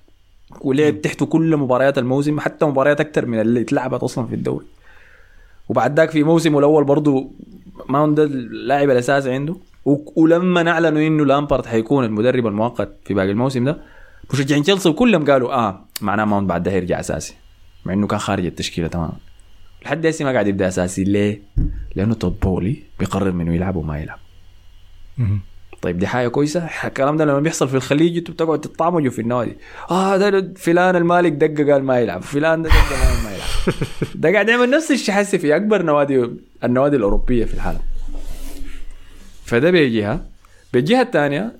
ولعب تحته كل مباريات الموسم حتى مباريات أكثر من اللي اتلعبت أصلا في الدوري. وبعد ذاك في موسمه الأول برضه ماونت ده اللاعب الأساسي عنده. ولما اعلنوا إنه لامبارد حيكون المدرب المؤقت في باقي الموسم ده مشجعين تشيلسي كلهم قالوا آه معناه ماونت بعد ده هيرجع أساسي. مع إنه كان خارج التشكيلة تماما. لحد هسه ما قاعد يبدأ أساسي. ليه؟ لأنه تود بولي بيقرر منه يلعب وما يلعب. طيب دي حاجة كويسة. الكلام ده لما بيحصل في الخليج أنتوا بتقعدوا تطعمجوا في النوادي آه ده فلان المالك دقة قال ما يلعب فلان ده دقة قال ما يلعب. *laughs* ده قاعد يعمل نفس الشيء حسي في أكبر نوادي النوادي الأوروبية في العالم. فده بجهه بالجهة الثانية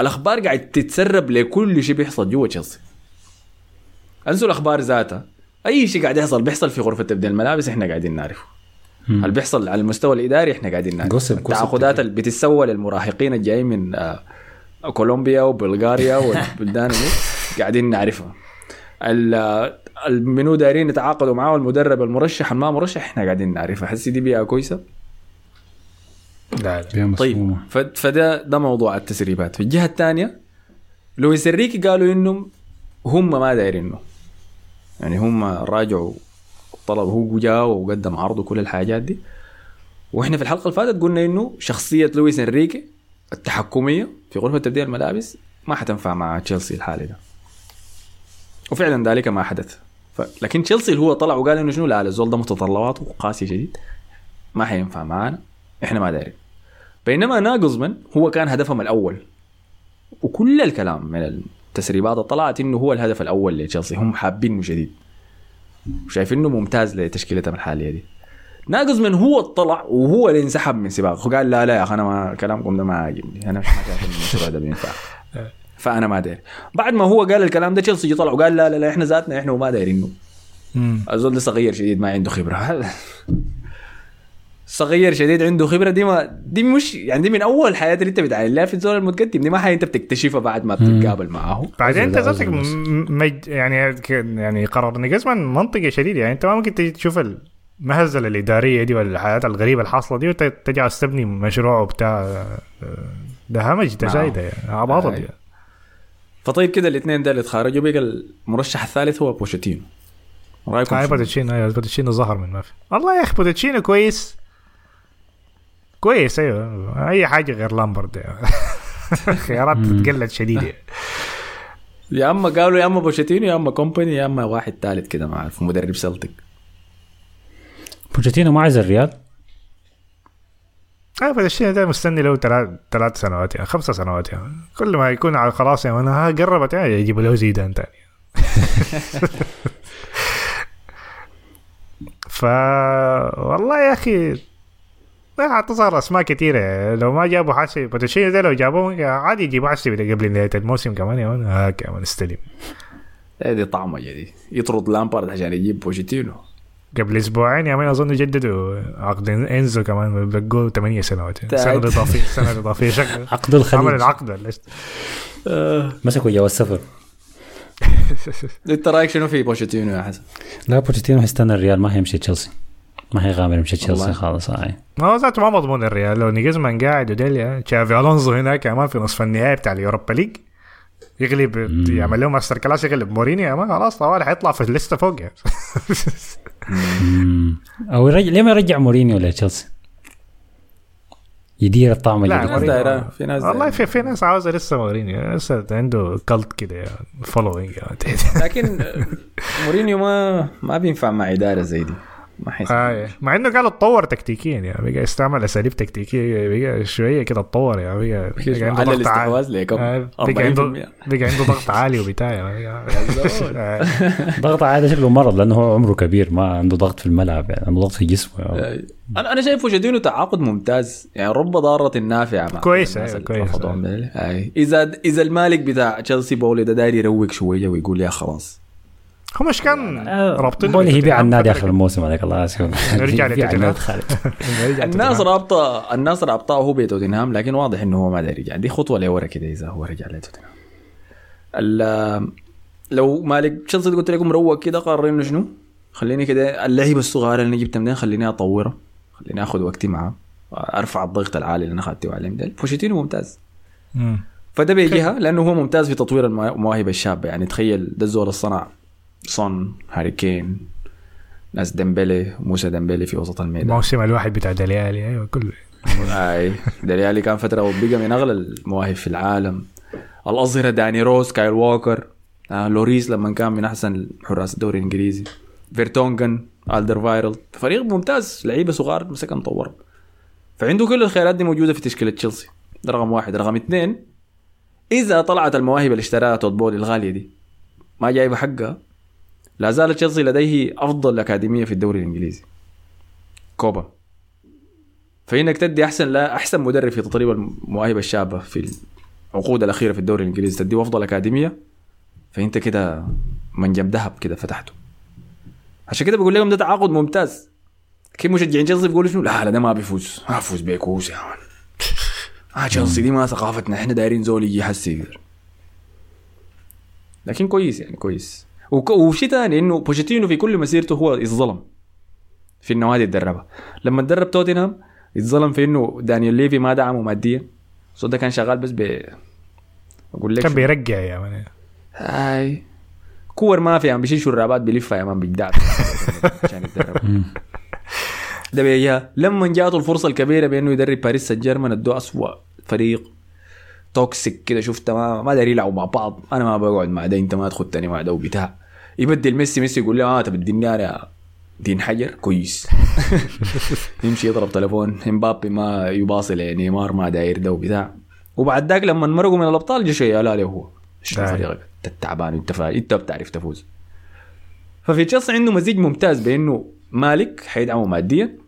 الأخبار قاعد تتسرب لكل شيء بيحصل جوا تشيلسي. انسوا الأخبار ذاتها. أي شيء قاعد يحصل بيحصل في غرفة تبديل الملابس إحنا قاعدين نعرفه. اللي بيحصل على المستوى الإداري؟ إحنا قاعدين نعرف التعاقدات اللي بتتسوى للمراهقين الجايين من آه، كولومبيا وبلغاريا *laughs* والبلدان دي قاعدين نعرفها آه، المنو دايرين يتعاقدوا معاه المدرب المرشح الما مرشح إحنا قاعدين نعرفها حسي دي بيئه كويسة؟ طيب فده ده موضوع التسريبات. في الجهة الثانية لويس إنريكي قالوا إنهم هم ما دايرينه. يعني هم راجعوا طلب هو جاء وقدم عرض وكل الحاجات دي. وإحنا في الحلقة اللي فاتت قلنا إنه شخصية لويس إنريكي التحكمية في غرفة تبديل الملابس ما حتنفع مع تشيلسي الحالي ده. وفعلا ذلك ما حدث. ف... لكن تشيلسي اللي هو طلع وقال إنه شنو؟ لا الزول ده متطلباته قاسيه شديد. ما حينفع معانا. إحنا ما دايرين بينما ناجلزمان هو كان هدفهم الأول. وكل الكلام من التسريبات طلعت إنه هو الهدف الأول لتشيلسي. هم حابينه شديد. وشايفينه ممتاز لتشكيلتهم الحاليه دي ناجلزمان هو اطلع وهو اللي انسحب من سباق. وقال لا لا يا أخي أنا ما كلامكم ده ما عاجبني. أنا مش ما شايف ان المشروع ده بينفع. *laughs* فأنا ما داير بعد ما هو قال الكلام ده تشيلسي طلع وقال لا لا لا إحنا ذاتنا إحنا وما دايرينه. الزول ده صغير شديد ما عنده خبرة. *laughs* صغير شديد عنده خبرة دي ما دي مش يعني دي من أول حياة اللي انت بتعاين لها في الزول المتقدم. دي ما حاجة انت بتكتشفها بعد ما بتتقابل معاه بعدين انت ذاتك مج... يعني ك- يعني قرار نيجزمان منطقي شديد. يعني انت ما ممكن تجي تشوف المهزلة الإدارية دي ولا الحياة الغريبة اللي حاصله دي وتجي عايز تبني مشروع وبتاع آه، ده همج ده نعم. زايدة يعني عباطه دي أي. فطيب كده الاثنين ده اللي اتخرجوا بقى المرشح الثالث هو بوشيتينو رأيكم؟ بوتشينو أيوه بوتشينو ظهر من ما في. والله يا أخي بوتشيتينو كويس. كويس أيوه. أي حاجة غير لامبارد. *laughs* خيارات تتقلد شديد. يعني. يا أما قالوا يا أما بوتشيتينو يا أما كومباني يا أما واحد ثالث كده ما اعرف مدرب سلتك بوتشيتينو ما عايز الريال أيوه بوتشيتينو ده مستني له ثلاث ثلاث سنوات يعني خمسة سنوات يعني. كل ما يكون على خلاص يعني أنا ها قربت يعني يجيبوا له زيدان تاني. *laughs* *laughs* ف والله يا أخي لا تظهر اسماء كثيره لو ما جابوا حسي بوتشيتينو ده لو جابوه عادي يجيبوا حسي قبل نهايه الموسم كمان يا مان ها كمان استلم دي طعمه دي يطرد لامبارد عشان يجيب بوتشيتينو قبل أسبوعين يا مان اظن جددوا عقد انزو كمان بقوا ثمانية سنوات. سنه. اضافيه سنه اضافيه شكل عقد الخليج عمل العقد ولا؟ مسكوا جواز سفر انت رايك شنو في بوتشيتينو يا حسن؟ لا بوتشيتينو هيستنى الريال ما هيمشي تشيلسي ما هيغامر يمشي تشيلسي. خالص هاي. ما هو ذاته ما مضمون الريال. لو ناجلزمان قاعد ودي ليه تشافي ألونزو هناك كمان في نصف النهائي بتاع اليوروبا ليغ. يغلب يعمل لهم masterclass يغلب مورينيو يا مان خلاص طوال حيطلع في ال list فوق. يعني. *laughs* أو يرجع ليه ما يرجع مورينيو لتشيلسي؟ يدير الطعم لا الجديد. ناس دايرة، في ناس والله. في في ناس عاوزة لسه مورينيو. لسه عنده cult كده يعني following لكن مورينيو ما ما بينفع مع إدارة زي دي. ما حيسمع آه مع إنه قال اتطور تكتيكيا يعني بقى يستعمل أساليب تكتيكية بقى شوية كده اتطور يعني بقى, بقى عنده على ضغط عالي. آه، بقى عنده 40% بقى عنده ضغط عالي وبتاع يعني *laughs* آه. ضغط عادي شكله مرض لأنه هو عمره كبير ما عنده ضغط في الملعب يعني عنده ضغط في جسمه أنا أنا شايف بوشيتينو تعاقد ممتاز. يعني رب ضارة نافعة مع كويس، أيوة، اللي كويس،. اذا إذا المالك بتاع تشيلسي بولي ده داير يروق شوية ويقول يا خلاص. هو مش كان رابطين؟ بولي هي بيع النادي آخر الموسم هذاك الله يسلمك *laughs* نرجع لتوتنهام. *laughs* الناس رابطة الناس رابطة هو بتوتنهام لكن واضح إنه هو ما داير يرجع دي خطوة لورا كده إذا هو رجع لتوتنهام. ال- لو مالك تشيلسي قلت لكم روق كده قرر انه شنو؟ خليني كده اللعيبة الصغار اللي جبتها منين؟ خليني اطورها خليني آخذ وقتي معاه. أرفع الضغط العالي اللي أنا اخذته عليهم ده بوتشيتينو ممتاز. مم. فده بيجيها لأنه هو ممتاز في تطوير الموا- المواهب الشابة. يعني تخيل ده الزول الصنع سون هاري كين ناس ديمبلي موسى ديمبلي في وسط الميدان. الموسم الواحد بتاع ديلي آلي أيوه كله أي ديلي آلي كان فترة وبقى من أغلى المواهب في العالم. الأظهرة داني روز كايل ووكر آه لوريس لما كان من أحسن حراس الدوري الإنجليزي. فيرتونجن ألدر فايرل فريق ممتاز لعيبة صغار مسكها مطور. فعنده كل الخيارات دي موجودة في تشكيلة تشيلسي. ده رقم واحد. رقم اثنين إذا طلعت المواهب اللي اشتراها تود بولي الغالية دي ما جايبة حقها. لا زال تشيلسي لديه أفضل أكاديمية في الدوري الإنجليزي. كوبا. فإنك تدي أحسن لا أحسن مدرب في تدريب المواهب الشابه في العقود الأخيرة في الدوري الإنجليزي تديه أفضل أكاديمية؟ فإنت كده منجم ذهب كده فتحته. عشان كده بقول لكم ده تعاقد ممتاز. كيف مشجعين تشيلسي بيقولوا شنو؟ لا لا ده ما بيفوز. ما بيفوز بكوس يا man آه تشيلسي دي ما ثقافتنا. إحنا دايرين زول يجي لكن كويس يعني كويس. وشيء ثاني إنه بوشيتينو في كل مسيرته هو يتظلم في النوادي دربها لما تدرب توتنهام يتظلم في إنه دانيال ليفي ما دعمه ماديا. so ده كان شغال بس ب أقول لك كان؟ بيرجع يا man. هاي. كور ما في عم بيشيل شرابات بيلفها يا man بيجدع *laughs* عشان يتدرب. ده لما جاته الفرصة الكبيرة بإنه يدرب باريس سان جيرمان ادوه اسوء فريق toxic كده شفت؟ ما ما داري يلعبوا مع بعض. أنا ما بقعد مع ده أنت ما تخدني مع ده وبتاع. يبدل ميسي ميسي يقول له آه بتديني أنا دين حجر. كويس. *laughs* يمشي يضرب تليفون. إمبابي ما يباصي لنيمار ما داير ده وبتاع. وبعد ذاك لما مرقوا من الأبطال جا شيء لا هو. شنو. فريقك أنت تعبان أنت فا... أنت بتعرف تفوز. ففي تشيلسي عنده مزيج ممتاز بأنه مالك حيدعمه ماديا.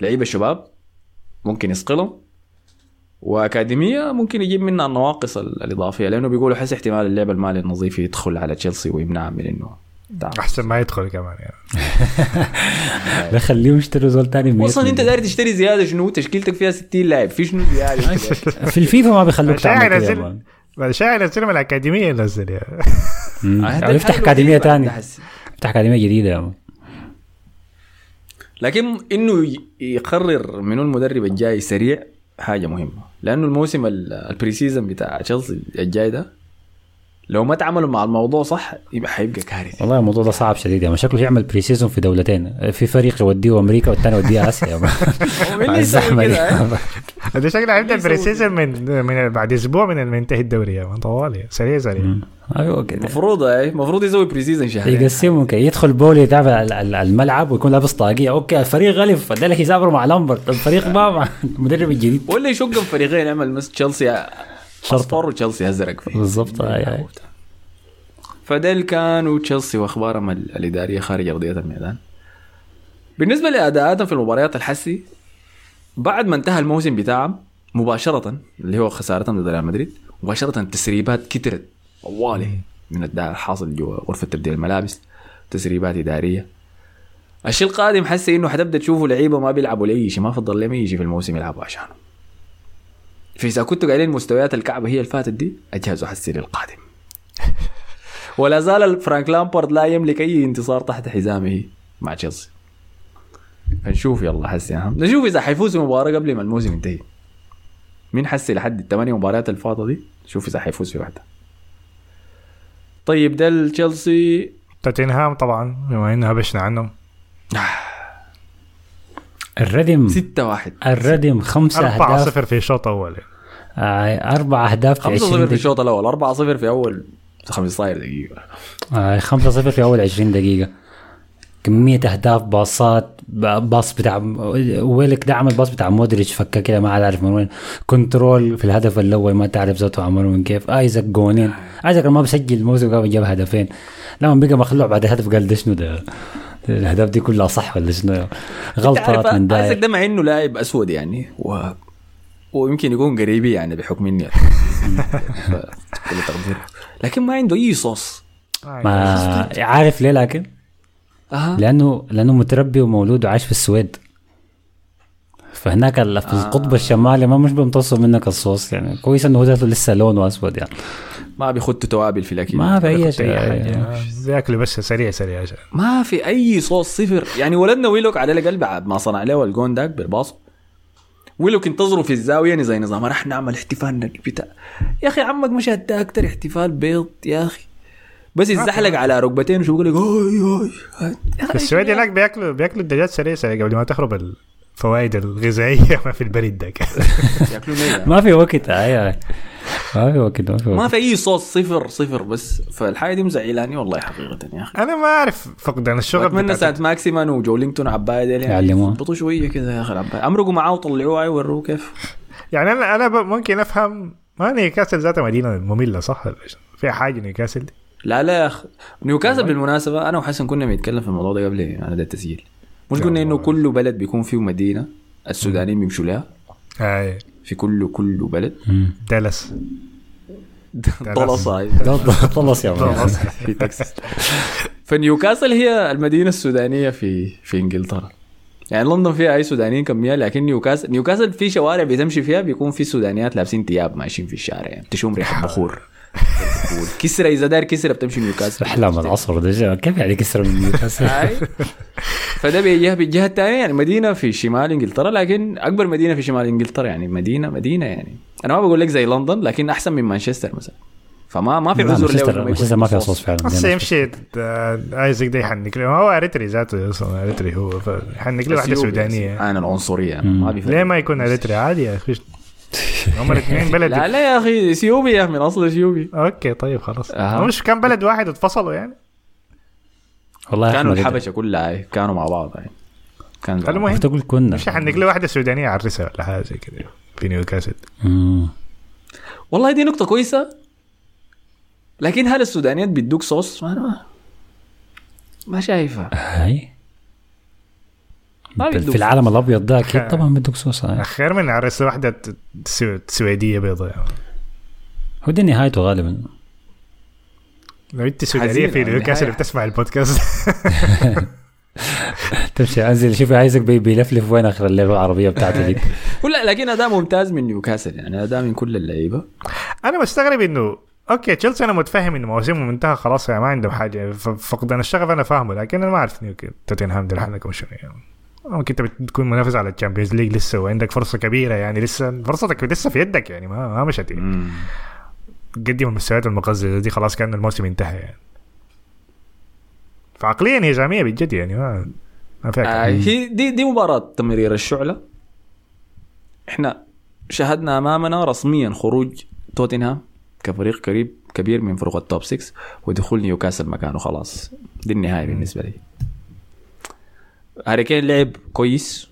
لعيبة شباب ممكن يسقلهم وأكاديمية ممكن يجيب منها النواقص ال- الإضافية لأنه بيقولوا حس احتمال اللعب المالي النظيف يدخل على تشيلسي ويمنعها من إنه. أحسن ما يدخل كمان يعني. لا خليهم يشتروا زول تاني ميت أصلا أنت داير تشتري زيادة شنو تشكيلتك فيها 60 لاعب؟ في شنو زيادة؟ *laughs* في الفيفا ما بيخلوك تعمل كده يا ينزل من الأكاديمية ينزل أو يفتح أكاديمية حسي. يفتح أكاديمية جديدة. لكن إنه يقرر منو المدرب الجاي سريع حاجة مهمة. لأنه الموسم ال- ال pre-season بتاع تشيلسي الجاي ده لو ما تعاملوا مع الموضوع صح يبقى حيبقى كارثة. والله الموضوع ده صعب شديد يا man. شكله يعمل pre-season في دولتين. في فريق يوديه أمريكا والثاني يوديه *laughs* آسيا. يا مان. مين مع الزحمة دي؟ *laughs* ده شكله هيبدأ يسوي ال pre-season من من بعد أسبوع من ما ينتهي الدوري يا man طوالي سريع سريع. أيوه كده المفروض اي المفروض يسوي pre-season شهرين. يقسموا كده. يدخل بولي يتابع ال- ال- الملعب ويكون لابس طاقية. okay الفريق غلف ده يسافروا مع لامبرت الفريق ما *laughs* مع المدرب الجديد ولا يشق فريقين يعمل مس تشيلسي اصفر وتشيلسي أزرق فيه. بالضبط. فديل كان وتشيلسي وأخبارهم ال- الإدارية خارج أرضية الميدان. بالنسبة لاداءاتهم في المباريات الحسي بعد ما انتهى الموسم بتاعهم مباشرة اللي هو خسارتهم ضد ريال مدريد مباشرة تسريبات كترت طوالي من الدا- الحاصل جوا غرفة تبديل الملابس تسريبات إدارية. الشيء القادم حسي إنه حتبدأ تشوفوا لعيبة ما بيلعبوا لأي شيء ما فضل لهم اي شيء في الموسم يلعبوا عشانه. فإذا كنتوا قايلين مستويات الكعبة هي اللي فاتت دي أجهزوا حسي للقادم *laughs* ولا زال فرانك لامبارد لا يملك أي انتصار تحت حزامه مع تشيلسي. فنشوف يلا حسي ها نشوف إذا حيفوز بمباراة قبل ما الموسم ينتهي. مين حسي لحد الثمانية مباريات الفاضه دي؟ شوف إذا حيفوز في واحدة. طيب ده تشيلسي. توتنهام طبعا بما إنه هبشنا عنهم. الردم. 6 1 الردم خمسة 4 اهداف 0 في الشوط الأول. آه، أربع أهداف في 5 20 0 في دقيقة. الشوط الأول 4 0 في أول 15 دقيقة. آه، 5 0 في أول 20 دقيقة. كمية أهداف باصات باص بتاع ويلك ده عمل باص بتاع مودريتش فكه كده ما عاد عارف من وين. كنترول في الهدف الأول ما تعرف ذاته عمله من كيف. آيزاك جونين. آيزاك ما بسجل الموسم قبل جاب هدفين. لما بقى مخلوع بعد هدف قال ده شنو ده؟ الأهداف دي كلها صح ولا شنو؟ غلطات من آيزاك داير. ده مع إنه لاعب أسود يعني و... ويمكن يكون قريبي يعني بحكم إني *laughs* لكن ما عنده أي صوص. ما عارف ليه لكن؟ أها. لأنه لأنه متربي ومولود وعايش في السويد. فهناك في القطب الشمالي ما مش بيمتصوا منك الصوص يعني. كويس إنه هو ذاته لسه لونه أسود يعني. ما بيخدوا توابل في الأكل. ما في أي شيء. حاجة. بياكلوا بس سريع سريع. عشان ما في أي صوص صفر. يعني ولدنا ويلوك على بعد ما صنع له الجون داك بالباص. ويلوك انتظروا في الزاوية زي نظام راح نعمل احتفالنا بتاع. يا أخي عمك مش هدا أكتر احتفال بيض يا أخي. بس يتزحلق على ركبتين وشو يقول لك في السويد هناك بياكلوا بياكلوا الدجاج سريع سريع قبل ما تخرب الفوائد الغذائية *laughs* ما في البريد ده. *laughs* ما في وقت اي أيوه كده ما في أي صوت صفر صفر بس. فالحاجة دي مزعلاني والله حقيقة يا أخي. أنا ما أعرف فقدان الشغل اتمنى سانت ماكسيمان وجولينجتون عباية ديل يعني يعلموها. يظبطوا شوية كده يا أخي العباية. أمرقوا معاه وطلعوه يوروه كيف. يعني أنا أنا ممكن أفهم. ما نيوكاسل ذاتها مدينة مملة صح؟ فيها حاجة نيوكاسل دي؟ لا لا يا أخي نيوكاسل بالمناسبة أنا وحسن كنا بنتكلم في الموضوع ده قبل أنا ده التسجيل. مش قلنا إنه كل بلد بيكون فيه مدينة؟ السودانيين بيمشوا لها؟ هاي. في كل كل بلد؟ دالاس. *laughs* طلص خلص يا مان. *laughs* في تكساس. فنيوكاسل هي المدينة السودانية في في إنجلترا. يعني لندن فيها أي سودانيين كمية لكن نيوكاسل نيوكاسل في شوارع بتمشي فيها بيكون في سودانيات لابسين ثياب ماشيين في الشارع يعني بتشم ريحه بخور كسرة إذا داير كسرة بتمشي نيوكاسل. احلام العصر ده جا- كيف يعني كسر من نيوكاسل؟ *laughs* هاي. فده بيجيها بالجهه الثانية يعني مدينة في شمال إنجلترا لكن أكبر مدينة في شمال إنجلترا يعني مدينه مدينة يعني. أنا ما بقول لك زي لندن لكن أحسن من مانشستر مثلا. فما ما في عذر له مانشستر ما *laughs* مانشستر يكون ما فيها صوص. فعلا. هسه يمشي آه، ايزك ده يحنك له هو أريتري ذاته أصلا أريتري هو. يحنك له واحدة. سودانية. أنا العنصرية ما ليه ما يكون أريتري؟ عادي يا أخي. هم الاثنين *laughs* بلد لا لا يا أخي اثيوبي يا من أصل اثيوبي أوكي طيب خلاص. هم مش كان بلد واحد اتفصلوا يعني؟ والله كانوا الحبشة كلها هاي، كانوا مع بعض هاي. كان. المهم تقول كنا. مش حنك له واحدة سودانية عرسها ولا حاجة زي كده في نيوكاسل. والله دي نقطة كويسة. لكن هل السودانيات بيدوك صوص؟ ما ما, ما شايفها. هاي. ما في العالم الأبيض ده أكيد طبعا بدك صوص هاي. خير من عرس واحدة سويدية بيضاء يعني. هو دي نهايته غالبا لو أنت سودانيه حزينة في نيوكاسل النهاية. بتسمع البودكاست *laughs* تمشي أنزل شوف آيزاك بي- بيلفلف وين آخر الليل العربية بتاعته دي *laughs* لا لكن اداء ممتاز من نيوكاسل يعني اداء من كل اللعيبة أنا مستغرب إنه okay تشيلسي أنا متفهم إنه مواسمهم انتهى خلاص يعني ما عندهم حاجة فقدان الشغف أنا فاهمه لكن أنا ما أعرف نيوكاسل توتنهام ده حالكم شنو يعني ممكن انت بتكون منافس على ال Champions League لسه وعندك فرصة كبيرة يعني لسه فرصتك لسه في يدك يعني ما ما مشت يعني. قدم المستويات المقززة دي خلاص كأن الموسم انتهى يعني. فعقليا هجاميه بجد يعني ما ما فيها آه. هي دي دي مباراة تمرير الشعلة. إحنا شاهدنا أمامنا رسميا خروج توتنهام كفريق قريب كبير من فرق ال top 6 ودخول نيوكاسل مكانه خلاص. دي النهاية بالنسبة لي. هاري كين لعب كويس.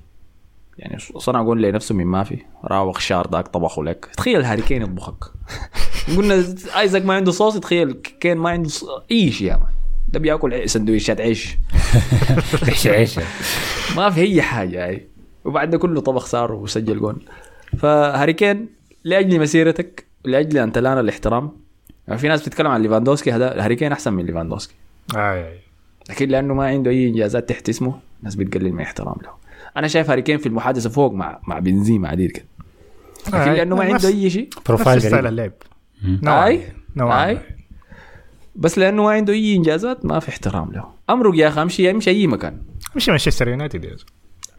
يعني صنع جول لنفسه من ما في راوغ شار داك طبخه لك تخيل هاري كين يطبخك. *laughs* قلنا آيزاك ما عنده صوص تخيل كين ما عنده ص... اي شيء يا مان؟ ده بياكل سندويشات عيش. *laughs* عيش عيش. ما في أي حاجة يعني وبعد ده كله طبخ صار وسجل جول فهاري كين لأجل مسيرتك لأجل أن تلانا الاحترام. يعني في ناس بتتكلم عن ليفاندوسكي هذا هاري كين أحسن من ليفاندوسكي. آي. لكن لأنه ما عنده أي إنجازات تحت اسمه. الناس بتقلل من احترام له أنا شايف هاري كين في المحادثة فوق مع مع بنزيما عديد كده لكن آي. لأنه ما عنده أي شيء profile style اللعب آي. يعني. آي. ما. بس لأنه ما عنده أي إنجازات ما في احترام له امرق يا أخي امشي أمشي أي مكان مش مانشستر يونايتد.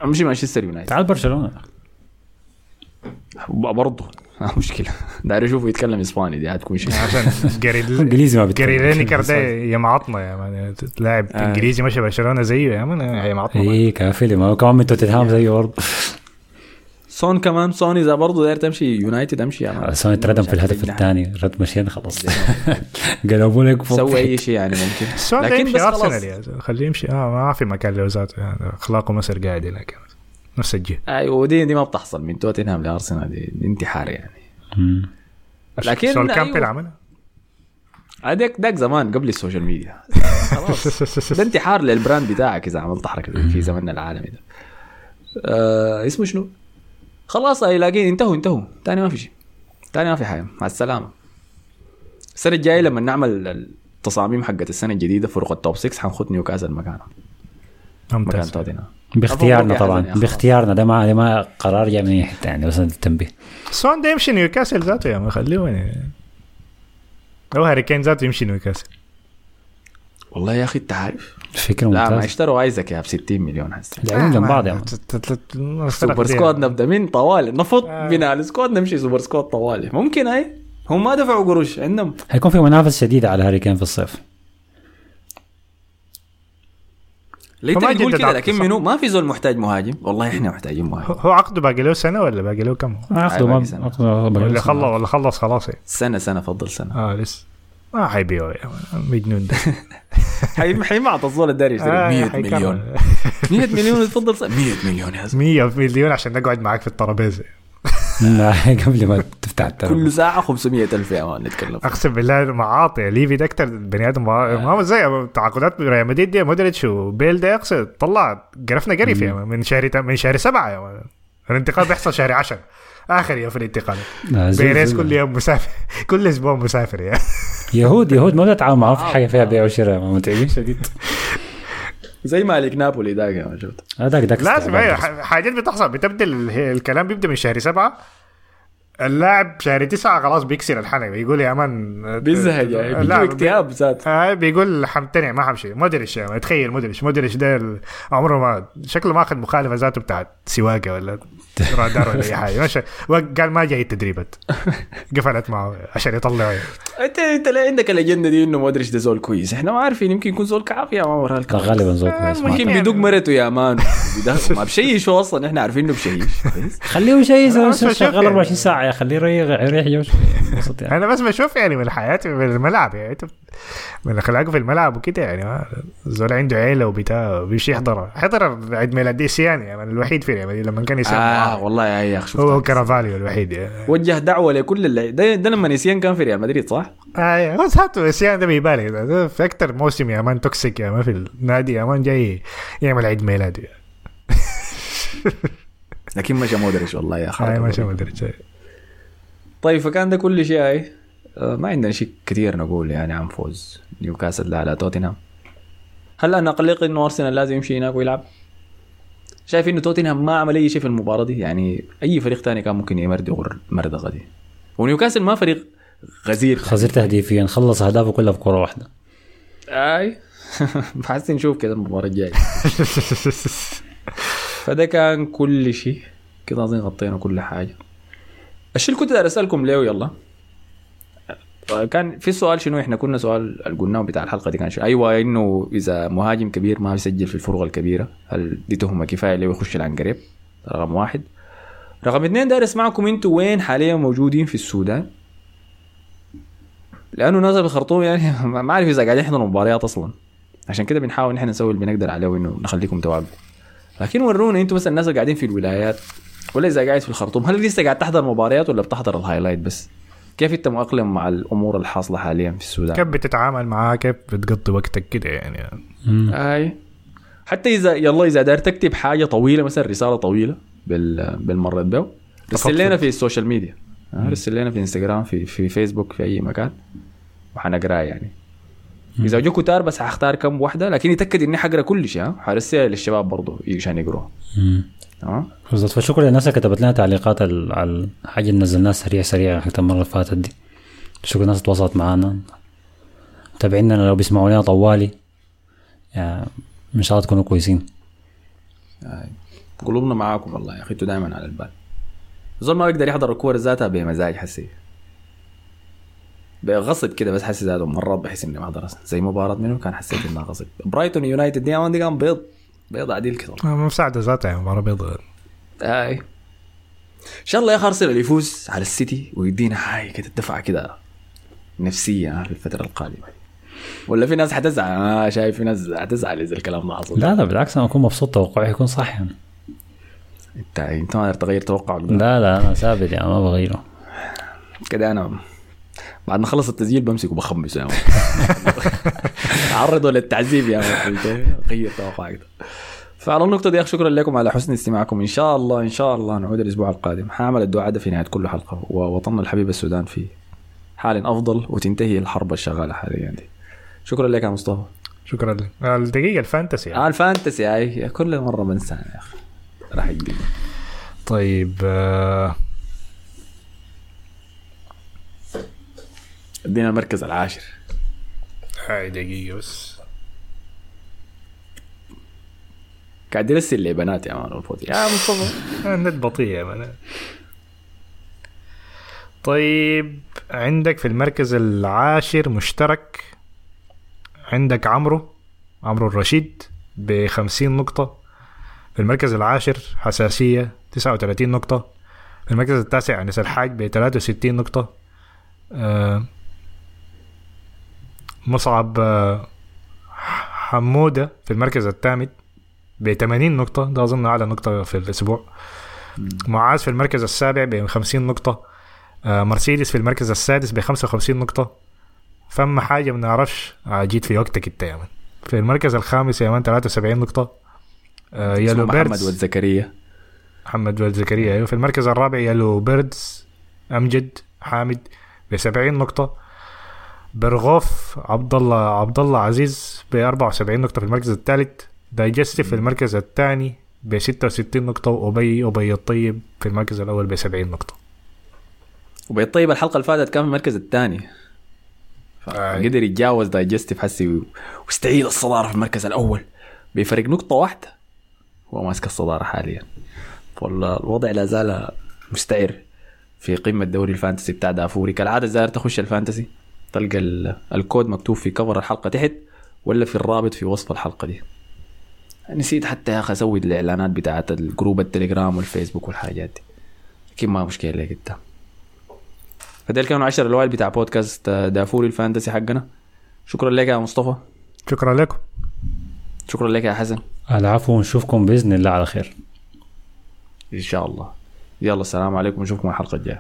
أمشي مانشستر يونايتد تعال برشلونة برضه *laughs* مشكلة. داير أشوفه يتكلم إسباني دي هتكون شيء. *laughs* عشان جاري *laughs* إنجليزي ما بيتكلم. جاري لينيكر ده يا معطنا يا مان. لاعب آه. إنجليزي مشى برشلونة زيه يا مان يا معطنا. إيه كافي ما هو كمان من توتنهام زيه برضه. سون كمان سون إذا برضه داير تمشي يونايتد أمشي يا مان. سوني اتردم في الهدف الثاني. رد مشينا خلاص. قلبوا لك فوق. سوي أي شيء يعني ممكن. ده لكن يمشي بس أرسنال خلاص يا زلمة. خليه يمشي. آه ما في مكان له ذاته يعني اخلاقه مسر قاعد هناك. نفس الجهة. أيوه ودي دي ما بتحصل من توتنهام لأرسنال دي, دي انتحار يعني. مم. لكن سول كامبل أيوة. عملها هذاك داك زمان قبل ال social media. *laughs* خلاص. ده انتحار لل brand بتاعك إذا عملت حركة في زمننا العالمي ده. آه اسمه شنو؟ خلاص أي لاقين انتهوا انتهوا. تاني ما في شيء. تاني ما في حاجة. مع السلامة. السنة الجاية لما نعمل التصاميم حقت السنة الجديدة فرق ال top 6 حنخت نيوكاسل مكانها مكان توتنهام. باختيارنا طبعا أخي. باختيارنا. ده ما ده ما قرار جاي من أي حتة يعني بس التنبيه سون ده يمشي نيوكاسل ذاته يا man خليه وين يعني. لو هاري كين ذاته يمشي نيوكاسل. والله يا أخي أنت عارف. فكرة لا ما اشتروا ايزك يا ب 60 مليون هسه. لاعبين جنب بعض يا. super squad نبدأ. من طوالي. نفض بناء ال squad نمشي super squad طوالي. ممكن أي. هم ما دفعوا قروش عندهم. حيكون في منافسه شديدة على هاري كين في الصيف. جدد كده عقده، لكن؟ منو ما في زول محتاج مهاجم والله إحنا محتاجين مهاجم هو- عقده باقي له سنة ولا باقي له كم؟ اخذه باقي ما سنة. عقده له ولا. خلص ولا خلص خلاص يعني. سنة سنة فضل سنة آه لسه ما حيبيعوا مجنون ده *laughs* حي حيمعط الزول الداري يشتري آه، 100 حيكمل. مليون *laughs* 100 مليون تفضل سنة. 100 مليون يا زلمة 100 مليون عشان نقعد معاك في الترابيزه لا *laughs* قبل ما تفتح التلفون كل ساعة 500 ألف يا مان نتكلم. أقسم بالله معاطي. ليفي ده أكثر بني آدم. ما هو زي تعاقدات ريال مدريد دي مودريتش وبيل ده اقصد طلع قرفنا قرف يا من شهر من شهر سبعة يا man. الانتقال بيحصل شهر 10 آخر يوم في الانتقال. بيريز كل يوم مسافر. *laughs* كل أسبوع مسافر يا. يهود يهود ما بتتعامل معاهم في حاجة فيها بيع وشراء متعبين شديد *laughs* زي مالك نابولي ذاك يا شفت هذاك داك لازم أيوه حاجات بتحصل. بتبدا ال- الكلام بيبدأ من شهر سبعة. اللاعب شهر تسعة خلاص بيكسر الحلقة بيقول يا man بيزهق يعني بيجيب لا، اكتئاب ذات آه بيقول حمتنع ما حمشي مودريتش يا man، تخيل مودريتش. مودريتش ده عمره ما شكله ما أخذ مخالفة ذاته بتاعت سواقة ولا رادار ولا اي حاجة مش قال ما جاي التدريبات قفلت معه عشان يطلعه. انت أنت ليه عندك الأجندة دي إنه مودريتش ده زول كويس. إحنا ما عارفين يمكن يكون زول كعب يا man ورا لا، الكعب. غالبا زول كويس ما- يمكن بيدق مرته يا man. ما بشيشه أصلا. إحنا عارفين إنه بشيش *laughs* خليه بشوف شغال يعني. 24 ساعة يا خليه يريح يريح جو يعني. أنا بس بشوف يعني من حياتي من الملعب يعني. أنت من اخلاقه في الملعب وكده يعني. ما- الزول عنده عيلة وبتاع بيمشي يحضر. حضر عيد ميلاد ديسيان يعني؟ الوحيد في يعني. لما كان يسمع. آه والله يا أخي شفت هو كرافاليو الوحيد يعني وجه دعوة لكل اللي ده, ده لما نسيان كان في ريال مدريد صح؟ آه هو ذاته ديسيان ده بيبالغ. في أكثر موسم يا مان توكسيك يا مان في النادي يا مان جاي يعمل عيد ميلاد. *laughs* لكن مشى مودريتش والله يا أخي. آه ما ادري طيب فكان ده كل شيء هاي آه، ما عندنا شيء كثير نقول يعني عن فوز نيوكاسل على توتنهام. هل أنا قلق إنه أرسنال لازم يمشي هناك ويلعب؟ شايف إنه توتنهام ما عمل أي شيء في المباراة دي؟ يعني أي فريق ثاني كان ممكن يمردغ المردغه دي ونيوكاسل ما فريق غزير. خسرت تهديفيا خلص أهدافه كلها في كره واحدة. أي. *laughs* بحس نشوف كده المباراة الجاية. *laughs* فده كان كل شيء. كده أظن غطينا كل حاجة. الشيء اللي كنت أسألكم ليه يلا كان في سؤال شنو؟ إحنا كنا سؤال اللي قلناه بتاع الحلقة دي كان أيوه إنه إذا مهاجم كبير ما بيسجل في الفرقه الكبيرة هل دي تهمة كفاية ليه يخش العنقريب رقم واحد. رقم اثنين داير اسمعكم إنتوا وين حاليا موجودين في السودان؟ لأنه ناس الخرطوم يعني *laughs* ما عارف إذا قاعدين يحضروا مباريات أصلا. عشان كده بنحاول نحن نسوي اللي بنقدر عليه انه نخليكم تواجدوا لكن ورونا إنتوا مثلا الناس اللي قاعدين في الولايات ولا إذا قاعد في الخرطوم هل لسه قاعد تحضر مباريات ولا بتحضر ال highlight بس؟ كيف انت مؤقلم مع الأمور الحاصلة حاليا في السودان؟ كيف بتتعامل معاه كيف بتقضي وقتك كده يعني؟ أي. حتى إذا يلا إذا داير تكتب حاجة طويلة مثلا رسالة طويلة بال بالمرة بيو رسل لنا في ال social media. آه، رسل لنا في إنستغرام في في فيسبوك في أي مكان وحنقراه يعني. اذا جو كتار بس حختار كم واحدة لكن يتأكد إني حقرأ كل شيء ها حرسلها للشباب برضه عشان يقروها تمام؟ بالضبط. فشكرا للناس اللي كتبت لنا تعليقات على الحاجة اللي نزلناها سريع سريع حتى المرة اللي فاتت دي. شكرا الناس تواصلت معنا متابعينا لو بيسمعوا طوالي. يعني إن شاء الله تكونوا كويسين. قلوبنا معاكم والله يا أخي إنتوا دائما على البال. زول ما بيقدر يحضر الكوره ذاتها بمزاج حسي. بغصب كده بس حسي ذاته مرات بحس إني ما أصلاً. زي مباراة منو كان حسيت انها غصب. برايتون يونايتد دي أمان دي كان بيض. بيض عديل كده. مساعدة ذاتها يعني مباراة بيضاء اي إن شاء الله يا أخي ارسنال يفوز على السيتي ويدينا حاجة كده دفعه كده نفسية في الفترة القادمة. ولا في ناس حتزعل؟ أنا شايف في ناس حتزعل إذا الكلام ده حصل. لا لا بالعكس أنا أكون مبسوط توقعي يكون صح يعني. انت أنت ما تغير توقعك. لا لا أنا ثابت يعني ما بغيره. كده أنا بعد ما خلص التسجيل بمسك وبخمس يا man. اعرضه للتعذيب يا man. غير توقعك. فعلى النقطة دي شكرا لكم على حسن استماعكم إن شاء الله إن شاء الله نعود الأسبوع القادم حاعمل الدعاء ده في نهاية كل حلقة ووطننا الحبيب السودان في حال أفضل وتنتهي الحرب الشغالة حاليا دي شكرا لك يا مصطفى شكرا لك الدقيقة ال fantasy يعني. آه ال fantasy هاي كل مرة بنسى يا أخي راح يجي طيب آه ادينا المركز العاشر. هاي دقيقة بس. قاعد يرسل لي بنات يا مان يا مصطفى النت بطيء يا مان. طيب عندك في المركز العاشر مشترك. عندك عمرو عمرو الرشيد ب 50 نقطة. في المركز العاشر حساسية 39 نقطة. في المركز التاسع أنس الحاج ب 63 نقطة. آه، مصعب آه، حمودة في المركز الثامن ب 80 نقطة. ده أظن أعلى نقطة في الأسبوع. معاذ في المركز السابع ب 50 نقطة. آه، مرسيدس في المركز السادس ب 55 نقطة. فما حاجة ما نعرفش. آه، جيت في وقتك انت يا مان في المركز الخامس يا مان 73 نقطة. اسمه يلو محمد بيردز. والزكريا. محمد ولد زكريا أيوه. في المركز الرابع يلو بيردز. أمجد حامد ب 70 نقطة. برغوف عبد الله عبد الله عزيز ب 74 نقطة في المركز الثالث دايجستيف في المركز الثاني ب 66 نقطة وأبي أبي الطيب في المركز الأول ب 70 نقطة. وأبي الطيب الحلقة اللي فاتت كان في المركز الثاني. قدر يتجاوز Digestive حسي واستعاد الصدارة في المركز الأول بفرق نقطة واحدة. هو ماسك الصدارة حاليا. والوضع لا زال مستعر في قمة دوري ال fantasy بتاع دافوري. كالعادة داير تخش ال fantasy. تلقى ال- الكود مكتوب في كفر الحلقة تحت ولا في الرابط في وصف الحلقة دي. نسيت حتى يا أخي أسوي الإعلانات بتاعت ال group التليجرام والفيسبوك والحاجات دي. لكن ما مشكلة لك أنت. فديل كانوا 10 الأوائل بتاع بودكاست دافوري الفانتسي حقنا. شكرا لك يا مصطفى. شكرا لكم. شكرا لك يا حسن. العفو ونشوفكم بإذن الله على خير. إن شاء الله. يلا السلام عليكم ونشوفكم الحلقة الجاية.